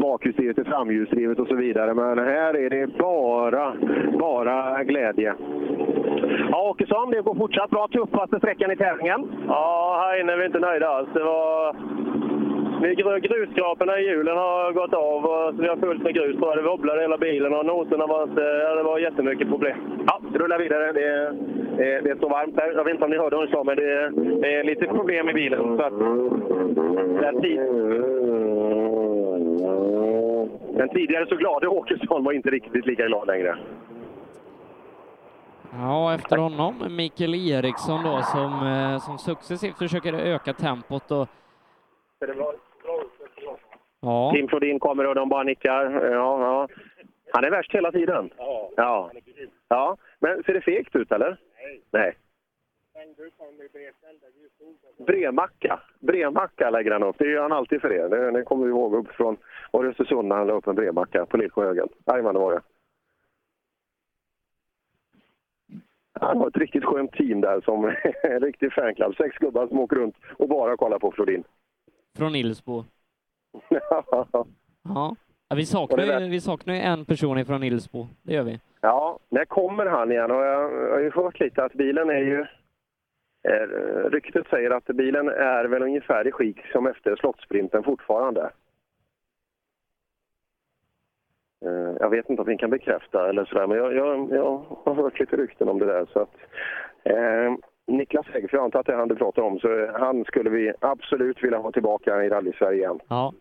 bakhjulsdrivet är framhjulsdrivet och så vidare. Men här är det bara, bara glädje. Ja, Åkesson, det går fortsatt bra. Tuffaste sträckan i tävlingen. Ja, här inne är vi inte nöjda alls. Det var... Vi gr- Grusskraporna i hjulen har gått av och så vi har fullt med grus på. Det wobblade hela bilen och noterna var inte... Ja, det var jättemycket problem. Ja, det rullar vidare. Det, det, det står varmt här. Jag vet inte om ni hörde vad hon sa, men det, det är lite problem i bilen. Så att, den, tid, den tidigare så glada Åkesson var inte riktigt lika glad längre. Ja, efter honom Mikael Eriksson då som, eh, som successivt försöker öka tempot och ja, Tim Flodin kommer och de bara nickar. Ja, ja. Han är värst hela tiden. Ja. ja. Men ser det fegt ut, eller? Nej. Bremacka. Bremacka lägger han upp. Det gör han alltid för er. Det, det kommer vi ihåg upp från Östersund när han la upp en bremacka på Lillsjöhögen. Jajamän, det var det. Han har ett riktigt skönt team där som en riktig fanclub. Sex gubbar som åker runt och bara kollar på Flodin. från Ilsbo. Ja. Ja, vi, saknar ju, vi saknar ju en person ifrån Ilsbo, det gör vi. Ja, när kommer han igen? Och jag, jag har ju hört lite att bilen är ju... Eh, ryktet säger att bilen är väl ungefär i skick som efter slottsprinten fortfarande. Eh, jag vet inte om vi kan bekräfta eller sådär, men jag, jag, jag har hört lite rykten om det där. Så att, eh, Niklas Hägg, för jag antar att det är han du pratar om, så han skulle vi absolut vilja ha tillbaka i rally-Sverige igen. Ja.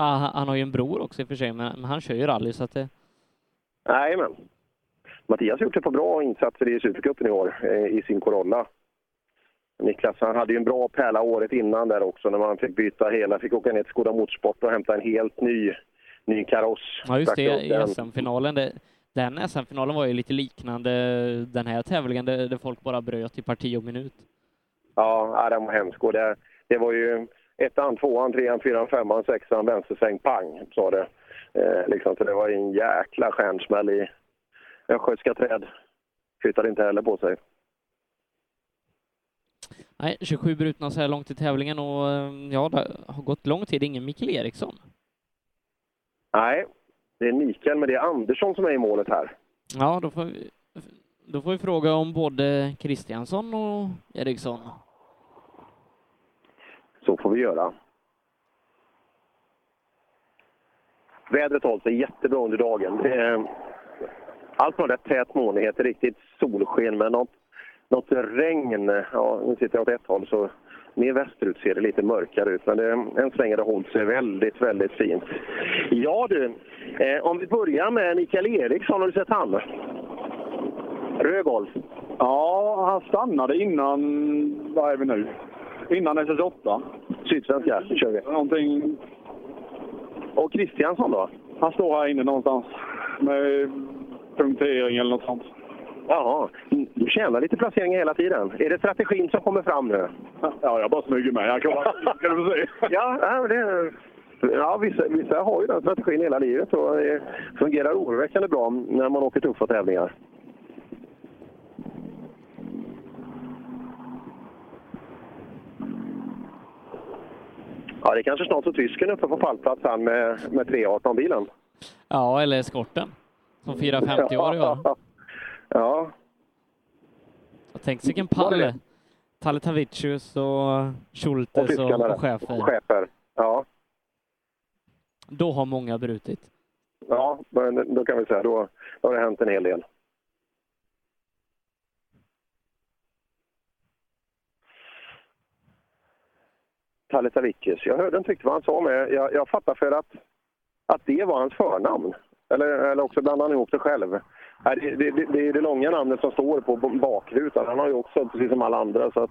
Ah, han- har ju en bror också i och för sig, men, men han kör ju rally så att det... Jajamän. Mattias har gjort ett par bra insatser i Supercupen i år eh, i sin Corolla. Niklas han hade ju en bra pärla året innan där också när man fick byta hela, fick åka ner till Skoda Motorsport och hämta en helt ny, ny kaross. Ja, just det, i. SM-finalen. Den SM-finalen var ju lite liknande den här tävlingen där, folk bara bröt i parti och minut. Ja, ja, den var hemsk. Och det, det var ju ettan, tvåan, trean, fyran, femman, sexan, vänstersväng, pang, sa det. Eh, liksom, så det var en jäkla stjärnsmäll i östgötska träd. Flyttade inte heller på sig. Nej, 27 brutna så här långt i tävlingen och eh, ja, det har gått lång tid. Ingen Mikael Eriksson. Nej, det är Mikael, men det är Andersson som är i målet här. Ja, då får vi, då får vi fråga om både Kristiansson och Eriksson. Så får vi göra. Vädret har hållit sig jättebra under dagen. Det är, allt från rätt tät molnighet till riktigt solsken, men något, något regn. Ja, nu sitter jag åt ett håll, så mer västerut ser det lite mörkare ut. Men det, än så länge har det hållit sig väldigt, väldigt fint. Ja du, eh, om vi börjar med Mikael Eriksson. Har du sett han? Rögolf? Ja, han stannade innan, vad är vi nu? Innan SS8. Sydsvenska kör vi. Någonting... Och Kristiansson då? Han står här inne någonstans med punktering eller något sånt. Jaha, du tjänar lite placeringar hela tiden. Är det strategin som kommer fram nu? Ja, jag bara smyger med. Jag kommer, kan du få se. Ja, det, ja vissa, vissa har ju den strategin hela livet och det fungerar oroväckande bra när man åker tuffa tävlingar. Ja, det är kanske snart så tysken uppe på pallplats han med, med 318-bilen. Ja, eller eskorten. Som firar 50 år i år. Ja, tänkte vilken pall. Taletavicius och och Schultes och, och där. chefer. chefer. Ja. Då har många brutit. ja, men då kan vi säga då, då har det hänt en hel del. Talle Savicius. Jag hörde inte riktigt vad han sa, men jag, jag fattar för att, att det var hans förnamn. Eller, eller också blandade han ihop det själv. Det, det, det, det är det långa namnet som står på bakrutan. Han har ju också, precis som alla andra, så att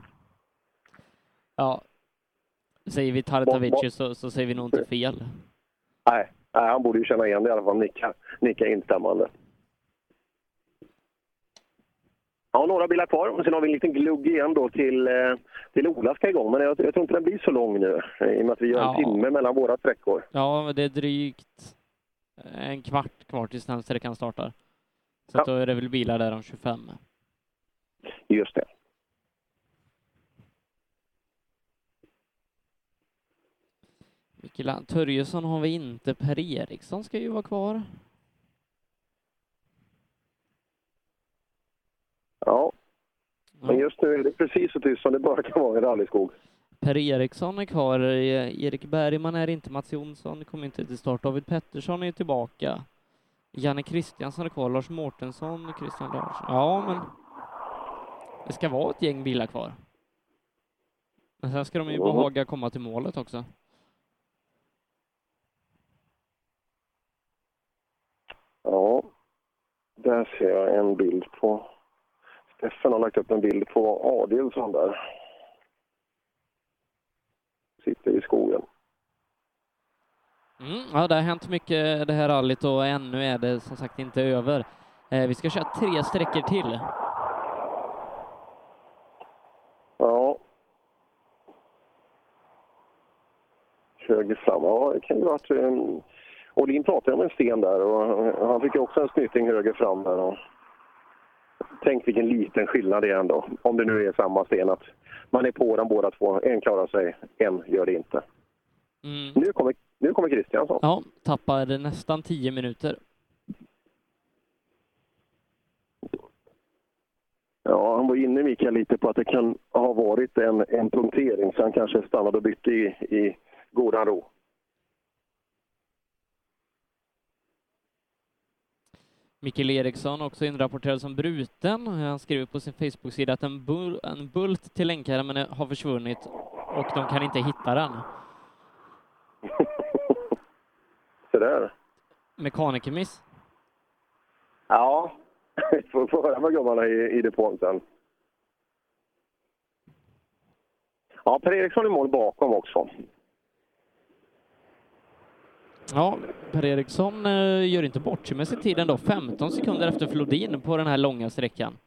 Ja. Säger vi Taletavicius så, så säger vi nog inte fel. Nej, nej, han borde ju känna igen det i alla fall. Nicka, nicka instämmande. Ja, några bilar kvar. Och sen har vi en liten glugg igen då till, eh, till Ola ska igång. Men jag, jag tror inte den blir så lång nu eh, i och med att vi gör en Ja. timme mellan våra sträckor. Ja, det är drygt en kvart kvar tills den sträckan startar. Så att då är det väl bilar där om 25. Just det. Mikael Törjesson har vi inte. Per Eriksson ska ju vara kvar. Ja. Men just nu är det precis så tyst som det bara kan vara i rallyskog. Per Eriksson är kvar. Eh, Erik Bergman är inte. Mats Jonsson kommer inte till start. David Pettersson är tillbaka. Janne Kristiansson är kvar. Lars Mårtensson, Christian Larsson. Ja, men det ska vara ett gäng bilar kvar. Men sen ska de ju behaga komma till målet också. Ja, där ser jag en bild på... Steffen har lagt upp en bild på Adilsson där. Sitter i skogen. Mm, ja, det har hänt mycket det här rallyt och ännu är det som sagt inte över. Eh, vi ska köra tre sträckor till. Ja. Höger fram. Ja, det kan ju varit... Um... Olin pratade om en sten där och han fick också en snyting höger fram där. Och... Tänk vilken liten skillnad det är ändå, om det nu är samma sten. Att man är på den båda två. En klarar sig, en gör det inte. Mm. Nu kommer, nu kommer Kristiansson. Ja, tappar nästan tio minuter. Ja, han var inne Mikael lite på att det kan ha varit en, en punktering så han kanske stannade och bytte i, i godan ro. Mikael Eriksson också inrapporterad som bruten. Han skriver på sin Facebook-sida att en, bul en bult till länkaren har försvunnit och de kan inte hitta den. Så där. Mekanikermiss. Ja, vi får får höra med gubbarna i, i depån sen. Ja, Per Eriksson i mål bakom också. Ja, Per Eriksson eh, gör inte bort sig med sin tid ändå. 15 sekunder efter Flodin på den här långa sträckan.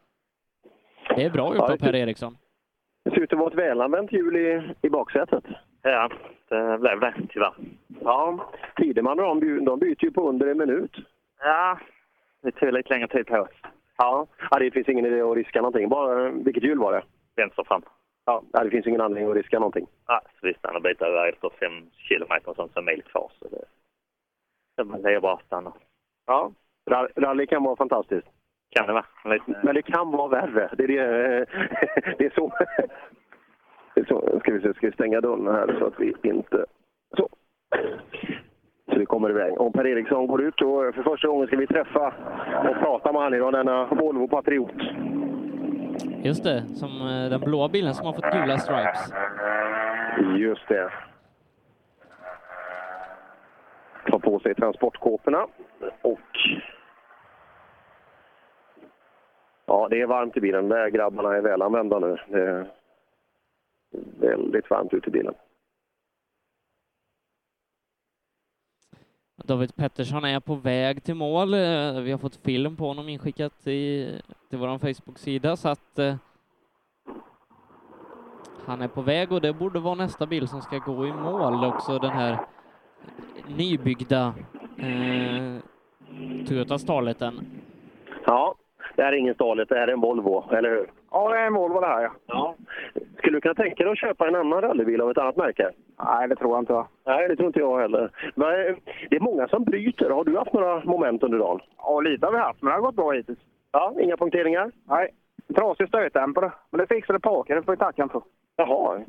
Det är bra gjort av Per Eriksson. Det ser ut att vara ett välanvänt hjul i, i baksätet. Ja, det blev det tyvärr. Ja, Tideman och de, de byter ju på under en minut. Ja, det tog lite längre tid på oss. Ja, ja det finns ingen idé att riska någonting. Bara, vilket hjul var det? Vänster fram. Ja, det finns ingen anledning att riska någonting. Ja, så vi stannade och bytte över efter fem kilometer och sånt, så en mil kvar. Så det, det är bara att stanna. Ja, ra- rally kan vara fantastiskt. Kan det vara. Lite, Men det kan vara värre. Det är, det, det är så. Det är så. Ska vi se, ska vi stänga dörren här så att vi inte... Så. Så vi kommer iväg. Om Per Eriksson går ut och för första gången ska vi träffa och prata med han idag, denna Volvo Patriot. Just det, som eh, den blåa bilen som har fått gula stripes. Just det. Ta på sig transportkåporna och... Ja, det är varmt i bilen. De där grabbarna är välanvända nu. Det är väldigt varmt ute i bilen. David Pettersson är på väg till mål. Eh, vi har fått film på honom inskickat i, till vår Facebook-sida så att eh, han är på väg och det borde vara nästa bil som ska gå i mål också den här nybyggda eh, Toyota Starleten. Ja, det här är ingen Starlet, det här är en Volvo, eller hur? Ja, det är en Volvo det här ja. ja. Skulle du kunna tänka dig att köpa en annan rallybil av ett annat märke? Nej, det tror jag inte. Nej, det tror inte jag heller. Men eh, det är många som bryter. Har du haft några moment under dagen? Ja, lite har vi haft, men det har gått bra hittills. Ja, inga punkteringar? Nej. Trasig stötdämpare, men det fixade Parker, det får vi tacka honom för. Jaha,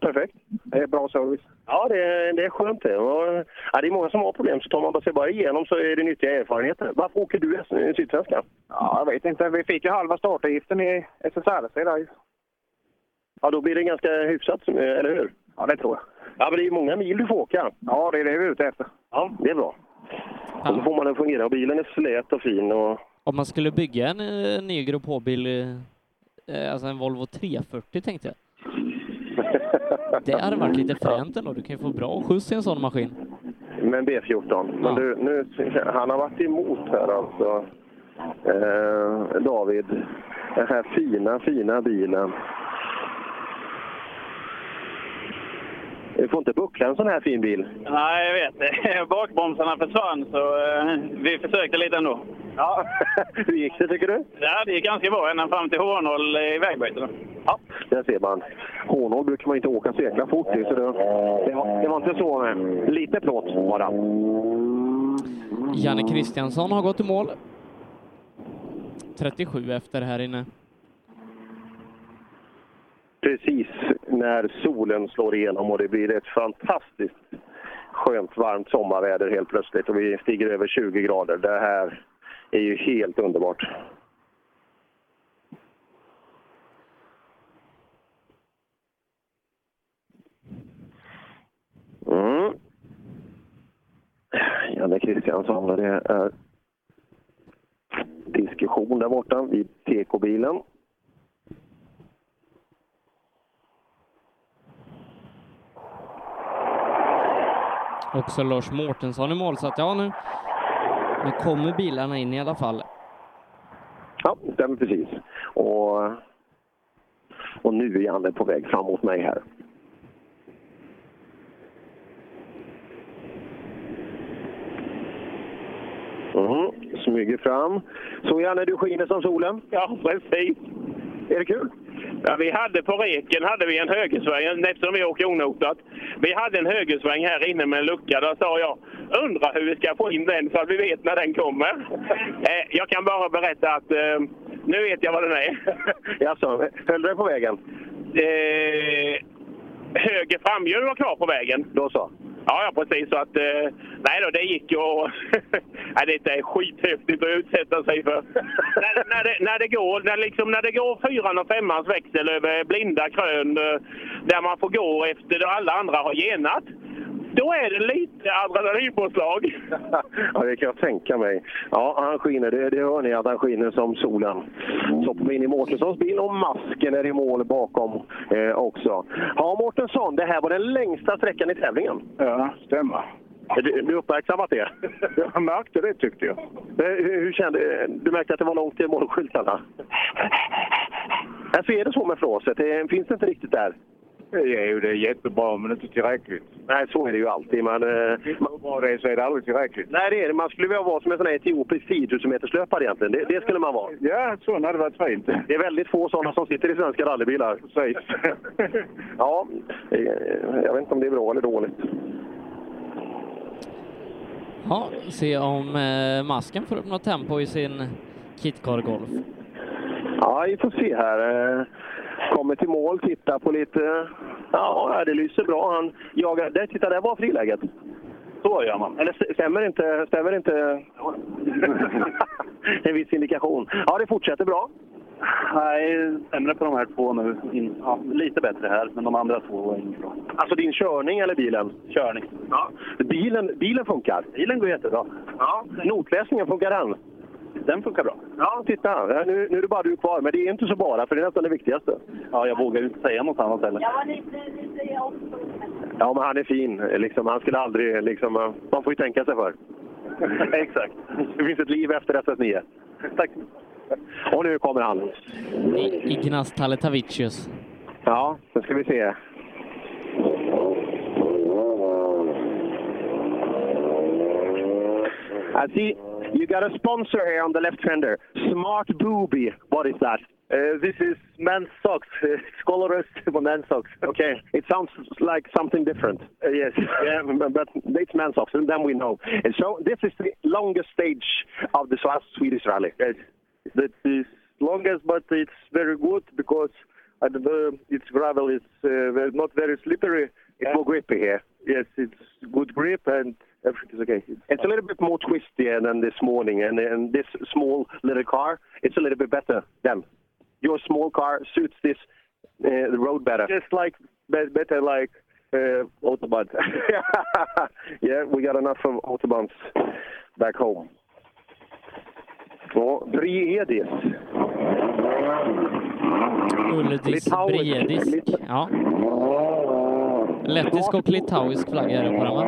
perfekt. Det är bra service. Ja, det är, det är skönt det. Och, ja, det är många som har problem, så tar man sig bara igenom så är det nyttiga erfarenheter. Varför åker du i Sydsvenskan? Ja, jag vet inte. Vi fick ju halva startavgiften i SSRC där. Ja, då blir det ganska hyfsat, eller hur? Ja, det tror jag. Ja, men det är många mil du får åka. Ja, det är det vi är ute efter. Ja, det är bra. Och så får man den fungera. Och bilen är slät och fin. Och... Om man skulle bygga en uh, ny Grupp H-bil, uh, alltså en Volvo 340 tänkte jag. Det hade varit lite fränt ändå. Du kan ju få bra skjuts i en sån maskin. Men B14. Men du, nu, han har varit emot här alltså. Eh, David. Den här fina, fina bilen. Du får inte buckla en sån här fin bil. Nej, jag vet. Bakbromsarna försvann, så eh, vi försökte lite ändå. Ja, hur gick det tycker du? Ja, det gick ganska bra ända fram till H0 i vägbytet. Ja, där ser man. H0 brukar man inte åka så jäkla fort i, så det, det, var, det var inte så. Men lite plåt bara. Janne Kristiansson har gått i mål. 37 efter här inne. Precis när solen slår igenom och det blir ett fantastiskt skönt varmt sommarväder helt plötsligt och vi stiger över 20 grader. Det här är ju helt underbart. Mm. Janne Kristiansson, det är diskussion där borta vid TK-bilen. Också Lars Mårtensson i mål, så att ja, nu, nu kommer bilarna in i alla fall. Ja, det stämmer precis. Och, och nu är Janne på väg fram mot mig här. Mm, smyger fram. Så Janne, du skiner som solen. Ja, precis. Är det kul? Ja, vi hade på reken hade vi en högersväng eftersom vi åker onotat. Vi hade en högersväng här inne med en lucka. Då sa jag, undrar hur vi ska få in den så att vi vet när den kommer. Eh, jag kan bara berätta att eh, nu vet jag vad den är. Jaså, höll du den på vägen? Eh, höger framhjul var kvar på vägen. Då så. Ja, ja precis. Så att, eh, nej då, det gick ju och... nej, det är skithäftigt att utsätta sig för. när, när, det, när, det går, när, liksom, när det går fyran och femmans växel över blinda krön eh, där man får gå efter alla andra har genat. Då är det lite adrenalinpåslag. ja, det kan jag tänka mig. Ja, han skiner. Det, det hör ni att han skiner som solen. Så hoppar vi in i Mårtenssons bil och masken är i mål bakom eh, också. Ja, Mårtensson, det här var den längsta sträckan i tävlingen. Ja, stämmer. Du, du uppmärksammat det? Jag märkte det tyckte jag. Hur, hur kände du? märkte att det var långt till målskyltarna? Alltså är det så med flåset? Det finns det inte riktigt där? Ja, det är jättebra, men inte tillräckligt. Nej, så är det ju alltid. Man, eh, Hur bra det är så är det aldrig tillräckligt. nej, det är det. Man skulle vilja vara som en sån här etiopisk 10 000 meterslöpare egentligen. Det, det skulle man vara. Ja, så hade varit fint. Det är väldigt få sådana som sitter i svenska rallybilar. Precis. ja, eh, jag vet inte om det är bra eller dåligt. Ja, se om eh, masken får upp något tempo i sin Kitcar Golf. Ja, vi får se här. Kommer till mål, tittar på lite... Ja, det lyser bra. Han jagar... Där, titta, där var friläget. Så gör man. Eller st- stämmer inte... Stämmer inte... en viss indikation. Ja, det fortsätter bra. Nej, sämre på de här två nu. In, ja, lite bättre här, men de andra två var inget bra. Alltså din körning eller bilen? Körning. Ja. Bilen, bilen funkar? Bilen går jättebra. Ja. Notläsningen, funkar den? Den funkar bra. Ja, titta. Nu, nu är det bara du kvar, men det är inte så bara, för det är nästan det viktigaste. Ja, jag vågar ju inte säga något annat heller. Jag var lite, lite. Ja, men han är fin. Liksom, han skulle aldrig... Liksom, man får ju tänka sig för. Exakt. Det finns ett liv efter SS9. Tack. Och nu kommer han. I- Ignas Taletavicius. Ja, nu ska vi se. See you got a sponsor here on the left fender. Smart Booby. What is that? Uh, this is men's socks. It's colorless for men's socks. Okay, it sounds like something different. Uh, yes. Yeah, but- it's men's socks, and then we know. And so this is the longest stage of the Swa- Swedish Rally. Yes. That is longest, but it's very good because know, it's gravel. It's uh, not very slippery. It's more grippy here. Yes, it's good grip and everything is okay. It's It's a little bit more twisty than this morning, and, and this small little car, it's a little bit better then. Your small car suits this uh, road better. just like better like uh, autobahn. yeah, we got enough of autobahns back home. Och Briedis. Uldis Litauisk. Briedisk. Ja. Lettisk och litauisk flagga är det på den va?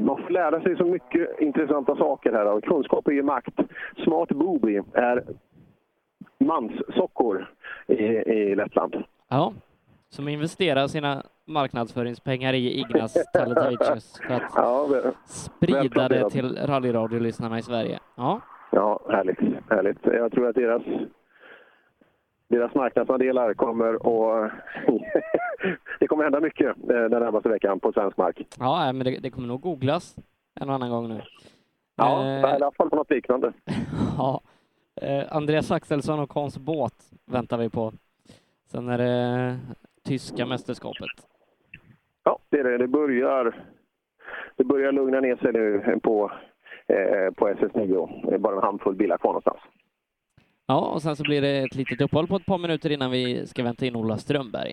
Man får lära sig så mycket intressanta saker här. Kunskap är ju makt. Smart Booby är manssockor i, i Lettland. Ja. Som investerar sina marknadsföringspengar i Ignas Taletavicius för att Ja, väl- sprida det till rallyradiolyssnarna i Sverige. Ja. Ja, härligt. härligt. Jag tror att deras, deras marknadsandelar kommer att... det kommer hända mycket eh, den närmaste veckan på svensk mark. Ja, men det, det kommer nog googlas en och annan gång nu. Ja, Eh, i alla fall på något liknande. Ja. Eh, Andreas Axelsson och Hans Båt väntar vi på. Sen är det tyska mästerskapet. Ja, det, är det. det börjar det börjar lugna ner sig nu på, eh, på SS9. Det är bara en handfull bilar kvar någonstans. Ja, och sen så blir det ett litet uppehåll på ett par minuter innan vi ska vänta in Ola Strömberg.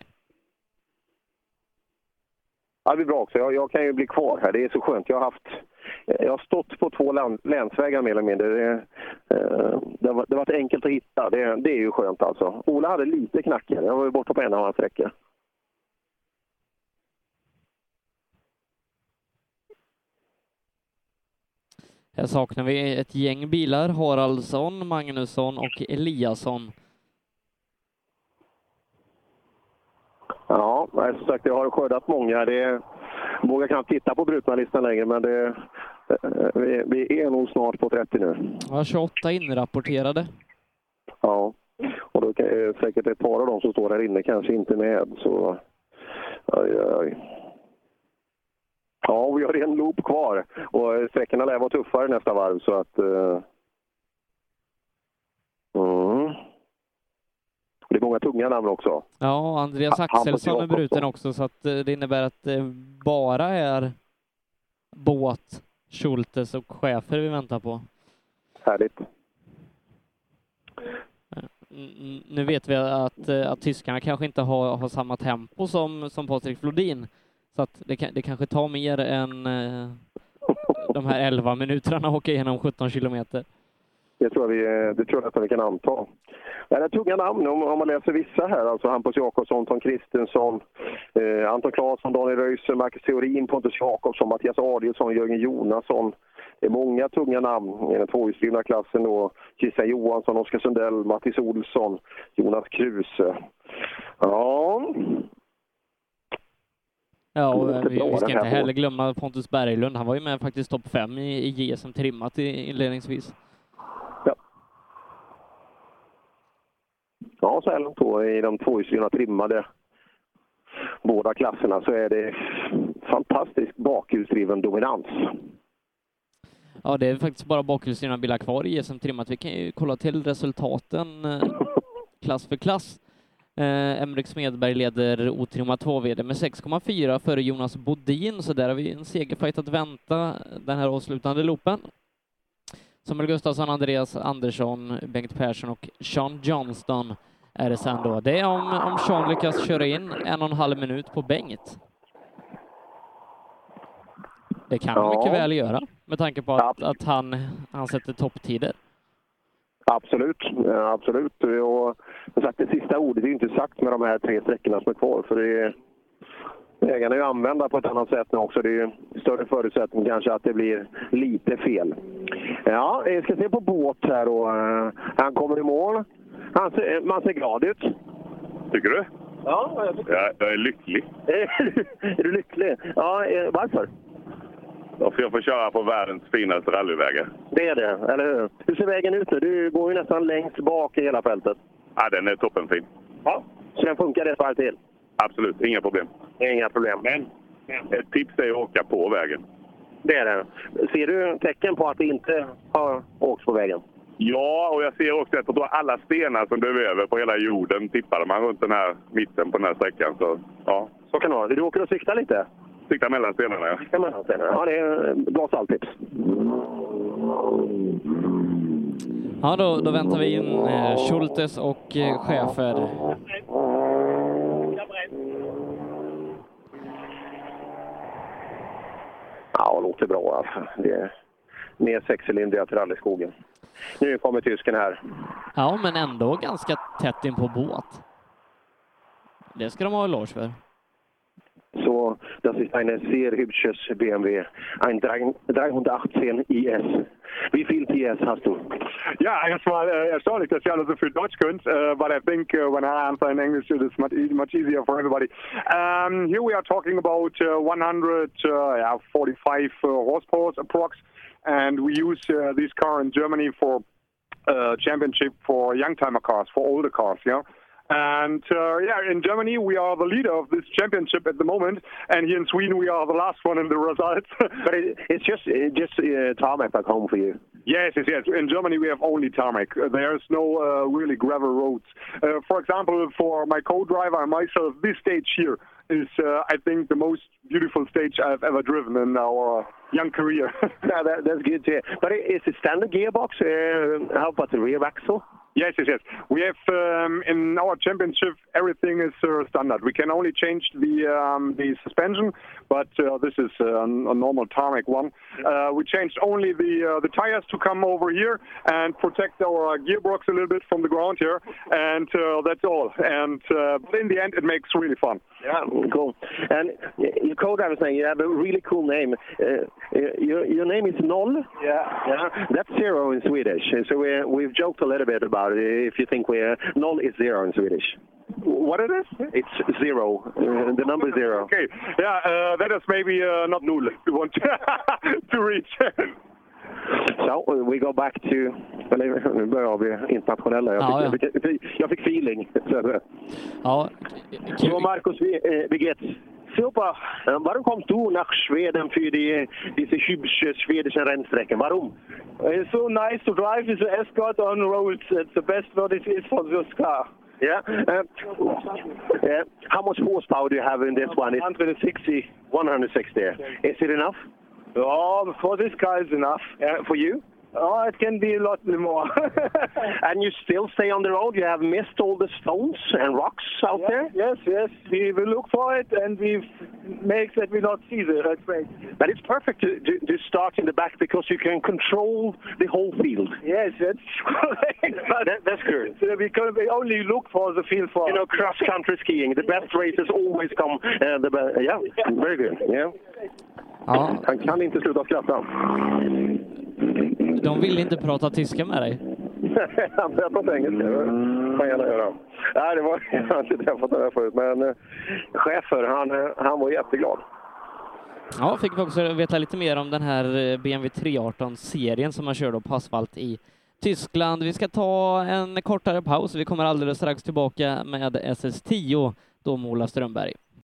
Ja, det blir bra också. Jag, jag kan ju bli kvar här. Det är så skönt. Jag har haft eh, jag har stått på två land, länsvägar mer eller mindre. Det, eh, det, har, varit- det har varit enkelt att hitta. Det, det är ju skönt alltså. Ola hade lite knackigare. Jag var ju borta på en av hans sträckor. Här saknar vi ett gäng bilar. Haraldsson, Magnusson och Eliasson. Ja, som sagt, jag har skördat många. Det, vågar knappt titta på brutna listan längre, men det, eh, vi, är nog snart på 30 nu. Ja, 28 inrapporterade. Ja, och då kan, eh, säkert ett par av dem som står här inne kanske inte med. Så, oj, oj. Ja, vi har en loop kvar och eh, sträckorna lär vara tuffare nästa varv så att... eh, Mm. Det är många tunga namn också. Ja, Andreas Axelsson är bruten också, så att eh, det innebär att det bara är Båt, Schultes och Schäfer vi väntar på. Härligt. Nu vet vi att, eh, att tyskarna kanske inte har, har samma tempo som, som Patrik Flodin, så att det, det kanske tar mer än eh, de här 11 minuterna att åka igenom 17 kilometer. Det tror jag vi, eh, det tror jag nästan vi kan anta. Det är tunga namn om, om man läser vissa här. Alltså Hampus Jakobsson, Tom Kristensson, eh, Anton Claesson, Daniel Röisel, Marcus Theorin, Pontus Jakobsson, Mattias Adielsson, Jörgen Jonasson. Det är många tunga namn i den tvåhjulsdrivna klassen då. Christian Johansson, Oskar Sundell, Mattis Olsson, Jonas Kruse. Ja, Ja, och vi, vi ska inte heller glömma Pontus Berglund. Han var ju med faktiskt topp fem i, i JSM trimmat i, inledningsvis. ja så här långt då i de tvåhjulsdrivna trimmade båda klasserna så är det fantastisk bakhjulsdriven dominans. Ja, det är faktiskt bara bakhjulsdrivna bilar kvar i JSM trimmat. Vi kan ju kolla till resultaten eh, klass för klass. Eh, Emrik Smedberg leder otrimmat 2VD med 6,4 före Jonas Bodin, så där har vi en segerfight att vänta den här avslutande loopen. Samuel Gustafsson, Andreas Andersson, Bengt Persson och Sean Johnston är det sen då. Det är om, om Sean lyckas köra in en och en halv minut på Bengt. Det kan han Ja. mycket väl göra med tanke på att, att han, han sätter topptider. Absolut, ja, absolut. Och som sagt, det sista ordet är inte sagt med de här tre sträckorna som är kvar. För det är, vägarna är ju använda på ett annat sätt nu också. Det är större förutsättning kanske att det blir lite fel. Ja, vi ska se på båt här och eh, han kommer i mål. Han ser, man ser glad ut. Tycker du? Ja, jag tycker Jag, jag är lycklig. Är du lycklig? Ja, eh, varför? För jag får köra på världens finaste rallyvägar. Det är det, eller hur? Hur ser vägen ut nu? Du går ju nästan längst bak i hela fältet. Ja, den är toppenfin. Ja, så den funkar ett varv till? Absolut, inga problem. Inga problem. Men ett tips är att åka på vägen. Det är det. Ser du tecken på att det inte har åkt på vägen? Ja, och jag ser också att alla stenar som döv över på hela jorden tippade man runt den här mitten på den här sträckan. Så, ja. Så kan det vara. Du åker och siktar lite? Siktar mellan stenarna, ja. Siktar mellan stenarna. Ja, det är bra stalltips. Ja, då, då väntar vi in eh, Schultes och eh, Schäfer. Ja, det låter bra alltså. Det är mer sexcylindriga till rallyskogen. Nu kommer tysken här. Ja, men ändå ganska tätt in på båt. Det ska de ha eloge för. So, das ist eine sehr hübsches BMW, ein 318 IS. Wie viel PS hast du? Ja, erstmal äh, erstaunlich, dass ihr alle so viel Deutsch könnt, uh, but I think uh, when I answer in English, it is much, e- much easier for everybody. Um, here we are talking about uh, 145 horsepower approx, and we use uh, this car in Germany for uh, championship for youngtimer cars, for older cars, yeah. And uh, yeah, in Germany we are the leader of this championship at the moment, and here in Sweden we are the last one in the results. but it, it's just it just uh, tarmac back home for you. Yes, yes, yes. In Germany we have only tarmac. There's no uh, really gravel roads. Uh, for example, for my co-driver and myself, this stage here is, uh, I think, the most beautiful stage I've ever driven in our young career. yeah, that, that's good to hear. But it, it's a standard gearbox. Uh, how about the rear axle? Yes, yes, yes. We have um, in our championship everything is uh, standard. We can only change the um, the suspension, but uh, this is uh, a normal tarmac one. Uh, we changed only the uh, the tires to come over here and protect our gearbox a little bit from the ground here, and uh, that's all. And uh, but in the end, it makes really fun. Yeah, cool. And your co-driver saying you have a really cool name. Uh, your your name is Noll. Yeah. Yeah, that's zero in Swedish. So we we've joked a little bit about it. If you think we're Noll is zero in Swedish. What it is? It's zero. Uh, the number zero. Okay. Yeah, uh, that is maybe uh, not null. We want to reach. So we go back to... Eller, nu börjar vi internationella. Jag Ja, fick, jag fick, jag fick feeling. Ja, So Markus wie, wie geht's? Super. Warum kommst du nach Schweden für die, diese hübsche schwedische Rennstrecke? Warum? It's so nice to drive with the Escort on roads. It's the best what it is for this car. Yeah. Uh, uh, how much horsepower do you have in this one? 160. 160. Is it enough? Oh, for this car is enough. Uh, for you? Oh, it can be a lot more. and you still stay on the road? You have missed all the stones and rocks out yes, there? Yes, yes. We will look for it and we make that we not see the red flag. But it's perfect to, to, to start in the back because you can control the whole field. Yes, that's correct. That, that's good. so we can we only look for the field for You know, cross-country skiing, the best races always come. Uh, the be- yeah, very good. Yeah. Ja, Han kan inte sluta skratta. De vill inte prata tyska med dig. Han pratar på engelska. Det får han gärna göra. Nej, det var, jag har inte träffat honom förut, men uh, chefer, han, eh, han var jätteglad. Ja, fick vi också veta lite mer om den här eh, BMW 318-serien som man kör då på asfalt i Tyskland. Vi ska ta en kortare paus. Vi kommer alldeles strax tillbaka med SS10, då med Ola Strömberg.